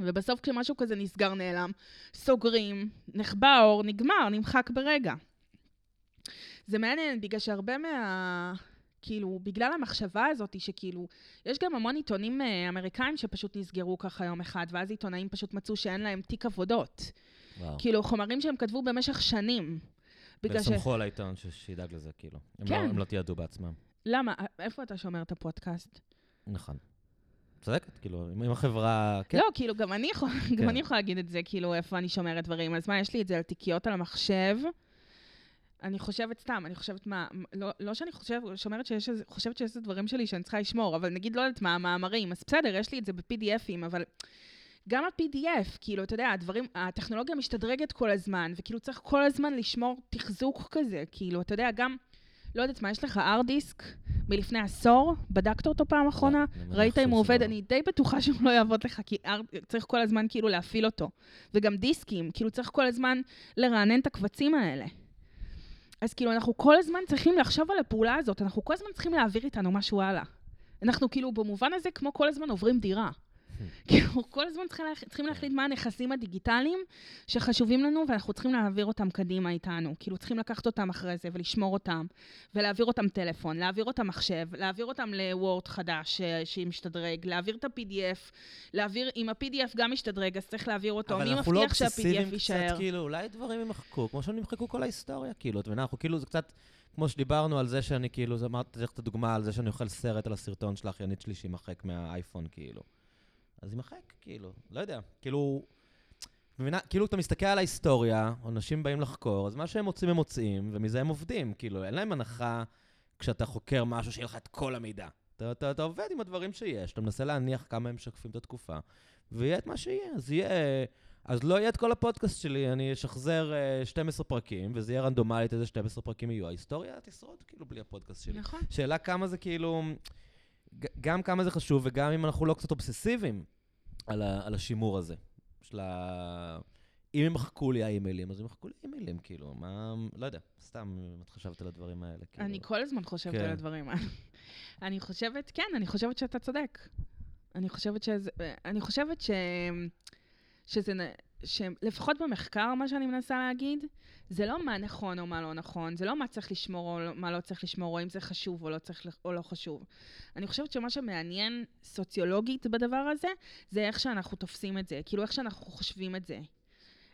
ובסוף כשמשהו כזה נסגר, נעלם, סוגרים, נחבא האור, נגמר, נמחק ברגע. זה מעניין, בגלל שהרבה מה... כאילו, בגלל המחשבה הזאת, שכאילו, יש גם המון עיתונים אה, אמריקאים שפשוט נסגרו ככה יום אחד, ואז עיתונאים פשוט מצאו שאין להם תיק עבודות. וואו. כאילו, חומרים שהם כתבו במשך שנים. בגלל ש... וסמכו על העיתון שידאג לזה, כאילו. הם לא- כן. הם לא תיעדו בעצמם. למה? איפה אתה שומר את הפודקאסט? נכון. צודקת, כאילו, אם החברה... כן. לא, כאילו, גם אני יכולה גם כן. אני יכולה להגיד את זה, כאילו, איפה אני שומרת דברים. אז מה, יש לי את זה על תיקיות על המחשב. אני חושבת סתם, אני חושבת מה, לא, לא שאני חושב, שומרת שיש איזה, חושבת שיש איזה דברים שלי שאני צריכה לשמור, אבל נגיד, לא יודעת מה, המאמרים, אז בסדר, יש לי את זה ב-PDFים, אבל גם ה-PDF, כאילו, אתה יודע, הדברים, הטכנולוגיה משתדרגת כל הזמן, וכאילו צריך כל הזמן לשמור תחזוק כזה, כאילו, אתה יודע, גם, לא יודעת מה, יש לך ארט דיסק מלפני עשור, בדקת אותו פעם אחרונה? אני מניח ראית אם הוא עובד? לא. אני די בטוחה שהוא לא יעבוד לך, כי צריך כל הזמן כאילו להפעיל אותו. וגם דיסקים, כאילו צריך כל הזמן לרענן את הקבצים האלה. אז כאילו, אנחנו כל הזמן צריכים לחשוב על הפעולה הזאת, אנחנו כל הזמן צריכים להעביר איתנו משהו הלאה. אנחנו כאילו, במובן הזה, כמו כל הזמן עוברים דירה. כאילו, כל הזמן צריכים. צריכים להחליט מה הנכסים הדיגיטליים שחשובים לנו, ואנחנו צריכים להעביר אותם קדימה איתנו. כאילו, צריכים לקחת אותם אחרי זה ולשמור אותם, ולהעביר אותם טלפון, להעביר אותם מחשב, להעביר אותם לוורד חדש אה, שמשתדרג, להעביר את ה-PDF, להעביר, אם ה-PDF גם משתדרג, אז צריך להעביר אותו. אבל מי אנחנו לא מבטיח אובססיביים שה-PDF קצת, יישאר? כאילו, אולי דברים יימחקו, כמו שהם נמחקו כל ההיסטוריה, כאילו, אתה מבין, אנחנו כאילו, זה קצת, כמו שדיברנו על זה שאני, כאילו, זה אמרתי לך את הדוגמה על זה שאני אוכל סרט על הסרטון של האחיינית שלי שיימחק מהאייפון, כאילו. אז יימחק, כאילו, לא יודע, כאילו, מבינה, כאילו, אתה מסתכל על ההיסטוריה, אנשים באים לחקור, אז מה שהם מוצאים הם מוצאים, ומזה הם עובדים, כאילו, אין להם הנחה כשאתה חוקר משהו שיהיה לך את כל המידע. אתה, אתה, אתה עובד עם הדברים שיש, אתה מנסה להניח כמה הם משקפים את התקופה, ויהיה את מה שיהיה. אז יהיה... אז לא יהיה את כל הפודקאסט שלי, אני אשחזר אה, 12 פרקים, וזה יהיה רנדומלית איזה 12 פרקים יהיו. ההיסטוריה תשרוד כאילו בלי הפודקאסט שלי. נכון. שאלה כמה זה כאילו... גם כמה זה חשוב, וגם אם אנחנו לא קצת אובססיביים על, ה, על השימור הזה. של ה... אם ימחקו לי האימיילים, אז ימחקו לי אימיילים, כאילו, מה... לא יודע, סתם, אם את חשבת על הדברים האלה, כאילו. אני כל הזמן חושבת כן. על הדברים האלה. אני חושבת, כן, אני חושבת שאתה צודק. אני חושבת שזה... אני חושבת ש... שזה... שלפחות במחקר, מה שאני מנסה להגיד, זה לא מה נכון או מה לא נכון, זה לא מה צריך לשמור או לא- מה לא צריך לשמור, או אם זה חשוב או לא צריך או לא חשוב. אני חושבת שמה שמעניין סוציולוגית בדבר הזה, זה איך שאנחנו תופסים את זה, כאילו איך שאנחנו חושבים את זה.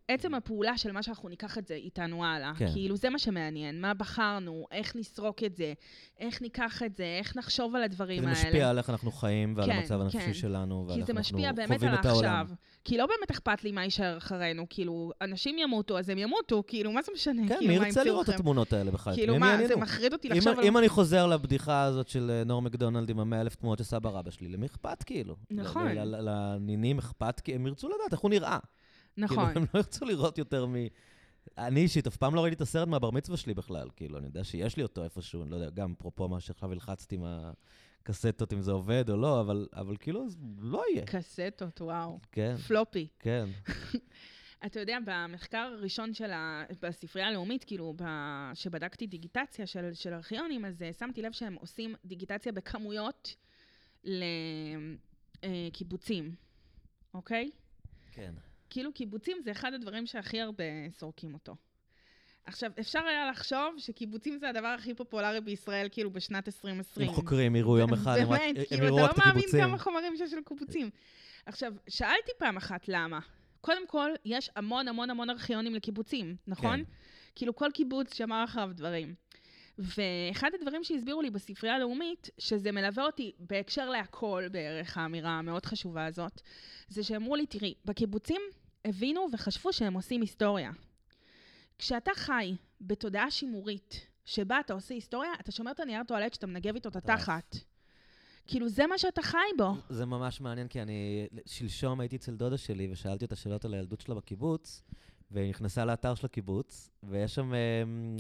עצם הפעולה של מה שאנחנו ניקח את זה איתנו הלאה. כן. כאילו, זה מה שמעניין. מה בחרנו, איך נסרוק את זה, איך ניקח את זה, איך נחשוב על כי הדברים זה האלה. משפיע על איך אנחנו חיים ועל כן, המצב הנפשי כן. שלנו, ועל כי איך זה אנחנו משפיע באמת חווים על את העולם. העכשיו. כי לא באמת אכפת לי מה יישאר אחרינו. כאילו, אנשים ימותו, אז הם ימותו, כאילו, מה זה משנה? כן, כאילו, מי ירצה לראות את? התמונות האלה בכלל? כאילו, מה, זה? מחריד אותי אם- לחשוב על... אם אני חוזר לבדיחה הזאת של אה, נור מקדונלד עם המאה אלף תמונות של סבא רבא שלי, למי אכפת כאילו? נכון. לנינים אכפת, כי הם ירצו לדעת איך הוא נראה. נכון. כאילו, הם לא ירצו לראות יותר מ... אני אישית אף פעם לא ראיתי את הסרט מהבר מצווה שלי בכלל, כאילו, אני יודע שיש לי אותו איפשהו, אני לא יודע, גם אפרופו מה שעכשיו הלחצתי עם הקסטות, אם זה עובד או לא, אבל, אבל כאילו, זה לא יהיה. קסטות, וואו. כן, פלופי. כן. אתה יודע, במחקר הראשון של ה... בספרייה הלאומית, כאילו, ב... שבדקתי דיגיטציה של, של ארכיונים, אז uh, שמתי לב שהם עושים דיגיטציה בכמויות לקיבוצים, אוקיי? כן. כאילו קיבוצים זה אחד הדברים שהכי הרבה סורקים אותו. עכשיו, אפשר היה לחשוב שקיבוצים זה הדבר הכי פופולרי בישראל, כאילו, בשנת 2020. אם חוקרים יראו יום אחד, הם באמת, הם כאילו, יראו אתה רק את לא מאמין הקיבוצים. כמה חומרים שיש של קיבוצים. עכשיו, שאלתי פעם אחת למה. קודם כל, יש המון המון המון ארכיונים לקיבוצים, נכון? כן. כאילו, כל קיבוץ שמר אחריו דברים. ואחד הדברים שהסבירו לי בספרייה הלאומית, שזה מלווה אותי בהקשר להכל בערך, האמירה המאוד חשובה הזאת, זה שאמרו לי, תראי, בקיבוצים הבינו וחשבו שהם עושים היסטוריה. כשאתה חי בתודעה שימורית, שבה אתה עושה היסטוריה, אתה שומר את הנייר טואלט שאתה מנגב איתו את. התחת. כאילו, זה מה שאתה חי בו. זה ממש מעניין, כי אני שלשום הייתי אצל דודה שלי ושאלתי אותה שאלות על הילדות שלה בקיבוץ, והיא נכנסה לאתר של הקיבוץ, ויש שם אמ,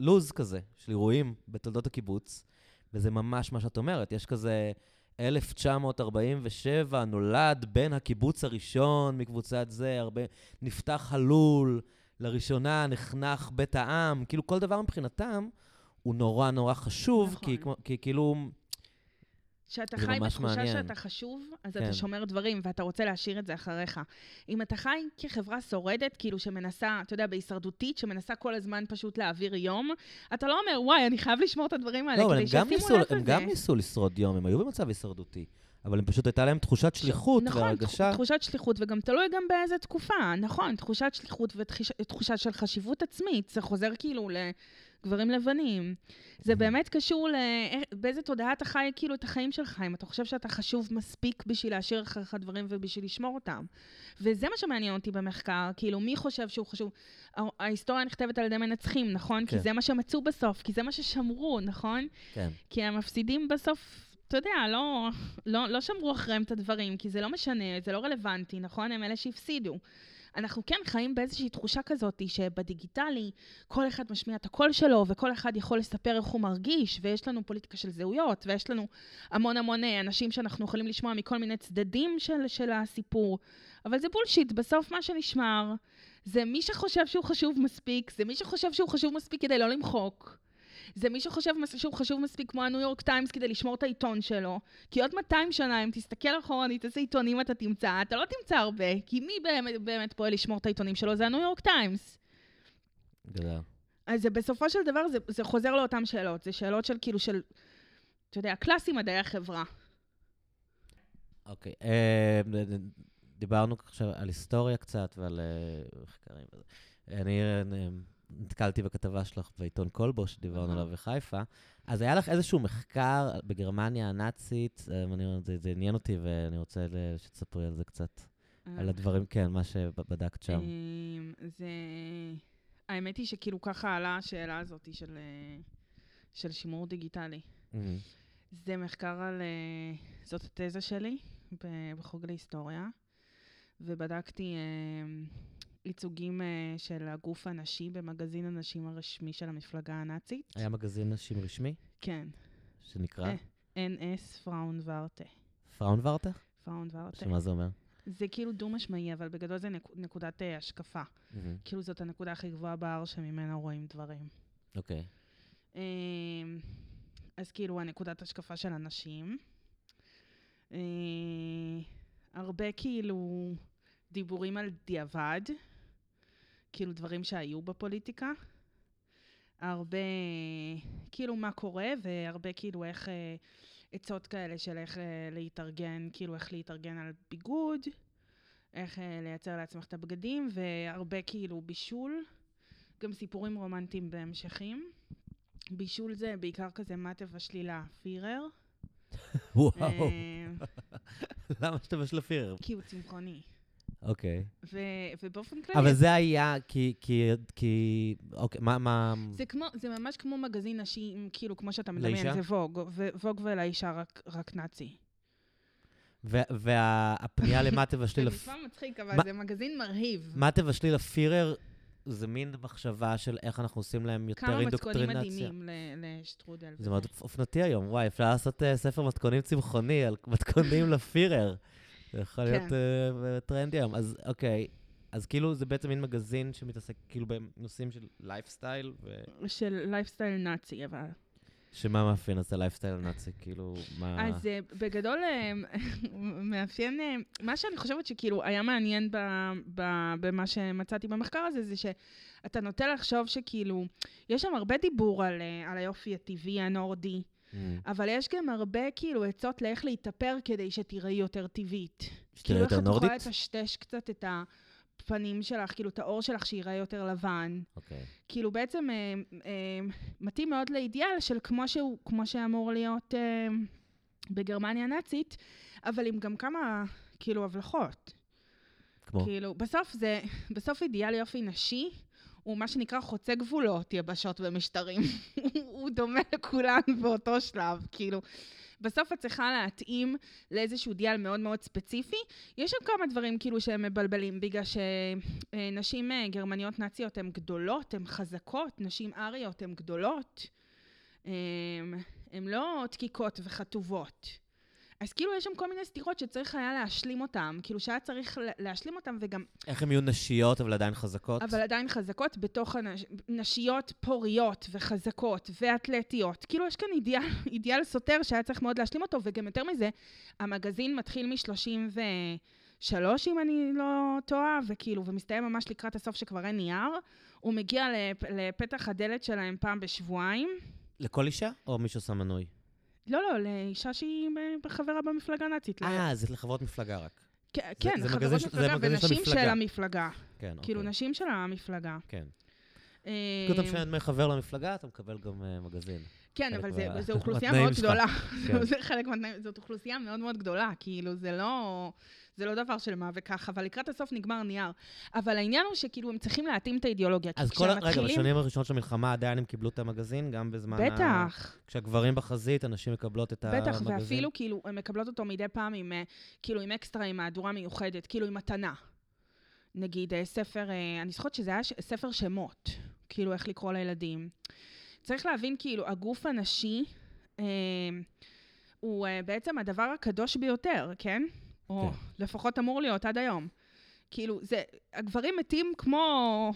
לוז כזה של אירועים בתולדות הקיבוץ, וזה ממש מה שאת אומרת, יש כזה 1947, נולד בן הקיבוץ הראשון מקבוצת זה, הרבה, נפתח הלול, לראשונה נחנך בית העם, כאילו כל דבר מבחינתם הוא נורא נורא חשוב, כי, נכון. כמו- כי כאילו... שאתה חי בתחושה מעניין. שאתה חשוב, אז כן. אתה שומר דברים ואתה רוצה להשאיר את זה אחריך. אם אתה חי כחברה שורדת, כאילו שמנסה, אתה יודע, בהישרדותית, שמנסה כל הזמן פשוט להעביר יום, אתה לא אומר, וואי, אני חייב לשמור את הדברים האלה, לא, אבל כדי הם גם, שישימו ניסו, לב הם לזה. גם ניסו לשרוד יום, הם היו במצב הישרדותי. אבל הם פשוט הייתה להם תחושת שליחות נכון, והרגשה... תח- תחושת שליחות, וגם תלוי גם באיזה תקופה, נכון, תחושת שליחות ותחושה של חשיבות עצמית, זה חוזר כאילו לגברים לבנים. זה. באמת קשור באיזה תודעה אתה חי כאילו את החיים שלך, אם אתה חושב שאתה חשוב מספיק בשביל להשאיר אחריך דברים ובשביל לשמור אותם. וזה מה שמעניין אותי במחקר, כאילו, מי חושב שהוא חשוב? ההיסטוריה נכתבת על ידי מנצחים, נכון? כן. כי זה מה שמצאו בסוף, כי זה מה ששמרו, נכון? כן. כי המפסידים בסוף, אתה יודע, לא, לא, לא שמרו אחריהם את הדברים, כי זה לא משנה, זה לא רלוונטי, נכון? הם אלה שהפסידו. אנחנו כן חיים באיזושהי תחושה כזאת שבדיגיטלי כל אחד משמיע את הקול שלו וכל אחד יכול לספר איך הוא מרגיש ויש לנו פוליטיקה של זהויות ויש לנו המון המון אה, אנשים שאנחנו יכולים לשמוע מכל מיני צדדים של, של הסיפור. אבל זה בולשיט, בסוף מה שנשמר זה מי שחושב שהוא חשוב מספיק, זה מי שחושב שהוא חשוב מספיק כדי לא למחוק. זה מי שחושב שהוא חשוב מספיק כמו הניו יורק טיימס כדי לשמור את העיתון שלו. כי עוד 200 שנה, אם תסתכל אחורנית איזה עיתונים אתה תמצא, אתה לא תמצא הרבה, כי מי באמת, באמת פועל לשמור את העיתונים שלו? זה הניו יורק טיימס. גדל. אז זה בסופו של דבר, זה, זה חוזר לאותן שאלות. זה שאלות של כאילו של, אתה יודע, קלאסי מדעי החברה. אוקיי. אה, דיברנו עכשיו על היסטוריה קצת ועל אה, מחקרים. אני אה, נתקלתי בכתבה שלך בעיתון כלבו, שדיברנו. עליו בחיפה. אז היה לך איזשהו מחקר בגרמניה הנאצית, אה, אני- זה זה עניין אותי ואני רוצה שתספרי על זה קצת. על הדברים, כן, מה שבדקת שם. אמ, זה... האמת היא שכאילו ככה עלה השאלה הזאת של, אה, של שימור דיגיטלי. זה מחקר על... אה, זאת התזה שלי בחוג להיסטוריה, ובדקתי אה, ייצוגים אה, של הגוף הנשי במגזין הנשים הרשמי של המפלגה הנאצית. היה מגזין נשים רשמי, כן, שנקרא. NS. פראונוורטה? פראון ורטה. שמה זה אומר? זה כאילו דו-משמעי, אבל בגדול זה נק, נקודת אה, השקפה. מהמם. כאילו זאת הנקודה הכי גבוהה בהר שממנה רואים דברים. אוקיי. אמ, אז כאילו, הנקודת השקפה של אנשים. אה, הרבה כאילו דיבורים על דיעבד, כאילו דברים שהיו בפוליטיקה. הרבה כאילו מה קורה, והרבה כאילו איך אה, עצות כאלה של איך אה, להתארגן, כאילו איך להתארגן על ביגוד, איך אה, לייצר לעצמך את הבגדים, והרבה כאילו בישול, גם סיפורים רומנטיים בהמשכים. בישול זה בעיקר כזה מה תבשלי לפירר. וואו, למה שאתה בשל הפירר? כי הוא צמחוני. אוקיי. ו- ובאופן כללי, אבל זה היה כי, כי, כי, אוקיי, מה, מה, זה, כמו, זה ממש כמו מגזין נשים, כאילו, כמו שאתה מדמיין, לאישה? זה ווג, ווג ולאישה רק, רק נאצי. והפנייה למה תבשלי זה לפ... נשמע מצחיק, אבל זה מגזין מרהיב. מה תבשלי לפירר, זה מין מחשבה של איך אנחנו עושים להם יותר כמה מתכונים אינדוקטרינציה. מדהימים לשטרודל. זה. מאוד אופנתי היום, וואי, אפשר לעשות אה, ספר מתכונים צמחוני על מתכונים לפירר. זה יכול כן. להיות אה, טרנדי היום. אז אוקיי, אז כאילו זה בעצם מין מגזין שמתעסק כאילו בנושאים של לייפסטייל, ו... של לייפסטייל נאצי, אבל. שמה מאפיין את הלייפסטייל הנאצי? כאילו, מה... אז אה, בגדול אה, מאפיין, אה, מה שאני חושבת שכאילו היה מעניין ב- ב- במה שמצאתי במחקר הזה, זה שאתה נוטה לחשוב שכאילו, יש שם הרבה דיבור על, אה, על היופי הטבעי הנורדי. אבל יש גם הרבה כאילו עצות לאיך להתאפר כדי שתראי יותר טבעית. שתראה כאילו איך את יכולה? לטשטש קצת את הפנים שלך, כאילו את העור שלך שיראה יותר לבן. אוקיי. כאילו בעצם אה, אה, מתאים מאוד לאידיאל של כמו שהוא, כמו שאמור להיות אה, בגרמניה הנאצית, אבל עם גם כמה, כאילו, הבלחות. כמו? כאילו, בסוף זה, בסוף אידיאל יופי נשי הוא מה שנקרא חוצה גבולות יבשות ומשטרים. הוא דומה לכולן באותו שלב, כאילו. בסוף את צריכה להתאים לאיזשהו אידיאל מאוד מאוד ספציפי. יש שם כמה דברים כאילו שהם מבלבלים, בגלל שנשים אה, גרמניות נאציות הן גדולות, הן חזקות, נשים אריות הן גדולות. הן לא דקיקות וחטובות. אז כאילו יש שם כל מיני סתירות שצריך היה להשלים אותן, כאילו שהיה צריך לה- להשלים אותן וגם, איך הן יהיו נשיות, אבל עדיין חזקות? אבל עדיין חזקות בתוך הנש... נשיות פוריות וחזקות ואתלטיות. כאילו יש כאן אידיאל, אידיאל סותר שהיה צריך מאוד להשלים אותו, וגם יותר מזה, המגזין מתחיל מ-33, אם אני לא טועה, וכאילו, ומסתיים ממש לקראת הסוף שכבר אין נייר. הוא מגיע לפ... לפתח הדלת שלהם פעם בשבועיים. לכל אישה? או מי שעושה מנוי? לא, לא, לאישה שהיא ב- חברה במפלגה הנאצית. אה, זה לחברות מפלגה רק. כן, זה- חברות זה מפלגה ונשים של המפלגה. כן, כאילו, אוקיי. נשים של המפלגה. כן. אה, כאילו אתה משלם דמי חבר למפלגה, אתה מקבל גם אה, מגזין. כן, אבל זו אוכלוסייה מאוד. גדולה. כן. זה חלק מהתנאים, זאת אוכלוסייה מאוד מאוד גדולה, כאילו, זה לא... זה לא דבר של מה וכך, אבל לקראת הסוף נגמר נייר. אבל העניין הוא שכאילו הם צריכים להתאים את האידיאולוגיה. אז כל ה... רגע, כשמתחילים- בשנים הראשונות של המלחמה עדיין הם קיבלו את המגזין, גם בזמן ה... בטח, כשהגברים בחזית, הנשים מקבלות את המגזין. בטח, ואפילו כאילו, הן מקבלות אותו מדי פעם עם, אה, כאילו, עם אקסטרה, עם מהדורה מיוחדת, כאילו, עם מתנה. נגיד, אה, ספר, אה, אני זוכרת שזה היה ספר שמות, כאילו, איך לקרוא לילדים. צריך להבין, כאילו, הגוף הנשי אה, הוא אה, בעצם הדבר הקדוש ביותר, כן? או כן. לפחות אמור להיות עד היום. כאילו, זה, הגברים מתים כמו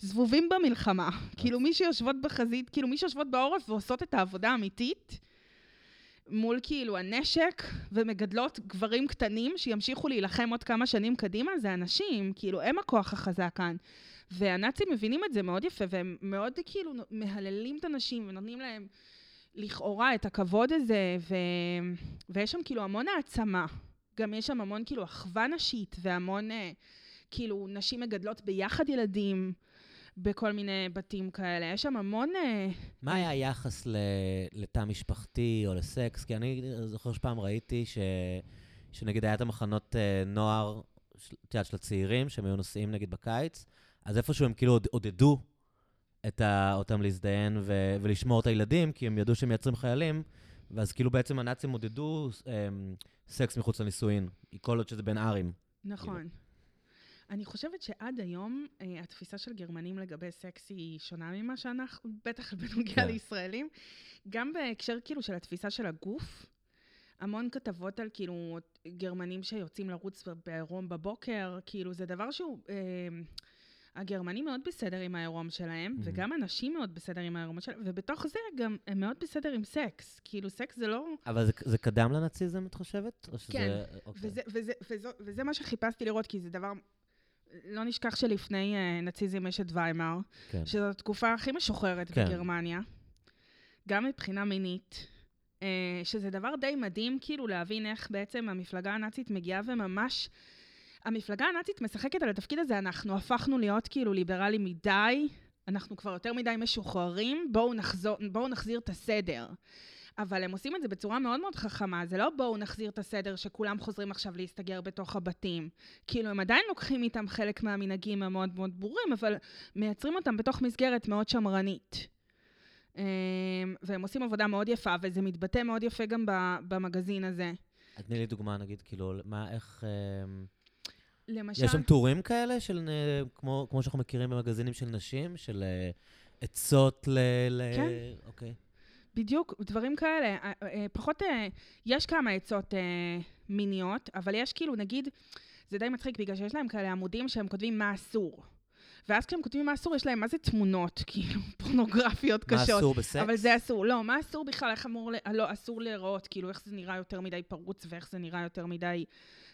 זבובים במלחמה. כאילו, מי שיושבות בחזית, כאילו, מי שיושבות בעורף ועושות את העבודה האמיתית, מול כאילו הנשק, ומגדלות גברים קטנים שימשיכו להילחם עוד כמה שנים קדימה, זה הנשים, כאילו, הם הכוח החזק כאן. והנאצים מבינים את זה מאוד יפה, והם מאוד כאילו מהללים את הנשים ונותנים להם לכאורה את הכבוד הזה, ו... ויש שם כאילו המון העצמה. גם יש שם המון כאילו אחווה נשית, והמון אה, כאילו נשים מגדלות ביחד ילדים בכל מיני בתים כאלה. יש שם המון... אה, מה היה היחס. לתא משפחתי או לסקס? כי אני זוכר שפעם ראיתי ש... שנגיד היה את המחנות אה, נוער, את יודעת, של הצעירים, שהם היו נוסעים נגיד בקיץ, אז איפשהו הם כאילו עוד- עודדו את ה... אותם להזדיין ו... ולשמור את הילדים, כי הם ידעו שהם מייצרים חיילים, ואז כאילו בעצם הנאצים עודדו אה, סקס מחוץ לנישואין, כל עוד שזה בין ארים. נכון. אני חושבת שעד היום אה, התפיסה של גרמנים לגבי סקס היא שונה ממה שאנחנו, בטח בנוגע כן. לישראלים. גם בהקשר כאילו של התפיסה של הגוף, המון כתבות על כאילו גרמנים שיוצאים לרוץ בעירום בבוקר, כאילו זה דבר שהוא... אה, הגרמנים מאוד בסדר עם העירום שלהם, Mhm. וגם הנשים מאוד בסדר עם העירום שלהם, ובתוך זה גם הם מאוד בסדר עם סקס. כאילו, סקס זה לא... אבל זה, זה קדם לנאציזם, את חושבת? או שזה... כן, אוקיי. וזה, וזה, וזה, וזה מה שחיפשתי לראות, כי זה דבר... לא נשכח שלפני uh, נאציזם יש את ויימאר, כן. שזו התקופה הכי משוחררת כן. בגרמניה, גם מבחינה מינית, uh, שזה דבר די מדהים כאילו להבין איך בעצם המפלגה הנאצית מגיעה וממש... המפלגה הנאצית משחקת על התפקיד הזה, אנחנו הפכנו להיות כאילו ליברליים מדי, אנחנו כבר יותר מדי משוחררים, בואו, נחזור, בואו נחזיר את הסדר. אבל הם עושים את זה בצורה מאוד מאוד חכמה, זה לא בואו נחזיר את הסדר שכולם חוזרים עכשיו להסתגר בתוך הבתים. כאילו, הם עדיין לוקחים איתם חלק מהמנהגים המאוד מאוד ברורים, אבל מייצרים אותם בתוך מסגרת מאוד שמרנית. אמ, והם עושים עבודה מאוד יפה, וזה מתבטא מאוד יפה גם במגזין הזה. תני לי דוגמה, נגיד, כאילו, מה, איך... למשל... יש שם טורים כאלה, של, כמו, כמו שאנחנו מכירים במגזינים של נשים, של אה, עצות ל... ל... כן. אוקיי. בדיוק, דברים כאלה. אה, אה, פחות, יש כמה עצות מיניות, אבל יש כאילו, נגיד, זה די מצחיק, בגלל שיש להם כאלה עמודים שהם כותבים מה אסור. ואז כשהם כותבים מה אסור, יש להם מה זה תמונות, כאילו, פורנוגרפיות מה קשות. אסור בסקס? אבל זה אסור. לא, מה אסור בכלל? איך אמור... ל... לא, אסור להיראות, כאילו, איך זה נראה יותר מדי פרוץ ואיך זה נראה יותר מדי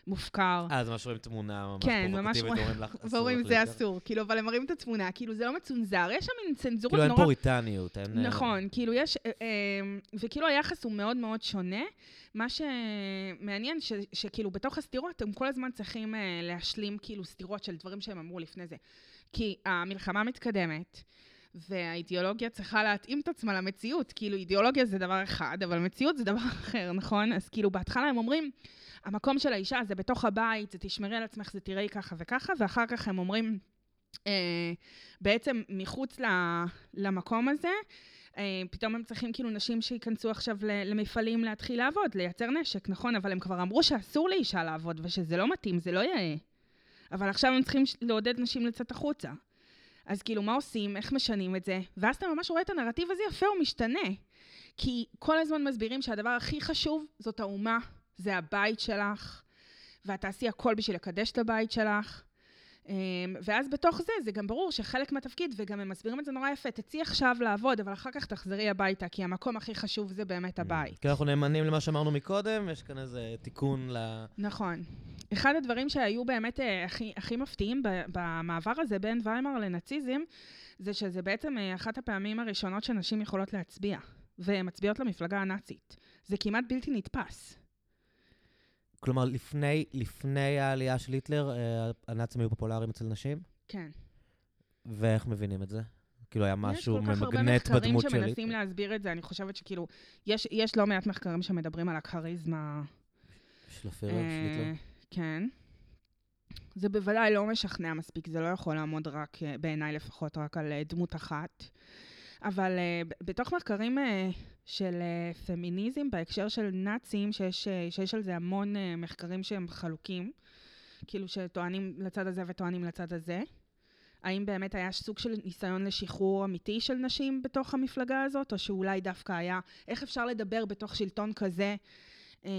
מופקר. אה, אז ממש רואים תמונה ממש כן, פרובוקטיבית, ואומרים לך, אסור ואומרים, זה להתקרב." אסור. כאילו, אבל הם מראים את התמונה, כאילו, זה לא מצונזר. יש שם מין צנזורות כאילו אין נורא... פוריטניות, אין... אה, נכון, כאילו יש, אה, אה, וכאילו היחס הוא מאוד מאוד שונה. מה שמעניין, ש, שכאילו בתוך הסתירות הם כל הזמן צריכים להשלים כאילו סתירות של דברים שהם אמרו לפני זה. כי המלחמה מתקדמת, והאידיאולוגיה צריכה להתאים את עצמה למציאות. כאילו אידיאולוגיה זה דבר אחד, אבל מציאות זה דבר אחר, נכון? אז כאילו בהתחלה הם אומרים, המקום של האישה זה בתוך הבית, זה תשמרי על עצמך, זה תראי ככה וככה, ואחר כך הם אומרים, אה, בעצם מחוץ ל- למקום הזה, אה, פתאום הם צריכים כאילו נשים שייכנסו עכשיו למפעלים להתחיל לעבוד, לייצר נשק, נכון? אבל הם כבר אמרו שאסור לאישה לעבוד ושזה לא מתאים, זה לא יאה. אבל עכשיו הם צריכים לעודד נשים לצאת החוצה. אז כאילו, מה עושים? איך משנים את זה? ואז אתה ממש רואה את הנרטיב הזה יפה, הוא משתנה. כי כל הזמן מסבירים שהדבר הכי חשוב זאת האומה זה הבית שלך, ואת תעשי הכל בשביל לקדש את הבית שלך. אמ, ואז בתוך זה, זה גם ברור שחלק מהתפקיד, וגם הם מסבירים את זה נורא יפה, תצאי עכשיו לעבוד, אבל אחר כך תחזרי הביתה, כי המקום הכי חשוב זה באמת הבית. כי אנחנו נאמנים למה שאמרנו מקודם, יש כאן איזה תיקון ל... נכון. אחד הדברים שהיו באמת אה, הכי, הכי מפתיעים במעבר הזה בין ויימאר לנאציזם, זה שזה בעצם אה, אחת הפעמים הראשונות שנשים יכולות להצביע, והן מצביעות למפלגה הנאצית. זה כמעט בלתי נתפס. כלומר, לפני, לפני העלייה של היטלר, אה, הנאצים היו פופולריים אצל נשים? כן. ואיך מבינים את זה? כאילו, היה משהו יש כל כך הרבה ממגנט מחקרים בדמות שמנסים? להסביר את זה, אני חושבת שכאילו, יש, יש לא מעט מחקרים שמדברים על הכריזמה. של הפירר, של אה, היטלר? כן. זה בוודאי לא משכנע מספיק, זה לא יכול לעמוד רק, אה, בעיניי לפחות, רק על דמות אחת. אבל אה, בתוך מחקרים אה, של אה, פמיניזם בהקשר של נאצים, שיש, שיש על זה המון מחקרים שהם חלוקים, כאילו שטוענים לצד הזה וטוענים לצד הזה. האם באמת היה סוג של ניסיון לשחרור אמיתי של נשים בתוך המפלגה הזאת, או שאולי דווקא היה, איך אפשר לדבר בתוך שלטון כזה אה,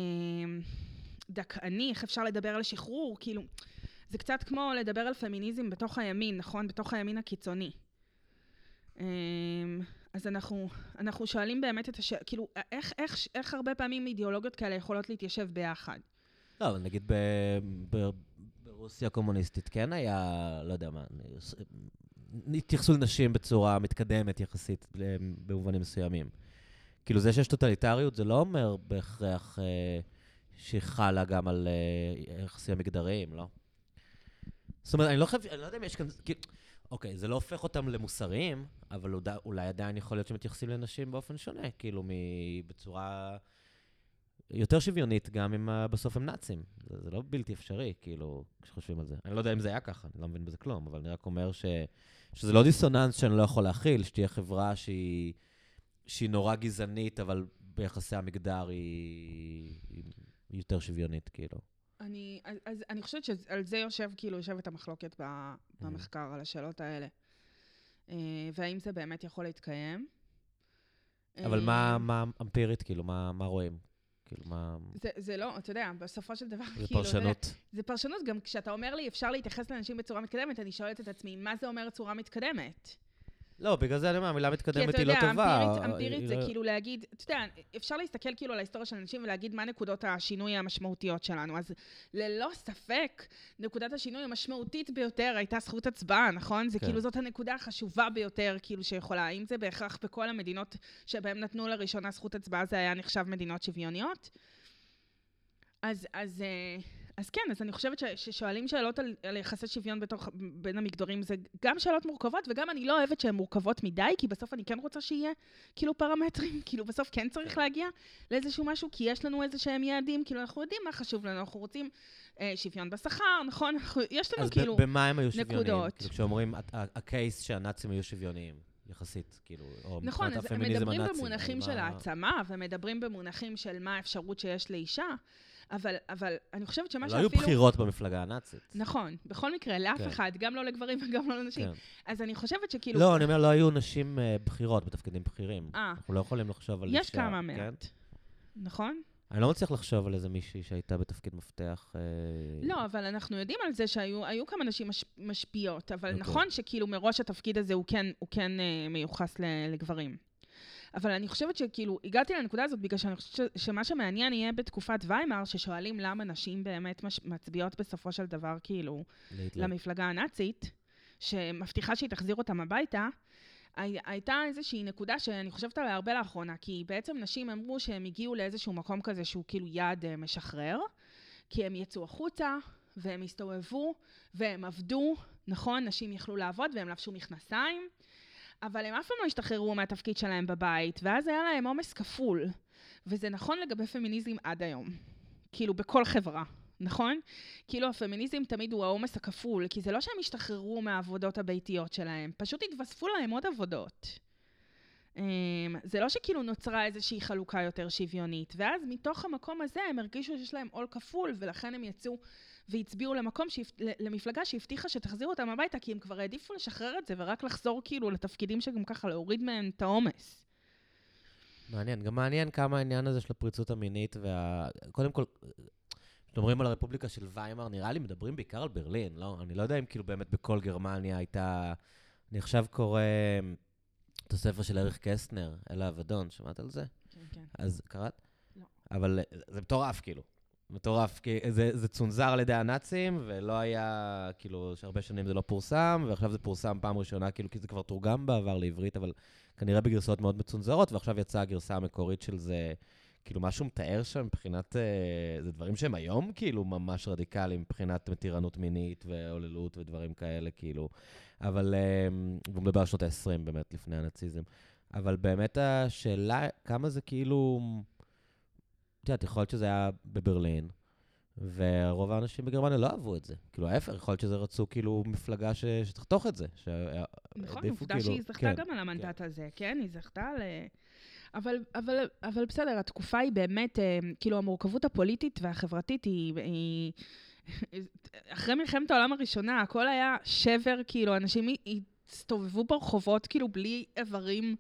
דכאני, איך אפשר לדבר על שחרור, כאילו, זה קצת כמו לדבר על פמיניזם בתוך הימין, נכון? בתוך הימין הקיצוני. אה, אז אנחנו, אנחנו שואלים באמת את השאלה, כאילו, איך, איך, איך הרבה פעמים אידיאולוגיות כאלה יכולות להתיישב ביחד? לא, אבל נגיד ב- ב- ברוסיה הקומוניסטית כן היה, לא יודע מה, התייחסו לנשים בצורה מתקדמת יחסית במובנים מסוימים. כאילו, זה שיש טוטליטריות, זה לא אומר בהכרח אה, שהיא חלה גם על אה, יחסים המגדריים, לא? זאת אומרת, אני לא חושב, אני לא יודע אם יש כאן, כאילו, אוקיי, זה לא הופך אותם למוסריים, אבל אולי, עדיין יכול להיות שמתייחסים לנשים באופן שונה, כאילו, בצורה יותר שוויונית, גם אם אה, בסוף הם נאצים. זה, זה לא בלתי אפשרי, כאילו, כשחושבים על זה. אני לא יודע אם זה היה ככה, אני לא מבין בזה כלום, אבל אני רק אומר ש, שזה לא דיסוננס שאני לא יכול להכיל, שתהיה חברה שהיא, שהיא נורא גזענית, אבל ביחסי המגדר היא, היא יותר שוויונית, כאילו. אני, אז, אז אני חושבת שעל זה יושב, כאילו, יושבת המחלוקת ב, במחקר, על השאלות האלה. אה, והאם זה באמת יכול להתקיים. אבל אה, מה, מה אמפירית, כאילו, מה, מה רואים? כאילו, מה... זה, זה לא, אתה יודע, בסופו של דבר, זה כאילו, פרשנות. זה פרשנות, גם כשאתה אומר לי, אפשר להתייחס לאנשים בצורה מתקדמת, אני שואלת את עצמי, מה זה אומר צורה מתקדמת? לא, בגלל זה אני אומר, המילה כי מתקדמת אתה היא לא יודע, טובה. אמפירית, היא- אמפירית היא זה לא- כאילו להגיד, אתה יודע, אפשר להסתכל כאילו על ההיסטוריה של אנשים ולהגיד מה נקודות השינוי המשמעותיות שלנו. אז ללא ספק, נקודת השינוי המשמעותית ביותר הייתה זכות הצבעה, נכון? זה כן. כאילו זאת הנקודה החשובה ביותר, כאילו שיכולה. האם זה בהכרח בכל המדינות שבהן נתנו לראשונה זכות הצבעה, זה היה נחשב מדינות שוויוניות? אז, אז, אה, אז כן, אז אני חושבת ששואלים שאלות על, על יחסי שוויון בתוך, בין המגדרים, זה גם שאלות מורכבות, וגם אני לא אוהבת שהן מורכבות מדי, כי בסוף אני כן רוצה שיהיה כאילו פרמטרים, כאילו בסוף כן צריך להגיע לאיזשהו משהו, כי יש לנו איזה שהם יעדים, כאילו אנחנו יודעים מה חשוב לנו, אנחנו רוצים אה, שוויון בשכר, נכון? אנחנו, יש לנו אז ב- כאילו... במה הם היו שוויוניים? נקודות. כאילו, כשאומרים, הקייס שהנאצים היו שוויוניים, יחסית, כאילו, או נכון, מבחינת אז הם הפמיניזם מדברים הנאצי. במונחים של מה- העצמה, ומדברים במונחים של מה האפשרות שיש לאישה, אבל, אבל אני חושבת שמה לא שאפילו... היו בחירות במפלגה הנאצית. נכון, בכל מקרה, לאף כן. אחד, גם לא לגברים וגם לא לנשים. כן. אז אני חושבת שכאילו... לא, אני אומר, לא היו נשים אה, בכירות בתפקידים בכירים. אה. אנחנו לא יכולים לחשוב על אישה. יש כמה כן? מעט. נכון? אני לא מצליח לחשוב על איזה מישהי שהייתה בתפקיד מפתח. אה, לא, אבל אנחנו יודעים על זה שהיו היו כמה נשים מש, משפיעות, אבל אוקיי. נכון שכאילו מראש התפקיד הזה הוא כן, הוא כן אה, מיוחס לגברים. אבל אני חושבת שכאילו, הגעתי לנקודה הזאת בגלל שאני חושבת שמה שמעניין יהיה בתקופת ויימאר, ששואלים למה נשים באמת מש, מצביעות בסופו של דבר כאילו להיטלר. למפלגה הנאצית, שמבטיחה שהיא תחזיר אותם הביתה, הי- הייתה איזושהי נקודה שאני חושבת עליה הרבה לאחרונה, כי בעצם נשים אמרו שהם הגיעו לאיזשהו מקום כזה שהוא כאילו יעד אה, משחרר, כי הם יצאו החוצה, והם הסתובבו, והם עבדו, נכון? נשים יכלו לעבוד והם לבשו מכנסיים, אבל הם אף פעם לא השתחררו מהתפקיד שלהם בבית, ואז היה להם עומס כפול. וזה נכון לגבי פמיניזם עד היום. כאילו, בכל חברה. נכון? כאילו הפמיניזם תמיד הוא העומס הכפול, כי זה לא שהם השתחררו מהעבודות הביתיות שלהם, פשוט התווספו להם עוד עבודות. אמ, זה לא שכאילו נוצרה איזושהי חלוקה יותר שוויונית, ואז מתוך המקום הזה הם הרגישו שיש להם עול כפול, ולכן הם יצאו והצביעו למקום, שהפ... למפלגה שהבטיחה שתחזיר אותם הביתה, כי הם כבר העדיפו לשחרר את זה ורק לחזור כאילו לתפקידים שגם ככה להוריד מהם את העומס. מעניין. גם מעניין כמה העניין הזה של הפריצות המינית וה... קודם כל, כשמדברים על הרפובליקה של ויימאר, נראה לי מדברים בעיקר על ברלין, לא? אני לא יודע אם כאילו באמת בכל גרמניה הייתה... אני עכשיו קורא את הספר של אריך קסטנר, אל האבדון, שמעת על זה? כן, כן. אז קראת? לא. אבל זה מטורף, כאילו. מטורף, כי זה, זה צונזר על ידי הנאצים, ולא היה, כאילו, שהרבה שנים זה לא פורסם, ועכשיו זה פורסם פעם ראשונה, כאילו, כי זה כבר תורגם בעבר לעברית, אבל כנראה בגרסאות מאוד מצונזרות, ועכשיו יצאה הגרסה המקורית של זה, כאילו, משהו מתאר שם מבחינת, אה, זה דברים שהם היום, כאילו, ממש רדיקליים, מבחינת מתירנות מינית והוללות ודברים כאלה, כאילו. אבל, אה, והוא מדבר על שנות ה-20 באמת, לפני הנאציזם. אבל באמת השאלה, כמה זה כאילו... את יודעת, יכול להיות שזה היה בברלין, ורוב האנשים בגרמניה לא אהבו את זה. כאילו, ההפך, יכול להיות שזה רצו כאילו מפלגה ש... שתחתוך את זה. נכון, עובדה שהיא זכתה כן, גם על המנדט כן. הזה, כן? היא זכתה ל... אבל, אבל, אבל בסדר, התקופה היא באמת, אה, כאילו, המורכבות הפוליטית והחברתית היא... היא... אחרי מלחמת העולם הראשונה, הכל היה שבר, כאילו, אנשים הסתובבו ברחובות, כאילו, בלי איברים,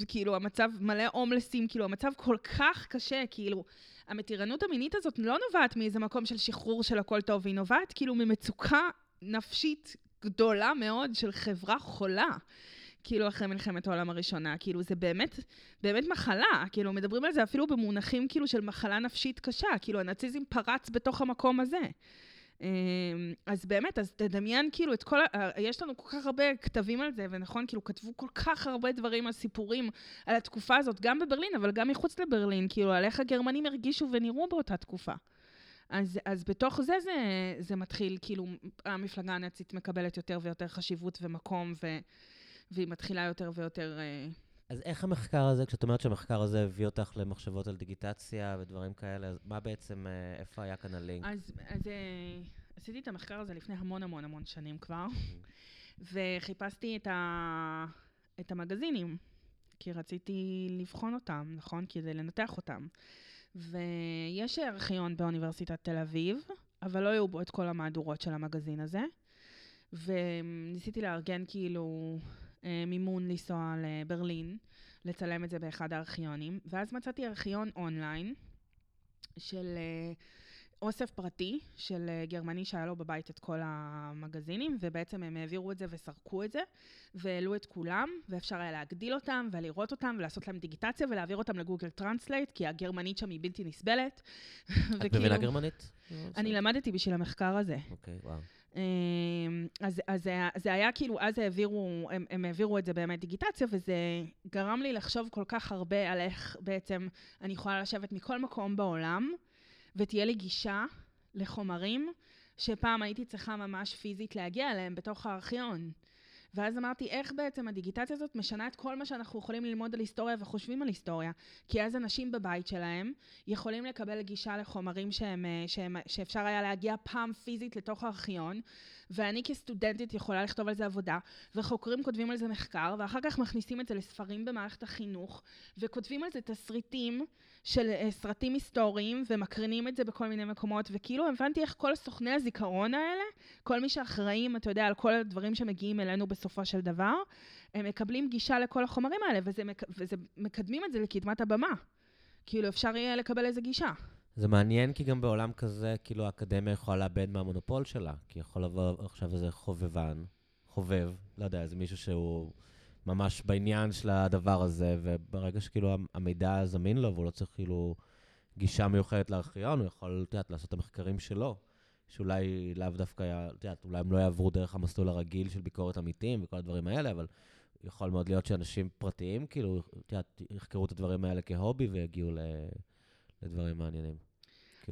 וכאילו, המצב מלא הומלסים, כאילו, המצב כל כך קשה, כאילו, המתירנות המינית הזאת לא נובעת מאיזה מקום של שחרור של הכל טוב, היא נובעת כאילו ממצוקה נפשית גדולה מאוד של חברה חולה. כאילו אחרי מלחמת העולם הראשונה, כאילו זה באמת, באמת מחלה, כאילו מדברים על זה אפילו במונחים כאילו של מחלה נפשית קשה, כאילו הנאציזם פרץ בתוך המקום הזה. אמ, אז באמת, אז תדמיין כאילו את כל, יש לנו כל כך הרבה כתבים על זה, ונכון, כאילו כתבו כל כך הרבה דברים על סיפורים על התקופה הזאת, גם בברלין, אבל גם מחוץ לברלין, כאילו על איך הגרמנים הרגישו ונראו באותה תקופה. אז, אז בתוך זה, זה זה מתחיל, כאילו, המפלגה הנאצית מקבלת יותר ויותר חשיבות ומקום, ו, והיא מתחילה יותר ויותר... אה, אז איך המחקר הזה, כשאת אומרת שהמחקר הזה הביא אותך למחשבות על דיגיטציה ודברים כאלה, אז מה בעצם, אה, איפה היה כאן הלינק? אז, אז אה, עשיתי את המחקר הזה לפני המון המון המון שנים כבר, וחיפשתי את, ה, את המגזינים, כי רציתי לבחון אותם, נכון? כדי לנתח אותם. ויש ארכיון באוניברסיטת תל אביב, אבל לא היו בו את כל המהדורות של המגזין הזה. וניסיתי לארגן כאילו מימון לנסוע לברלין, לצלם את זה באחד הארכיונים, ואז מצאתי ארכיון אונליין של אה, אוסף פרטי של אה, גרמני שהיה לו בבית את כל המגזינים, ובעצם הם העבירו את זה וסרקו את זה, והעלו את כולם, ואפשר היה להגדיל אותם ולראות אותם ולעשות להם דיגיטציה ולהעביר אותם ל Google Translate, כי הגרמנית שם היא בלתי נסבלת. את מבינה גרמנית? אני למדתי בשביל המחקר הזה. אוקיי, וואו. אמ, אז, אז זה, זה היה כאילו, אז העבירו, הם, הם העבירו את זה באמת דיגיטציה, וזה גרם לי לחשוב כל כך הרבה על איך בעצם אני יכולה לשבת מכל מקום בעולם, ותהיה לי גישה לחומרים שפעם הייתי צריכה ממש פיזית להגיע אליהם בתוך הארכיון. ואז אמרתי, איך בעצם הדיגיטציה הזאת משנה את כל מה שאנחנו יכולים ללמוד על היסטוריה וחושבים על היסטוריה? כי אז אנשים בבית שלהם יכולים לקבל גישה לחומרים שהם, אה, שהם, שאפשר היה להגיע פעם פיזית לתוך הארכיון, ואני כסטודנטית יכולה לכתוב על זה עבודה, וחוקרים כותבים על זה מחקר, ואחר כך מכניסים את זה לספרים במערכת החינוך, וכותבים על זה תסריטים של uh, סרטים היסטוריים, ומקרינים את זה בכל מיני מקומות, וכאילו הבנתי איך כל סוכני הזיכרון האלה, כל מי שאחראים, אתה יודע, על כל הדברים שמגיעים אלינו בסופו של דבר, הם מקבלים גישה לכל החומרים האלה, וזה, מק... וזה מקדמים את זה לקדמת הבמה. כאילו, אפשר יהיה לקבל איזה גישה. זה מעניין, כי גם בעולם כזה, כאילו, האקדמיה יכולה לאבד מהמונופול שלה, כי יכול לבוא עכשיו איזה חובבן, חובב, לא יודע, איזה מישהו שהוא ממש בעניין של הדבר הזה, וברגע שכאילו המידע זמין לו, והוא לא צריך כאילו גישה מיוחדת לארכיון, הוא יכול, את יודעת, לעשות את המחקרים שלו, שאולי לאו דווקא, את יודעת, אולי הם לא יעברו דרך המסלול הרגיל של ביקורת עמיתים וכל הדברים האלה, אבל יכול מאוד להיות שאנשים פרטיים, כאילו, את יודעת, יחקרו את הדברים האלה כהובי ויגיעו לדברים מעניינים.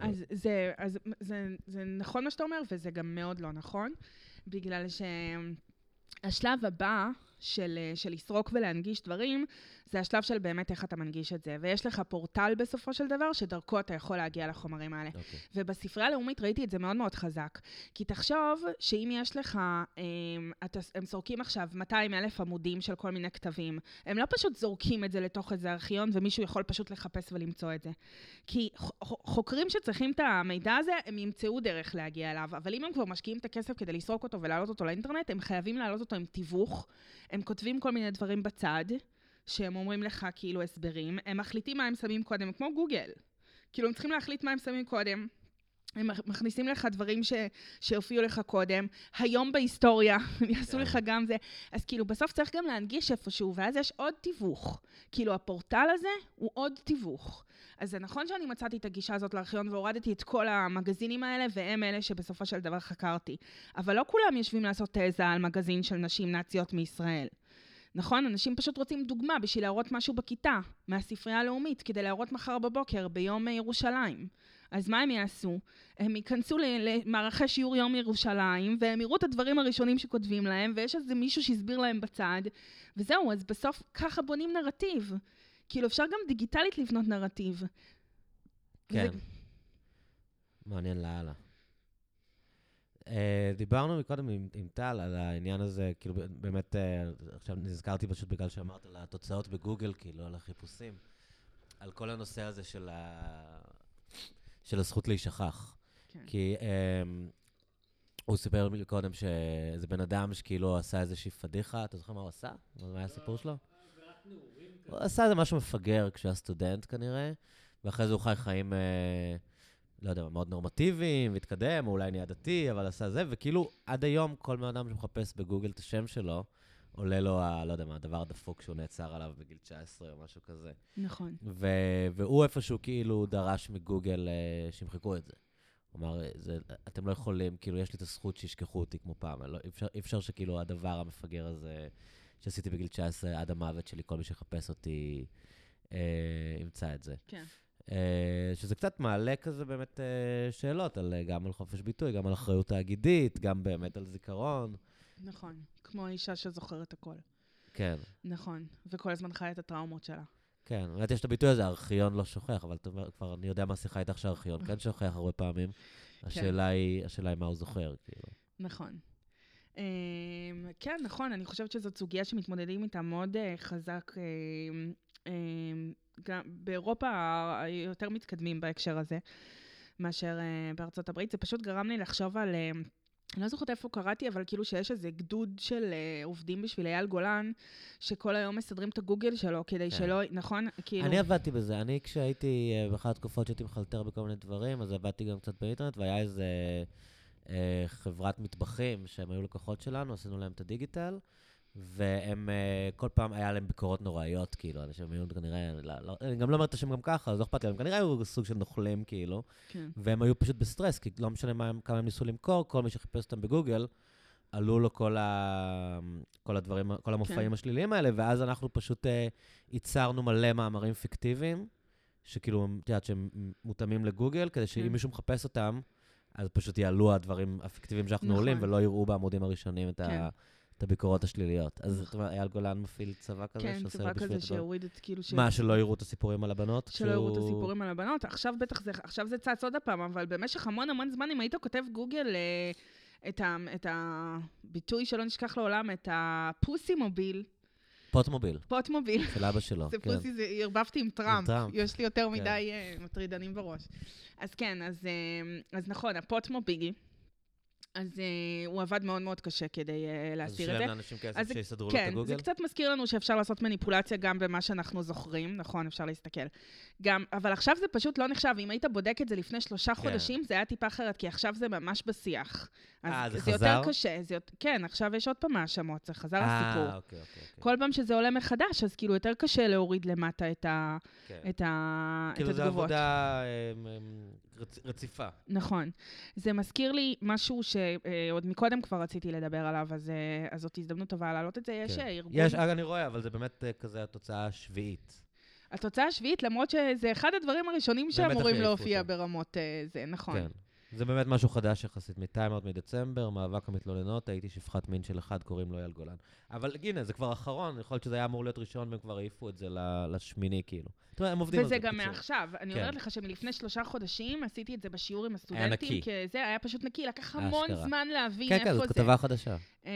כאילו... אז, זה, אז זה, זה נכון מה שאתה אומר, וזה גם מאוד לא נכון, בגלל שהשלב הבא של, של לסרוק ולהנגיש דברים, זה השלב של באמת איך אתה מנגיש את זה. ויש לך פורטל בסופו של דבר, שדרכו אתה יכול להגיע לחומרים האלה. Okay. אוקיי. ובספרייה הלאומית ראיתי את זה מאוד מאוד חזק. כי תחשוב שאם יש לך, הם, אתה, הם סורקים עכשיו 200 אלף עמודים של כל מיני כתבים, הם לא פשוט זורקים את זה לתוך איזה ארכיון, ומישהו יכול פשוט לחפש ולמצוא את זה. כי חוקרים שצריכים את המידע הזה, הם ימצאו דרך להגיע אליו. אבל אם הם כבר משקיעים את הכסף כדי לסרוק אותו ולהעלות אותו לאינטרנט, הם חייבים להעלות אותו עם תיווך. הם כותבים כל מיני דברים בצד. שהם אומרים לך כאילו הסברים, הם מחליטים מה הם שמים קודם, כמו גוגל. כאילו, הם צריכים להחליט מה הם שמים קודם. הם מכניסים לך דברים ש, שהופיעו לך קודם, היום בהיסטוריה, הם יעשו כן. לך גם זה. אז כאילו, בסוף צריך גם להנגיש איפשהו, ואז יש עוד תיווך. כאילו, הפורטל הזה הוא עוד תיווך. אז זה נכון שאני מצאתי את הגישה הזאת לארכיון והורדתי את כל המגזינים האלה, והם אלה שבסופו של דבר חקרתי. אבל לא כולם יושבים לעשות תזה על מגזין של נשים נאציות מישראל. נכון? אנשים פשוט רוצים דוגמה בשביל להראות משהו בכיתה, מהספרייה הלאומית, כדי להראות מחר בבוקר, ביום ירושלים. אז מה הם יעשו? הם ייכנסו למערכי שיעור יום ירושלים, והם יראו את הדברים הראשונים שכותבים להם, ויש איזה מישהו שהסביר להם בצד, וזהו, אז בסוף ככה בונים נרטיב. כאילו, אפשר גם דיגיטלית לבנות נרטיב. כן. וזה- מעניין לאללה. Uh, דיברנו מקודם עם, עם טל על העניין הזה, כאילו באמת, uh, עכשיו נזכרתי פשוט בגלל שאמרת על התוצאות בגוגל, כאילו, על החיפושים, על כל הנושא הזה של, ה... של הזכות להישכח. כן. כי um, הוא סיפר לי קודם שאיזה בן אדם שכאילו עשה איזושהי פדיחה, אתה זוכר מה הוא עשה? מה היה הסיפור שלו? הוא עשה איזה משהו מפגר כשהוא היה סטודנט כנראה, ואחרי זה הוא חי חיים, אה, לא יודע, מאוד נורמטיביים, והתקדם, או אולי נהיה דתי, אבל עשה זה, וכאילו עד היום כל בן אדם שמחפש בגוגל את השם שלו, עולה לו, ה, לא יודע מה, הדבר הדפוק שהוא נעצר עליו בגיל 19 או משהו כזה. נכון. ו- והוא איפשהו כאילו דרש מגוגל אה, שימחקו את זה. הוא אמר, זה, אתם לא יכולים, כאילו, יש לי את הזכות שישכחו אותי כמו פעם. לא, אי אפשר, אפשר שכאילו הדבר המפגר הזה שעשיתי בגיל 19 עד המוות שלי, כל מי שיחפש אותי אה, ימצא את זה. כן. אה, שזה קצת מעלה כזה באמת אה, שאלות, על, אה, גם על חופש ביטוי, גם על אחריות תאגידית, גם באמת על זיכרון. נכון. כמו האישה שזוכרת הכל. כן, נכון. וכל הזמן חיה את הטראומות שלה. כן. באמת יש את הביטוי הזה, הארכיון לא שוכח, אבל אתה אומר, כבר אני יודע מהשיחה איתך שהארכיון כן שוכח הרבה פעמים. השאלה היא, השאלה היא מה הוא זוכר, כאילו. נכון. Um, כן, נכון, אני חושבת שזאת סוגיה שמתמודדים איתה מאוד חזק. Um, גם באירופה יותר מתקדמים בהקשר הזה מאשר uh, בארצות הברית. זה פשוט גרם לי לחשוב על... Uh, אני לא זוכרת איפה קראתי, אבל כאילו שיש איזה גדוד של uh, עובדים בשביל אייל גולן, שכל היום מסדרים את הגוגל שלו כדי כן. שלא, נכון? כאילו... אני עבדתי בזה. אני, כשהייתי, אה, באחת התקופות שהייתי מחלטר בכל מיני דברים, אז עבדתי גם קצת באינטרנט, והיה איזה אה, חברת מטבחים שהם היו לקוחות שלנו, עשינו להם את הדיגיטל, והם, אה, כל פעם היה להם ביקורות נוראיות, כאילו, אנשים היו כנראה, לא, לא, אני גם לא אומר את השם גם ככה, אז לא אכפת לי, הם כנראה היו סוג של נוכלים, כאילו, כן. והם היו פשוט בסטרס, כי לא משנה מה, הם- כמה הם ניסו למכור, כל מי שחיפש אותם בגוגל, עלו לו כל, ה... כל הדברים, כל המופעים כן. השליליים האלה, ואז אנחנו פשוט אה, ייצרנו מלא מאמרים פיקטיביים, שכאילו, את יודעת, שהם מותאמים לגוגל, כדי שאם כן. מישהו מחפש אותם, אז פשוט יעלו הדברים הפיקטיביים שאנחנו נכון. עולים, ולא יראו בעמודים הראשונים את, כן. ה... את הביקורות השליליות. אז זאת אומרת, אייל גולן מפעיל צבא כזה, כן, שעושה צבא בשביל כזה הדברים? שהוריד את כאילו... ש- מה, שלא יראו את הסיפורים על הבנות? שלא יראו את הסיפורים על הבנות. עכשיו בטח זה, עכשיו זה צץ עוד הפעם, אבל במשך המון המון זמן, אם היית כותב גוגל אה, את, ה, את הביטוי שלא נשכח לעולם, את הפוסי מוביל, פוטמוביל, פוטמוביל, של אבא שלו. זה כן. פוסי, זה ערבבתי עם טראמפ. טראמפ. יש לי יותר כן. מדי אה, מטרידנים בראש. אז כן, אז, אה, אז נכון, הפוטמוביל, אז אה, הוא עבד מאוד מאוד קשה כדי אה, אז להסתיר שילם את זה. לאנשים כסף אז זה- שיסדרו לו את כן, הגוגל? זה קצת מזכיר לנו שאפשר לעשות מניפולציה גם במה שאנחנו זוכרים, נכון, אפשר להסתכל. גם, אבל עכשיו זה פשוט לא נחשב, אם היית בודק את זה לפני שלושה כן. חודשים, זה היה טיפה אחרת, כי עכשיו זה ממש בשיח. אז אה, זה זה חזר? יותר קשה, זה, יות- כן, עכשיו יש עוד פעם האשמות, זה חזר אה, הסיפור. אוקיי, אוקיי. אוקיי. כל פעם שזה עולה מחדש, אז כאילו יותר קשה להוריד למטה את, ה, כן. את, ה, את כאילו זו התגובות. עבודה אמ, אמ, רצ- רציפה. נכון. זה מזכיר לי משהו שעוד מקודם כבר רציתי לדבר עליו, אז, אה, אז זאת הזדמנות טובה להעלות את זה. יש כן. אה, ארגון... יש, אני רואה, אבל זה באמת אה, כזה התוצאה השביעית. התוצאה השביעית, למרות שזה אחד הדברים הראשונים שאמורים להופיע. ברמות אה, זה, נכון. כן. זה באמת משהו חדש יחסית מטיימאוט מדצמבר, מאבק המתלוננות, הייתי שפחת מין של אחד, קוראים לו אייל גולן. אבל הנה, זה כבר אחרון, יכול להיות שזה היה אמור להיות ראשון, והם כבר העיפו את זה לשמיני, כאילו. זאת אומרת, הם עובדים על זה, וזה גם. מעכשיו. אני כן. אומרת לך שמלפני שלושה חודשים עשיתי את זה בשיעור עם הסטודנטים. נקי. כי זה היה פשוט נקי, לקח המון. זמן להבין כן, איפה כן, זה. זאת כתבה חדשה. אמ,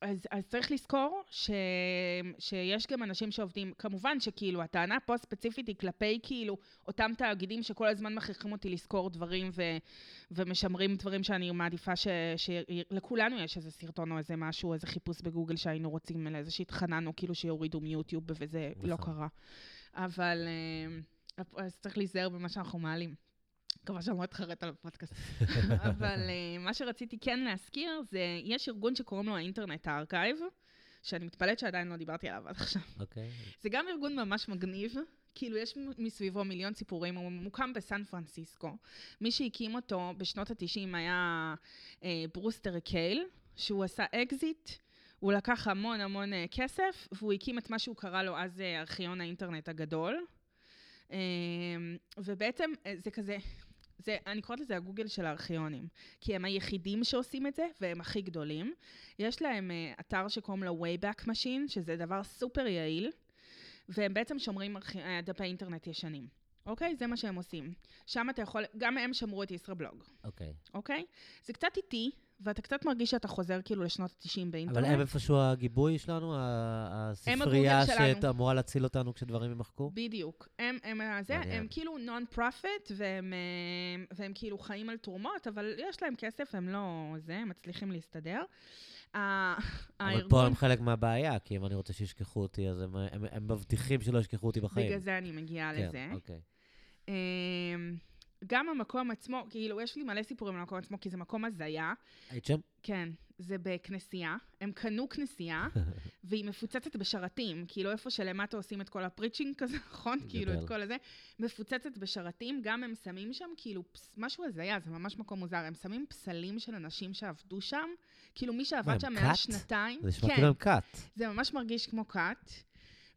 אז, אז צריך לזכור ש, שיש גם אנשים שעובדים, כמובן שכאילו הטענה פה ספציפית היא כלפי כאילו אותם תאגידים שכל הזמן מכריחים אותי לזכור דברים ו, ומשמרים דברים שאני מעדיפה ש, שלכולנו יש איזה סרטון או איזה משהו, איזה חיפוש בגוגל שהיינו רוצים, איזה שהתחננו כאילו שיורידו מיוטיוב וזה לא נכון. קרה. אבל אה, אז צריך להיזהר במה שאנחנו מעלים. מקווה שאני לא אתחרט על הפודקאסט. אבל uh, מה שרציתי כן להזכיר זה, יש ארגון שקוראים לו ה Internet Archive, שאני מתפלאת שעדיין לא דיברתי עליו עד עכשיו. אוקיי. זה גם ארגון ממש מגניב, כאילו יש מסביבו מיליון סיפורים, הוא מוקם בסן פרנסיסקו. מי שהקים אותו בשנות ה-90 היה uh, ברוסטר קייל, שהוא עשה אקזיט. הוא לקח המון המון uh, כסף, והוא הקים את מה שהוא קרא לו אז uh, ארכיון האינטרנט הגדול. Uh, ובעצם uh, זה כזה, זה, אני קוראת לזה הגוגל של הארכיונים, כי הם היחידים שעושים את זה, והם הכי גדולים. יש להם uh, אתר שקוראים לו Wayback Machine, שזה דבר סופר יעיל, והם בעצם שומרים uh, דפי אינטרנט ישנים. אוקיי? זה מה שהם עושים. שם אתה יכול, גם הם שמרו את ישראבלוג, אוקיי. אוקיי? זה קצת איטי, ואתה קצת מרגיש שאתה חוזר כאילו לשנות ה-90 באינטרנט. אבל הם איפשהו הגיבוי שלנו, הספרייה. שאמורה להציל אותנו כשדברים יימחקו? בדיוק. הם, הם, זה. הם כאילו non-profit, והם, אה, והם כאילו חיים על תרומות, אבל יש להם כסף, הם לא זה, הם מצליחים להסתדר. אבל פה הם חלק מהבעיה, כי אם אני רוצה שישכחו אותי, אז הם, הם, הם מבטיחים שלא ישכחו אותי בחיים. בגלל זה אני מגיעה כן, לזה. אוקיי. גם המקום עצמו, כאילו, יש לי מלא סיפורים על המקום עצמו, כי זה מקום הזיה. היית שם? כן, זה בכנסייה. הם קנו כנסייה, והיא מפוצצת בשרתים. כאילו, איפה שלמטה עושים את כל ה preaching כזה, נכון? כאילו, את. כל הזה. מפוצצת בשרתים, גם הם שמים שם, כאילו, פס, משהו הזיה, זה ממש מקום מוזר. הם שמים פסלים של אנשים שעבדו שם. כאילו, מי שעבד שם מעל? שנתיים. זה נשמע כן, כאילו הם כת. זה ממש מרגיש כמו כת.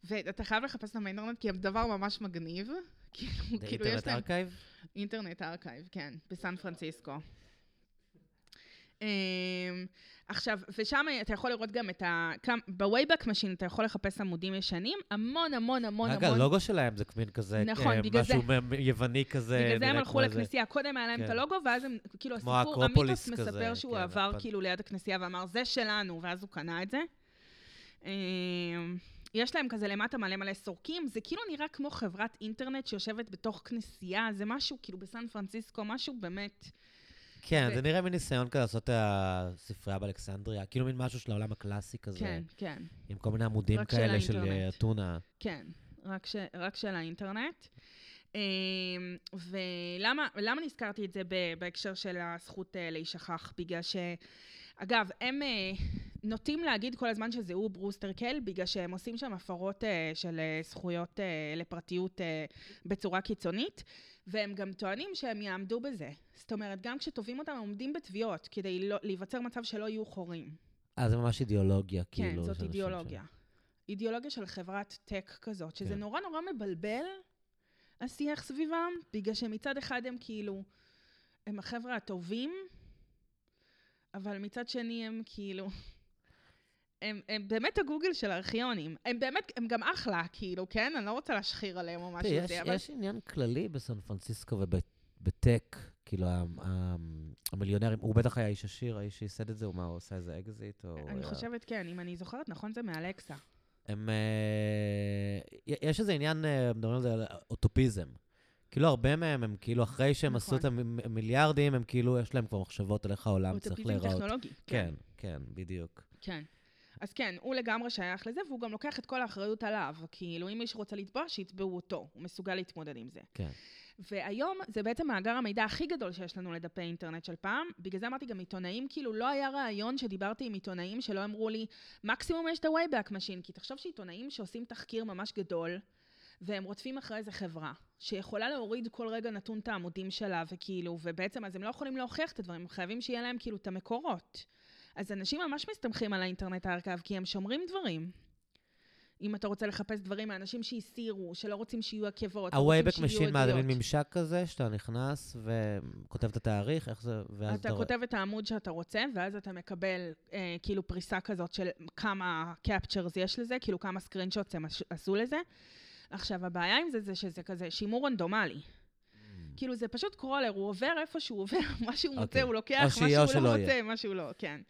ואתה חייב לחפש אותם באינטרנט, כי הם דבר ממש מגניב. כאילו, כאילו, יש אינטרנט להם... Archive? Internet Archive, כן, בסן פרנסיסקו. Um, עכשיו, ושם אתה יכול לראות גם את ה... ב Wayback Machine אתה יכול לחפש עמודים ישנים, המון המון המון המון... הלוגו שלהם זה מין כזה, נכון, אה, בגלל משהו יווני כזה, בגלל זה הם הלכו לכנסייה. קודם היה להם את כן. הלוגו, ואז הם, כאילו, הסיפור, המיתוס מספר שהוא כן, עבר הפן- כאילו ליד הכנסייה ואמר, זה שלנו, ואז הוא קנה את זה. יש להם כזה למטה מלא מלא סורקים, זה כאילו נראה כמו חברת אינטרנט שיושבת בתוך כנסייה, זה משהו כאילו בסן פרנסיסקו, משהו באמת... כן, ו- זה נראה מין ניסיון כזה לעשות את הספרייה באלכסנדריה, כאילו מין משהו של העולם הקלאסי כזה, כן, כן. עם כל מיני עמודים כאלה של האינטרנט. אה, אתונה. כן, רק, ש, רק של האינטרנט. אמ, ולמה למה נזכרתי את זה בהקשר של הזכות אה, להישכח? בגלל ש... אגב, הם אה, נוטים להגיד כל הזמן שזה הוא ברוסטר קל, בגלל שהם עושים שם הפרות אה, של אה, זכויות אה, לפרטיות בצורה קיצונית, והם גם טוענים שהם יעמדו בזה. זאת אומרת, גם כשתובעים אותם, הם עומדים בתביעות, כדי לא, להיווצר מצב שלא יהיו חורים. אה, זה ממש אידיאולוגיה, כן, כאילו. זאת של אנשים אידיאולוגיה. אידיאולוגיה של חברת טק כזאת, שזה כן. נורא נורא מבלבל, השיח סביבם, בגלל שמצד אחד הם כאילו, הם החבר'ה הטובים, אבל מצד שני הם כאילו... הם, הם באמת הגוגל של הארכיונים. הם באמת, הם גם אחלה, כאילו, כן? אני לא רוצה להשחיר עליהם או משהו תראי, יש- זה, אבל... יש עניין כללי בסן פרנסיסקו ובטק, כאילו, המיליונרים, הוא בטח היה איש עשיר, האיש שייסד את זה, הוא מה, הוא עושה איזה אקזיט, או... אני היה- חושבת, כן, אם אני זוכרת נכון, זה מאלקסה. הם... אה, יש איזה עניין, אה, מדברים על זה, על אוטופיזם. כאילו, הרבה מהם, הם כאילו, אחרי שהם עשו את נכון. המיליארדים, הם כאילו, יש להם כבר מחשבות על איך העולם צריך אוטופיזם להיראות. טכנולוגי. כן, כן, בדיוק. כן. אז כן, הוא לגמרי שייך לזה, והוא גם לוקח את כל האחריות עליו. כאילו, אם מישהו רוצה לתבוע, שיתבעו אותו. הוא מסוגל להתמודד עם זה. כן. והיום זה בעצם מאגר המידע הכי גדול שיש לנו לדפי אינטרנט של פעם. בגלל זה אמרתי גם עיתונאים, כאילו לא היה רעיון שדיברתי עם עיתונאים שלא אמרו לי, מקסימום יש את ה-Wayback Machine, כי תחשוב שעיתונאים שעושים תחקיר ממש גדול, והם רודפים אחרי איזה חברה, שיכולה להוריד כל רגע נתון את העמודים שלה, וכאילו, ובעצם אז הם לא יכולים להוכיח את הדברים, הם חייבים שיהיה להם כאילו את המקורות. אז אנשים ממש מסתמכים על האינטרנט הארכב, כי הם שומרים דברים. אם אתה רוצה לחפש דברים מאנשים שהסירו, שלא רוצים שיהיו עקבות, לא שיהיו Machine, מה, זה מין. ממשק כזה, שאתה נכנס וכותב את התאריך, איך זה, ואז אתה רואה- כותב את העמוד שאתה רוצה, ואז אתה מקבל אה, כאילו פריסה כזאת של כמה captures יש לזה, כאילו כמה screenshots הם עש- עשו לזה. עכשיו, הבעיה עם זה זה שזה כזה שימור רנדומלי. כאילו, זה פשוט קרולר, הוא עובר איפה שהוא עובר, מה שהוא מוצא אוקיי. הוא לוקח, מה שהוא לא. מוצא, מה שהוא לא, כן.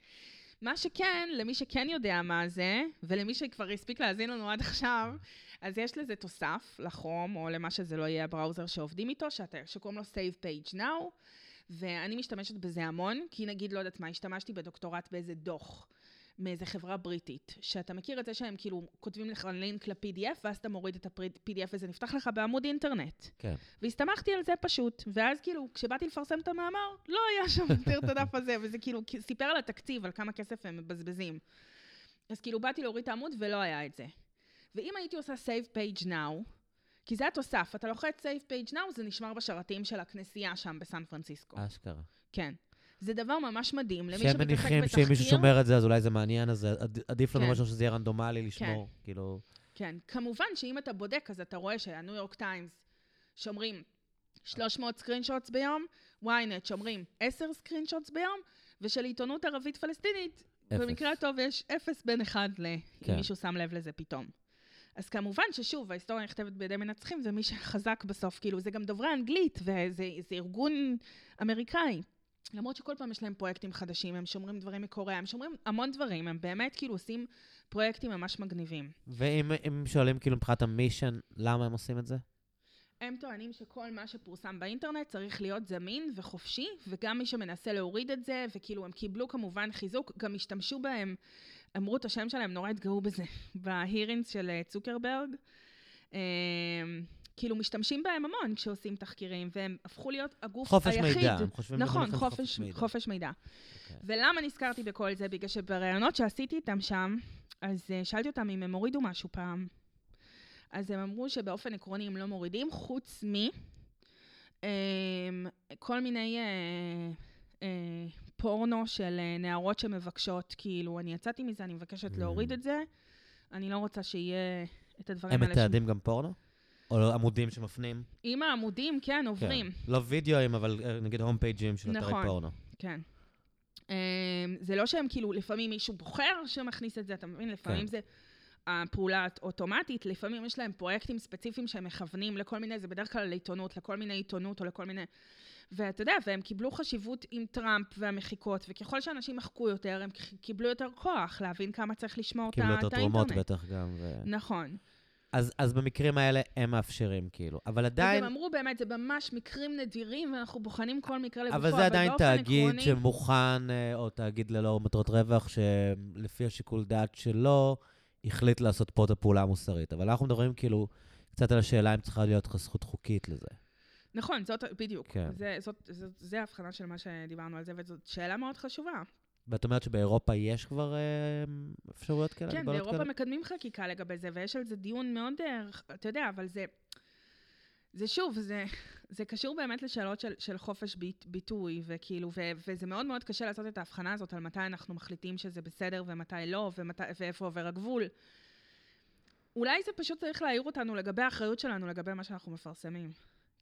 מה שכן, למי שכן יודע מה זה, ולמי שכבר הספיק להאזין לנו עד עכשיו, אז יש לזה תוסף לכרום, או למה שזה לא יהיה הבראוזר שעובדים איתו, שאתה, שקוראים לו Save Page Now, ואני משתמשת בזה המון, כי נגיד, לא יודעת מה, השתמשתי בדוקטורט באיזה דוח. מאיזה חברה בריטית, שאתה מכיר את זה שהם כאילו כותבים לך לינק ל-PDF, ואז אתה מוריד את ה-PDF וזה נפתח לך בעמוד אינטרנט. כן. והסתמכתי על זה פשוט, ואז כאילו, כשבאתי לפרסם את המאמר, לא היה שם יותר את הדף הזה, וזה כאילו סיפר על התקציב, על כמה כסף הם מבזבזים. אז כאילו, באתי להוריד את העמוד ולא היה את זה. ואם הייתי עושה Save Page Now, כי זה התוסף, אתה לוחץ Save Page Now, זה נשמר בשרתים של הכנסייה שם בסן פרנסיסקו. אשכרה. כן. זה דבר ממש מדהים, למי שהם שמתעסק מניחים בתחקיר. שאם מישהו שומר את זה, אז אולי זה מעניין, אז עד- עדיף לנו כן. משהו שזה יהיה רנדומלי לשמור. כאילו... כן, כמובן שאם אתה בודק, אז אתה רואה שהניו יורק טיימס שומרים 300 screenshots ביום, ynet שומרים 10 screenshots ביום, ושל עיתונות ערבית פלסטינית, אפס. במקרה הטוב יש אפס בין אחד ל... כן. אם מישהו שם לב לזה פתאום. אז כמובן ששוב, ההיסטוריה נכתבת בידי מנצחים, זה מי שחזק בסוף, כאילו, זה גם דוברי אנגלית, וזה זה ארגון אמריקאי. למרות שכל פעם יש להם פרויקטים חדשים, הם שומרים דברים מקוריאה, הם שומרים המון דברים, הם באמת כאילו עושים פרויקטים ממש מגניבים. ואם אם שואלים כאילו מבחינת המישן, למה הם עושים את זה? הם טוענים שכל מה שפורסם באינטרנט צריך להיות זמין וחופשי, וגם מי שמנסה להוריד את זה, וכאילו הם קיבלו כמובן חיזוק, גם השתמשו בהם, אמרו את השם שלהם, נורא התגאו בזה, בהירינס של אה, צוקרברג. אה, כאילו משתמשים בהם המון כשעושים תחקירים, והם הפכו להיות הגוף חופש היחיד. מידע, הם חושבים נכון, של חופש, מידע. חופש מידע. אוקיי. ולמה נזכרתי בכל זה? בגלל שבראיונות שעשיתי איתם שם, אז uh, שאלתי אותם אם הם הורידו משהו פעם. אז הם אמרו שבאופן עקרוני הם לא מורידים, חוץ מ... um, כל מיני uh, פורנו של נערות שמבקשות, כאילו, אני יצאתי מזה, אני מבקשת Mm. להוריד את זה. אני לא רוצה שיהיה את הדברים הם האלה. ש- מתעדים גם פורנו? או לא, עמודים שמפנים? עם העמודים, כן, עוברים. כן. לא וידאוים, אבל אה, נגיד הום פייג'ים של אתרי נכון. פורנו. כן. Um, זה לא שהם כאילו, לפעמים מישהו בוחר שמכניס את זה, אתה מבין? לפעמים כן. זה הפעולה אוטומטית, לפעמים יש להם פרויקטים ספציפיים שהם מכוונים לכל מיני, זה בדרך כלל לעיתונות, לכל מיני עיתונות או לכל מיני... ואתה יודע, והם קיבלו חשיבות עם טראמפ והמחיקות, וככל שאנשים מחקו יותר, הם קיבלו יותר כוח להבין כמה צריך לשמור את ה- קיבלו יותר האינטרנט. תרומות בטח גם. ו... נכון. אז, אז במקרים האלה הם מאפשרים, כאילו. אבל אז עדיין, הם אמרו באמת, זה ממש מקרים נדירים, ואנחנו בוחנים כל מקרה לגופו, אבל זה עדיין תאגיד עקרוני- שמוכן, אה, או תאגיד ללא מטרות רווח, שלפי השיקול דעת שלו, החליט לעשות פה את הפעולה המוסרית. אבל אנחנו מדברים כאילו קצת על השאלה אם צריכה להיות לך זכות חוקית לזה. נכון, זאת, בדיוק. כן. זה, זאת, זאת, זה ההבחנה של מה שדיברנו על זה, וזאת שאלה מאוד חשובה. ואת אומרת שבאירופה יש כבר אה, אפשרויות כאלה? כן, באירופה כאלה? מקדמים חקיקה לגבי זה, ויש על זה דיון מאוד, אה, אתה יודע, אבל זה... זה שוב, זה, זה קשור באמת לשאלות של, של חופש ביט, ביטוי, וכאילו, ו, וזה מאוד מאוד קשה לעשות את ההבחנה הזאת על מתי אנחנו מחליטים שזה בסדר ומתי לא, ומתי, ואיפה עובר הגבול. אולי זה פשוט צריך להעיר אותנו לגבי האחריות שלנו, לגבי מה שאנחנו מפרסמים.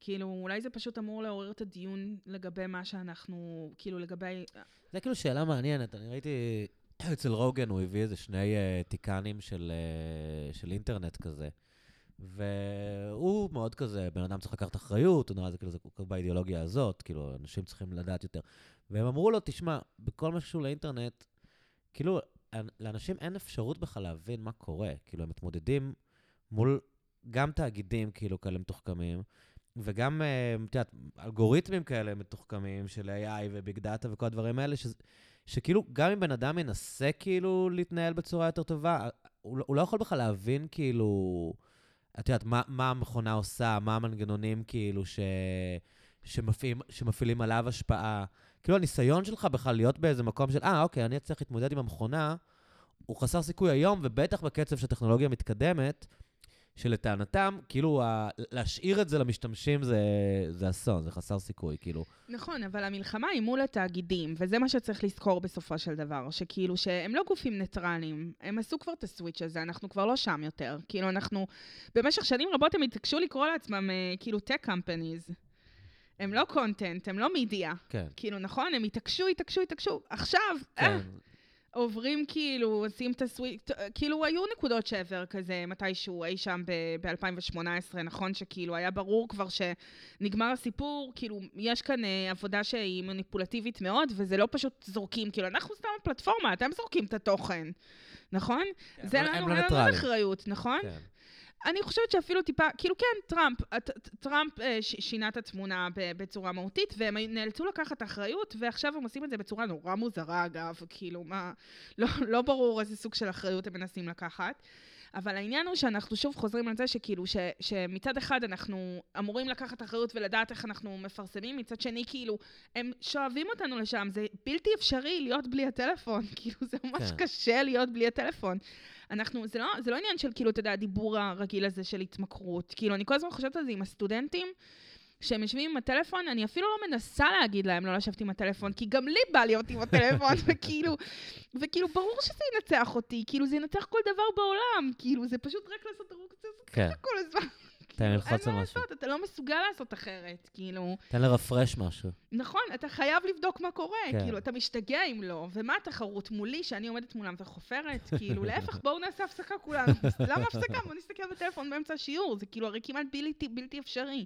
כאילו, אולי זה פשוט אמור לעורר את הדיון לגבי מה שאנחנו, כאילו, לגבי... זה כאילו שאלה מעניינת. אני ראיתי אצל רוגן, הוא הביא איזה שני uh, טיקנים של, uh, של אינטרנט כזה. והוא מאוד כזה, בן אדם צריך לקחת אחריות, הוא נראה זה כאילו, זה כך באידיאולוגיה הזאת, כאילו, אנשים צריכים לדעת יותר. והם אמרו לו, תשמע, בכל שקשור לאינטרנט, כאילו, אנ- לאנשים אין אפשרות בכלל להבין מה קורה. כאילו, הם מתמודדים מול גם תאגידים, כאילו, כאלה מתוחכמים, וגם, אה, את יודעת, אלגוריתמים כאלה מתוחכמים של AI וביג דאטה וכל הדברים האלה, שזה, שכאילו, גם אם בן אדם ינסה כאילו להתנהל בצורה יותר טובה, הוא, לא- הוא לא יכול בכלל להבין כאילו, את יודעת, מה, מה המכונה עושה, מה המנגנונים כאילו ש, שמפעילים, שמפעילים עליו השפעה. כאילו, הניסיון שלך בכלל להיות באיזה מקום של, אה, אוקיי, אני אצליח להתמודד עם המכונה, הוא חסר סיכוי היום, ובטח בקצב שהטכנולוגיה מתקדמת, שלטענתם, כאילו, ה- להשאיר את זה למשתמשים זה, זה אסון, זה חסר סיכוי, כאילו. נכון, אבל המלחמה היא מול התאגידים, וזה מה שצריך לזכור בסופו של דבר, שכאילו שהם לא גופים ניטרליים, הם עשו כבר את הסוויץ' הזה, אנחנו כבר לא שם יותר. כאילו, אנחנו, במשך שנים רבות הם התעקשו לקרוא לעצמם אה, כאילו tech companies. הם לא קונטנט, הם לא מידיה. כן. כאילו, נכון? הם התעקשו, התעקשו, התעקשו. עכשיו, אה, כן. עוברים כאילו, עושים את הסוויק, כאילו היו נקודות שבר כזה מתישהו אי שם ב-2018, נכון? שכאילו היה ברור כבר שנגמר הסיפור, כאילו יש כאן אה, עבודה שהיא מניפולטיבית מאוד, וזה לא פשוט זורקים, כאילו אנחנו סתם פלטפורמה, אתם זורקים את התוכן, נכון? כן, זה הם לנו, לא אין לנו. אחריות, נכון? כן. אני חושבת שאפילו טיפה, כאילו כן, טראמפ, טראמפ אה, שינה את התמונה בצורה מהותית, והם נאלצו לקחת אחריות, ועכשיו הם עושים את זה בצורה נורא מוזרה, אגב, כאילו, מה, לא, לא ברור איזה סוג של אחריות הם מנסים לקחת. אבל העניין הוא שאנחנו שוב חוזרים על זה שכאילו, ש, שמצד אחד אנחנו אמורים לקחת אחריות ולדעת איך אנחנו מפרסמים, מצד שני, כאילו, הם שואבים אותנו לשם, זה בלתי אפשרי להיות בלי הטלפון, כאילו, זה ממש כן. קשה להיות בלי הטלפון. אנחנו, זה לא, זה לא עניין של כאילו, אתה יודע, הדיבור הרגיל הזה של התמכרות. כאילו, אני כל הזמן חושבת על זה עם הסטודנטים, שהם יושבים עם הטלפון, אני אפילו לא מנסה להגיד להם לא לשבת עם הטלפון, כי גם לי בא להיות עם הטלפון, וכאילו, וכאילו, ברור שזה ינצח אותי, כאילו, זה ינצח כל דבר בעולם, כאילו, זה פשוט רק לעשות כזה כן, כל הזמן. תן ללחוץ אין על מה משהו. לעשות, אתה לא מסוגל לעשות אחרת, כאילו. תן לרפרש משהו. נכון, אתה חייב לבדוק מה קורה, כן. כאילו, אתה משתגע אם לא. ומה התחרות מולי, שאני עומדת מולם וחופרת? כאילו, להפך, בואו נעשה הפסקה כולנו. למה הפסקה? בואו נסתכל בטלפון באמצע השיעור, זה כאילו הרי כמעט בלתי, בלתי אפשרי.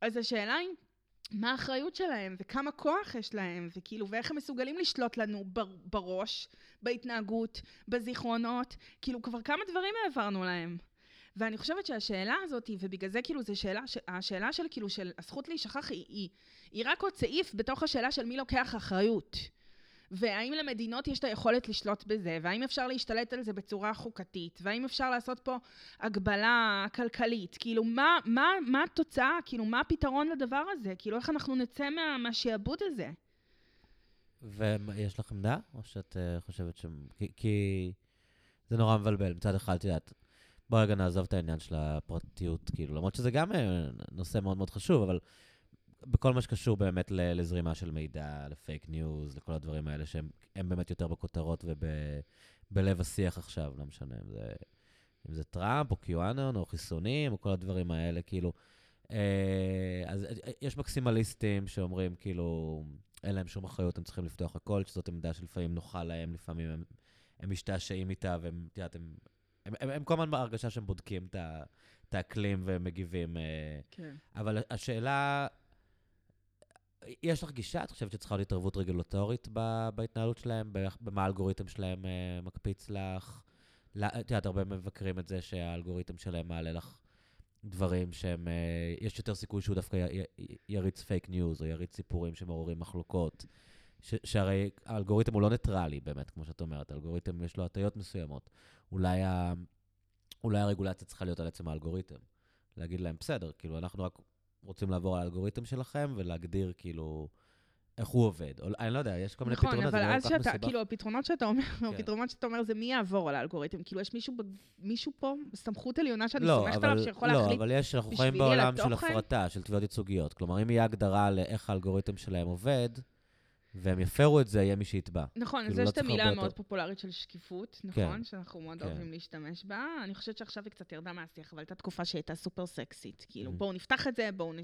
אז השאלה היא, מה האחריות שלהם, וכמה כוח יש להם, וכאילו, ואיך הם מסוגלים לשלוט לנו בר, בראש, בהתנהגות, בזיכרונות, כאילו, כבר כמה דברים העברנו להם. ואני חושבת שהשאלה הזאת, ובגלל זה כאילו זו שאלה, השאלה של כאילו של הזכות להישכח היא, היא, היא רק עוד סעיף בתוך השאלה של מי לוקח אחריות. והאם למדינות יש את היכולת לשלוט בזה, והאם אפשר להשתלט על זה בצורה חוקתית, והאם אפשר לעשות פה הגבלה כלכלית, כאילו מה, מה, מה התוצאה, כאילו מה הפתרון לדבר הזה, כאילו איך אנחנו נצא מה, מהשעבוד הזה. ויש לך עמדה? או שאת אה, חושבת ש... כי, כי זה נורא מבלבל. מצד אחד, את יודעת, בוא רגע נעזוב את העניין של הפרטיות, כאילו, למרות שזה גם אה, נושא מאוד מאוד חשוב, אבל בכל מה שקשור באמת לזרימה של מידע, לפייק ניוז, לכל הדברים האלה, שהם הם באמת יותר בכותרות ובלב השיח עכשיו, לא משנה אם זה, אם זה טראמפ, או קיואנון, או חיסונים, או כל הדברים האלה, כאילו. אה, אז אה, יש מקסימליסטים שאומרים, כאילו, אין להם שום אחריות, הם צריכים לפתוח הכל, שזאת עמדה שלפעמים נוחה להם, לפעמים הם, הם משתעשעים איתה, והם, את יודעת, הם, הם, הם, הם כל הזמן בהרגשה שהם בודקים את האקלים והם מגיבים. אה, כן. אבל השאלה, יש לך גישה? את חושבת שצריכה להיות התערבות רגולטורית בהתנהלות שלהם? במה האלגוריתם שלהם אה, מקפיץ לך? את יודעת, הרבה מבקרים את זה שהאלגוריתם שלהם מעלה לך דברים שהם, אה, יש יותר סיכוי שהוא דווקא י- י- יריץ fake news, או יריץ סיפורים שמעוררים מחלוקות. ש- שהרי האלגוריתם הוא לא ניטרלי באמת, כמו שאת אומרת, האלגוריתם יש לו הטיות מסוימות. אולי, ה- אולי הרגולציה צריכה להיות על עצם האלגוריתם. להגיד להם, בסדר, כאילו, אנחנו רק רוצים לעבור על האלגוריתם שלכם ולהגדיר, כאילו, איך הוא עובד. או, אני לא יודע, יש כל מיני נכון, פתרונות, אבל זה לא אז כל כך שאתה, מסובך. כאילו, הפתרונות שאתה אומר, כן. הפתרונות שאתה אומר זה מי יעבור על האלגוריתם. כאילו, יש מישהו, מישהו פה, סמכות עליונה שאני לא, סומכת אבל, עליו שיכול לא, להחליט. אבל יש, אנחנו חיים בשבילי על בעולם של התוכן? הפרטה, של תביעות ייצוגיות. כלומר, אם יהיה הגדרה לאיך האלגוריתם שלהם עובד, והם יפרו את זה, יהיה מי שיתבע. נכון, כאילו, אז לא יש את המילה המאוד. פופולרית של שקיפות, כן. נכון? שאנחנו מאוד כן. אוהבים להשתמש בה. אני חושבת שעכשיו היא קצת ירדה מהשיח, אבל הייתה תקופה שהייתה סופר סקסית. כאילו, Mhm. בואו נפתח את זה, בואו נ-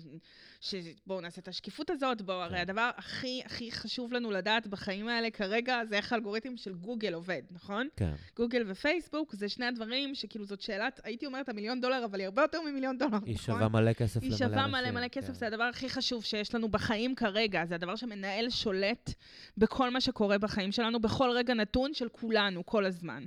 ש- בואו נעשה את השקיפות הזאת, בואו, הרי כן. הדבר הכי הכי חשוב לנו לדעת בחיים האלה כרגע, זה איך האלגוריתם של גוגל עובד, נכון? כן. גוגל ופייסבוק זה שני הדברים שכאילו זאת שאלת, הייתי אומרת המיליון דולר, אבל היא הרבה יותר ממיליון דולר, נכון? היא שווה מלא כסף למלא היא אנשים. שווה מלא מלא כסף, כן. זה הדבר הכי חשוב שיש לנו בחיים כרגע, זה הדבר שמנהל שולט בכל מה שקורה בחיים שלנו, בכל רגע נתון של כולנו, כל הזמן.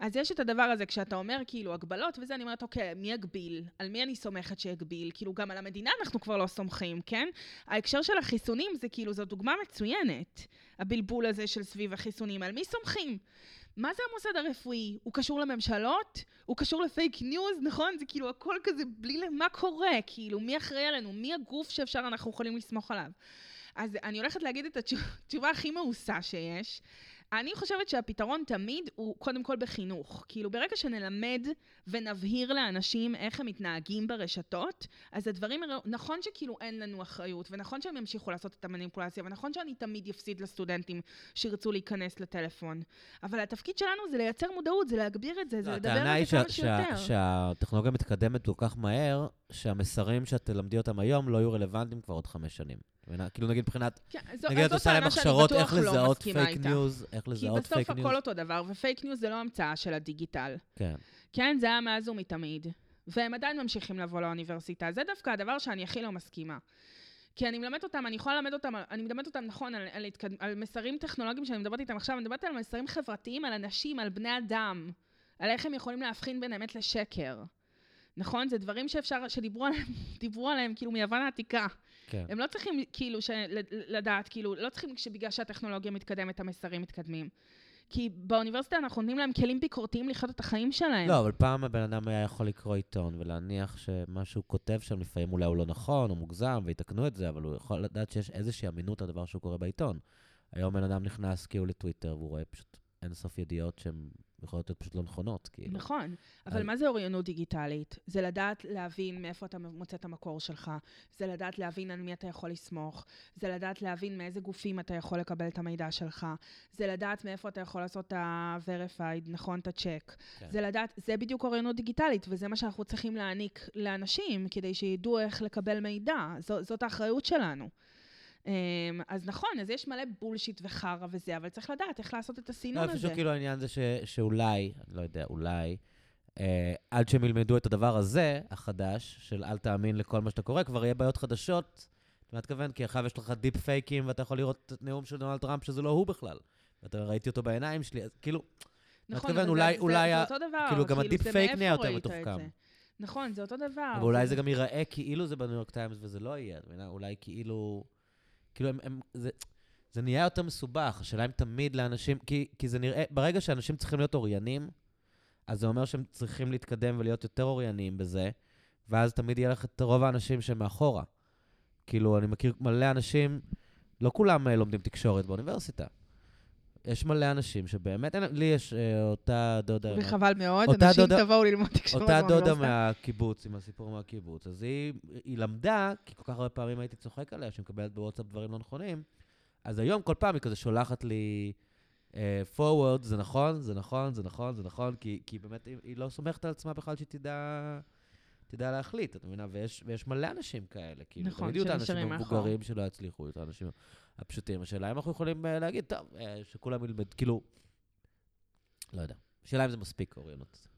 אז יש את הדבר הזה, כשאתה אומר כאילו הגבלות וזה, אני אומרת, אוקיי, מי יגביל? על מי אני סומכת שיגביל? כאילו, גם על המדינה אנחנו כבר לא סומכים, כן? ההקשר של החיסונים זה כאילו, זו דוגמה מצוינת, הבלבול הזה של סביב החיסונים. על מי סומכים? מה זה המוסד הרפואי? הוא קשור לממשלות? הוא קשור לפייק ניוז, נכון? זה כאילו הכל כזה בלי... מה קורה? כאילו, מי אחראי עלינו? מי הגוף שאפשר, אנחנו יכולים לסמוך עליו? אז אני הולכת להגיד את התשו- התשובה הכי מאוסה שיש. אני חושבת שהפתרון תמיד הוא קודם כל בחינוך. כאילו, ברגע שנלמד ונבהיר לאנשים איך הם מתנהגים ברשתות, אז הדברים, נכון שכאילו אין לנו אחריות, ונכון שהם ימשיכו לעשות את המניפולציה, ונכון שאני תמיד אפסיד לסטודנטים שירצו להיכנס לטלפון. אבל התפקיד שלנו זה לייצר מודעות, זה להגביר את זה, זה לא, לדבר הטענה על היא זה כמה שיותר. שה- שהטכנולוגיה מתקדמת כל כך מהר, שהמסרים שאת תלמדי אותם היום לא יהיו רלוונטיים כבר עוד חמש שנים. כאילו נגיד מבחינת, כן, זו, נגיד את עושה להם הכשרות איך לא לזהות פייק איתה. news, איך כי לזהות בסוף fake news. הכל אותו דבר, ו fake news זה לא המצאה של הדיגיטל. כן. כן, זה היה מאז ומתמיד. והם עדיין ממשיכים לבוא לאוניברסיטה. זה דווקא הדבר שאני הכי לא מסכימה. כי אני מלמדת אותם, אני יכולה ללמד אותם, אני מלמדת אותם נכון על, על, התקד... על מסרים טכנולוגיים שאני מדברת איתם עכשיו, אני מדברת על מסרים חברתיים, על אנשים, על בני אדם, על איך הם יכולים להבחין בין אמת לשקר. נכון? זה דברים שאפשר, שדיברו עליהם, דיברו עליהם כאילו מיוון העתיקה. כן. הם לא צריכים כאילו של, לדעת, כאילו, לא צריכים שבגלל שהטכנולוגיה מתקדמת, המסרים מתקדמים. כי באוניברסיטה אנחנו נותנים להם כלים ביקורתיים לחיות את החיים שלהם. לא, אבל פעם הבן אדם היה יכול לקרוא עיתון ולהניח שמה שהוא כותב שם לפעמים אולי הוא לא נכון, או מוגזם, ויתקנו את זה, אבל הוא יכול לדעת שיש איזושהי אמינות לדבר שהוא קורא בעיתון. היום בן אדם נכנס כאילו לטוויטר, והוא רואה פשוט אינסוף ידיעות שהן יכולות להיות פשוט לא נכונות, כאילו. נכון, אבל אז- מה זה אוריינות דיגיטלית? זה לדעת להבין מאיפה אתה מוצא את המקור שלך, זה לדעת להבין על מי אתה יכול לסמוך, זה לדעת להבין מאיזה גופים אתה יכול לקבל את המידע שלך, זה לדעת מאיפה אתה יכול לעשות את ה-verified, נכון, את הצ'ק. כן. זה לדעת, זה בדיוק אוריינות דיגיטלית, וזה מה שאנחנו צריכים להעניק לאנשים, כדי שידעו איך לקבל מידע. זו, זאת האחריות שלנו. אמ, אז נכון, אז יש מלא בולשיט וחרא וזה, אבל צריך לדעת איך לעשות את לא, הסינון הזה. איפשהו כאילו העניין זה ש, שאולי, אני לא יודע, אולי, אה, עד שהם ילמדו את הדבר הזה, החדש, של אל תאמין לכל מה שאתה קורא, כבר יהיה בעיות חדשות. מה התכוון? כי עכשיו יש לך deep fake ים, ואתה יכול לראות את נאום של דונלד טראמפ, שזה לא הוא בכלל. ואתה ראיתי אותו בעיניים שלי, אז כאילו, נכון, מתכוון, אבל אולי- זה, אולי זה, ה- זה אותו דבר. כאילו, גם זה ה deep fake נהיה יותר מתוחכם. נכון, זה אותו דבר. אבל אולי זה גם ייראה כאילו זה בניו יורק טיימס וזה לא יהיה? אולי כאילו... כאילו, הם... הם זה, זה נהיה יותר מסובך, השאלה אם תמיד לאנשים... כי, כי זה נראה... ברגע שאנשים צריכים להיות אוריינים, אז זה אומר שהם צריכים להתקדם ולהיות יותר אוריינים בזה, ואז תמיד יהיה לך את רוב האנשים שהם מאחורה. כאילו, אני מכיר מלא אנשים, לא כולם אה, לומדים תקשורת באוניברסיטה. יש מלא אנשים שבאמת, אין, לי יש אה, אותה דודה... וחבל מאוד, אותה אנשים דודה- תבואו ללמוד תקשורת אותה דודה. מהקיבוץ, עם הסיפור מהקיבוץ, אז היא, היא למדה, כי כל כך הרבה פעמים הייתי צוחק עליה, שהיא מקבלת בוואטסאפ דברים לא נכונים, אז היום כל פעם היא כזה שולחת לי uh, forward, זה נכון, זה נכון, זה נכון, זה נכון, כי, כי באמת היא, היא לא סומכת על עצמה בכלל שהיא תדע, תדע להחליט, את מבינה? ויש, ויש מלא אנשים כאלה, כאילו, נכון, תמיד יהיו את האנשים. המבוגרים שלא יצליחו, את האנשים הפשוטים. השאלה אם אנחנו יכולים uh, להגיד, טוב, uh, שכולם ילמד, כאילו, לא יודע. השאלה אם זה מספיק אוריינות.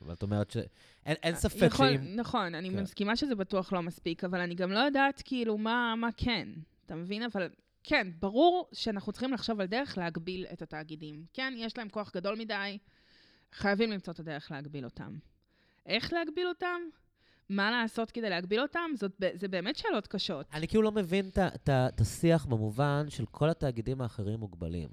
אבל את אומרת שאין אין ספק יכול, שאם... נכון, אני כן. מסכימה שזה בטוח לא מספיק, אבל אני גם לא יודעת כאילו מה, מה כן, אתה מבין? אבל כן, ברור שאנחנו צריכים לחשוב על דרך להגביל את התאגידים. כן, יש להם כוח גדול מדי, חייבים למצוא את הדרך להגביל אותם. איך להגביל אותם? מה לעשות כדי להגביל אותם? זאת, זה באמת שאלות קשות. אני כאילו לא מבין את השיח במובן של כל התאגידים האחרים מוגבלים.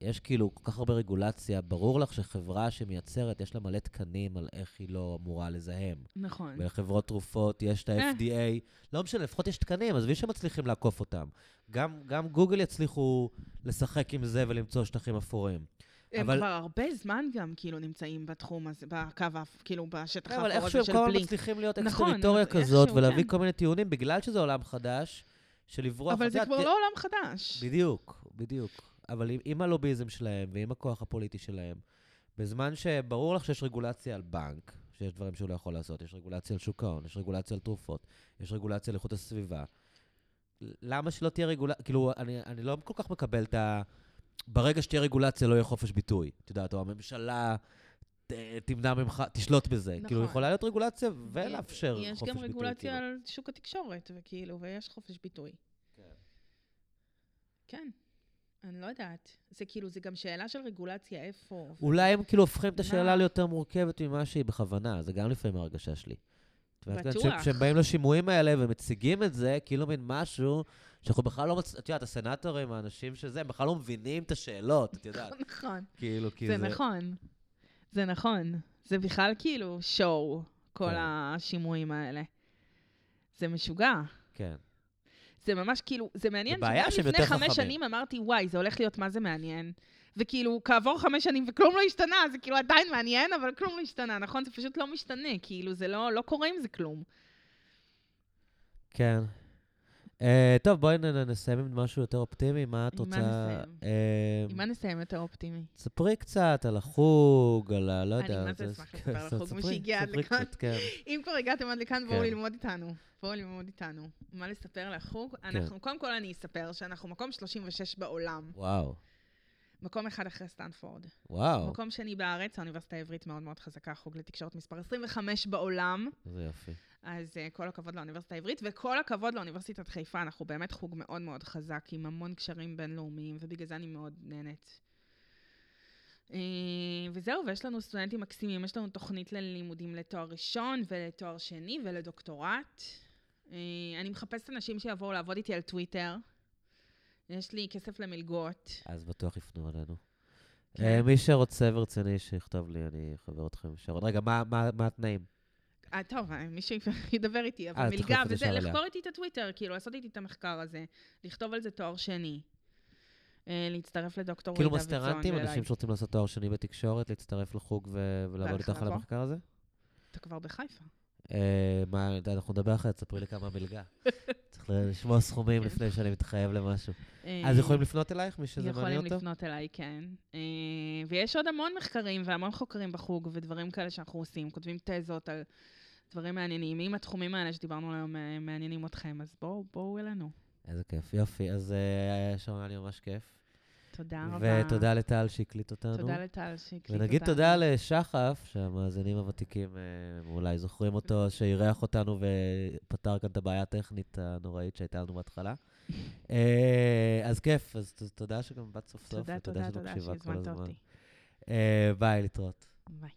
יש כאילו כל כך הרבה רגולציה, ברור לך שחברה שמייצרת, יש לה מלא תקנים על איך היא לא אמורה לזהם. נכון. ולחברות תרופות יש את אה. ה-FDA, לא משנה, לפחות יש תקנים, עזבי שמצליחים לעקוף אותם. גם, גם גוגל יצליחו לשחק עם זה ולמצוא שטחים אפורים. הם אבל- כבר הרבה זמן גם כאילו נמצאים בתחום הזה, בקו, כאילו בשטח אבל האפור איכשהו הזה הם של כל הזמן. מצליחים להיות נכון, אקסטריטוריה אז כזאת, איכשהו, ולהביא כן. כל מיני טיעונים, בגלל שזה עולם חדש, של לברוח. אבל זה כבר ת- לא עולם חדש. בדיוק, בדיוק. אבל עם, עם הלוביזם שלהם ועם הכוח הפוליטי שלהם, בזמן שברור לך שיש רגולציה על בנק, שיש דברים שהוא לא יכול לעשות, יש רגולציה על שוק ההון, יש רגולציה על תרופות, יש רגולציה על איכות הסביבה. למה שלא תהיה רגולציה? כאילו, אני, אני לא כל כך מקבל את ה... ברגע שתהיה רגולציה לא יהיה חופש ביטוי. את יודעת, או הממשלה ת, תמנע ממך, תשלוט בזה. נכון. כאילו, יכולה להיות רגולציה ולאפשר חופש יש ביטוי. גם רגולציה כאילו. על שוק התקשורת, וכאילו, ויש חופש ביטוי. כן. כן. אני לא יודעת. זה כאילו, זה גם שאלה של רגולציה, איפה... אולי הם כאילו הופכים את? השאלה ליותר מורכבת ממה שהיא בכוונה, זה גם לפעמים הרגשה שלי. בטוח. כשהם באים לשימועים האלה ומציגים את זה, כאילו מין משהו שאנחנו בכלל לא... מצ- את יודעת, הסנטורים, האנשים שזה, הם בכלל לא מבינים את השאלות, את יודעת. נכון. כאילו, כי זה זה... נכון. זה נכון. זה בכלל כאילו שואו, כל כן. השימועים האלה. זה משוגע. כן. זה ממש כאילו, זה מעניין זה בעיה שגם שהם לפני יותר חמש. שנים אמרתי, וואי, זה הולך להיות מה זה מעניין. וכאילו, כעבור חמש שנים וכלום לא השתנה, זה כאילו עדיין מעניין, אבל כלום לא השתנה, נכון? זה פשוט לא משתנה, כאילו, זה לא, לא קורה עם זה כלום. כן. אה, טוב, בואי נסיים עם משהו יותר אופטימי. מה את עם מה רוצה... נסיים? אה, עם מה נסיים יותר אופטימי? ספרי קצת על החוג, על ה... לא אני יודע. מה זה אשמח לספר על החוג, מי שהגיע עד לכאן. כן. אם כבר הגעתם עד לכאן, בואו כן. ללמוד איתנו. בואו ללמוד איתנו. מה לספר על החוג? כן. אנחנו, קודם כל אני אספר שאנחנו מקום 36 בעולם. וואו, מקום אחד אחרי סטנפורד. וואו, מקום שני בארץ, האוניברסיטה העברית מאוד מאוד חזקה, חוג לתקשורת מספר 25 בעולם. איזה יופי. אז uh, כל הכבוד לאוניברסיטה העברית, וכל הכבוד לאוניברסיטת חיפה, אנחנו באמת חוג מאוד מאוד חזק, עם המון קשרים בינלאומיים, ובגלל זה אני מאוד נהנית. Uh, וזהו, ויש לנו סטודנטים מקסימים, יש לנו תוכנית ללימודים לתואר ראשון ולתואר שני ולדוקטורט. Uh, אני מחפשת אנשים שיבואו לעבוד איתי על טוויטר. יש לי כסף למלגות. אז בטוח יפנו אלינו. כן. אה, מי שרוצה ורציני, שיכתוב לי, אני אחבר אתכם ישר. רגע, מה- מה מה התנאים? אה, טוב, אה, מישהו ידבר איתי, אבל אה, מלגה וזה. לחקור איתי את הטוויטר, כאילו, לעשות איתי את המחקר הזה, לכתוב על זה תואר שני, להצטרף לדוקטור כאילו רועי דוידזון מסטרנטים. אנשים שרוצים לעשות תואר שני בתקשורת, להצטרף לחוג ולעבוד איתך על לבוא? המחקר הזה? אתה כבר בחיפה. מה, אנחנו נדבר אחרי, תספרי לי כמה מלגה. צריך לשמוע סכומים לפני שאני מתחייב למשהו. אז יכולים לפנות אלייך, מי שזה מעניין יכולים אותו? לפנות אליי, כן. ויש עוד המון מחקרים והמון חוקרים בחוג ודברים כאלה שאנחנו עושים, כותבים תזות על דברים מעניינים. אם התחומים האלה שדיברנו עליהם אה, מעניינים אתכם, אז בואו, בואו אלינו. איזה כיף, יופי. אז אה, שרון, היה לי ממש כיף. תודה רבה. ותודה לטל שהקליט אותנו. תודה לטל שהקליט אותנו. ונגיד תודה לשחף, שהמאזינים הוותיקים אה, אולי זוכרים אותו, שאירח אותנו ופתר כאן את הבעיה הטכנית הנוראית שהייתה לנו בהתחלה. אז כיף, אז תודה שגם באת סוף סוף, תודה, ותודה תודה, שאת תודה מקשיבה כל הזמן. אותי. ביי, להתראות. ביי.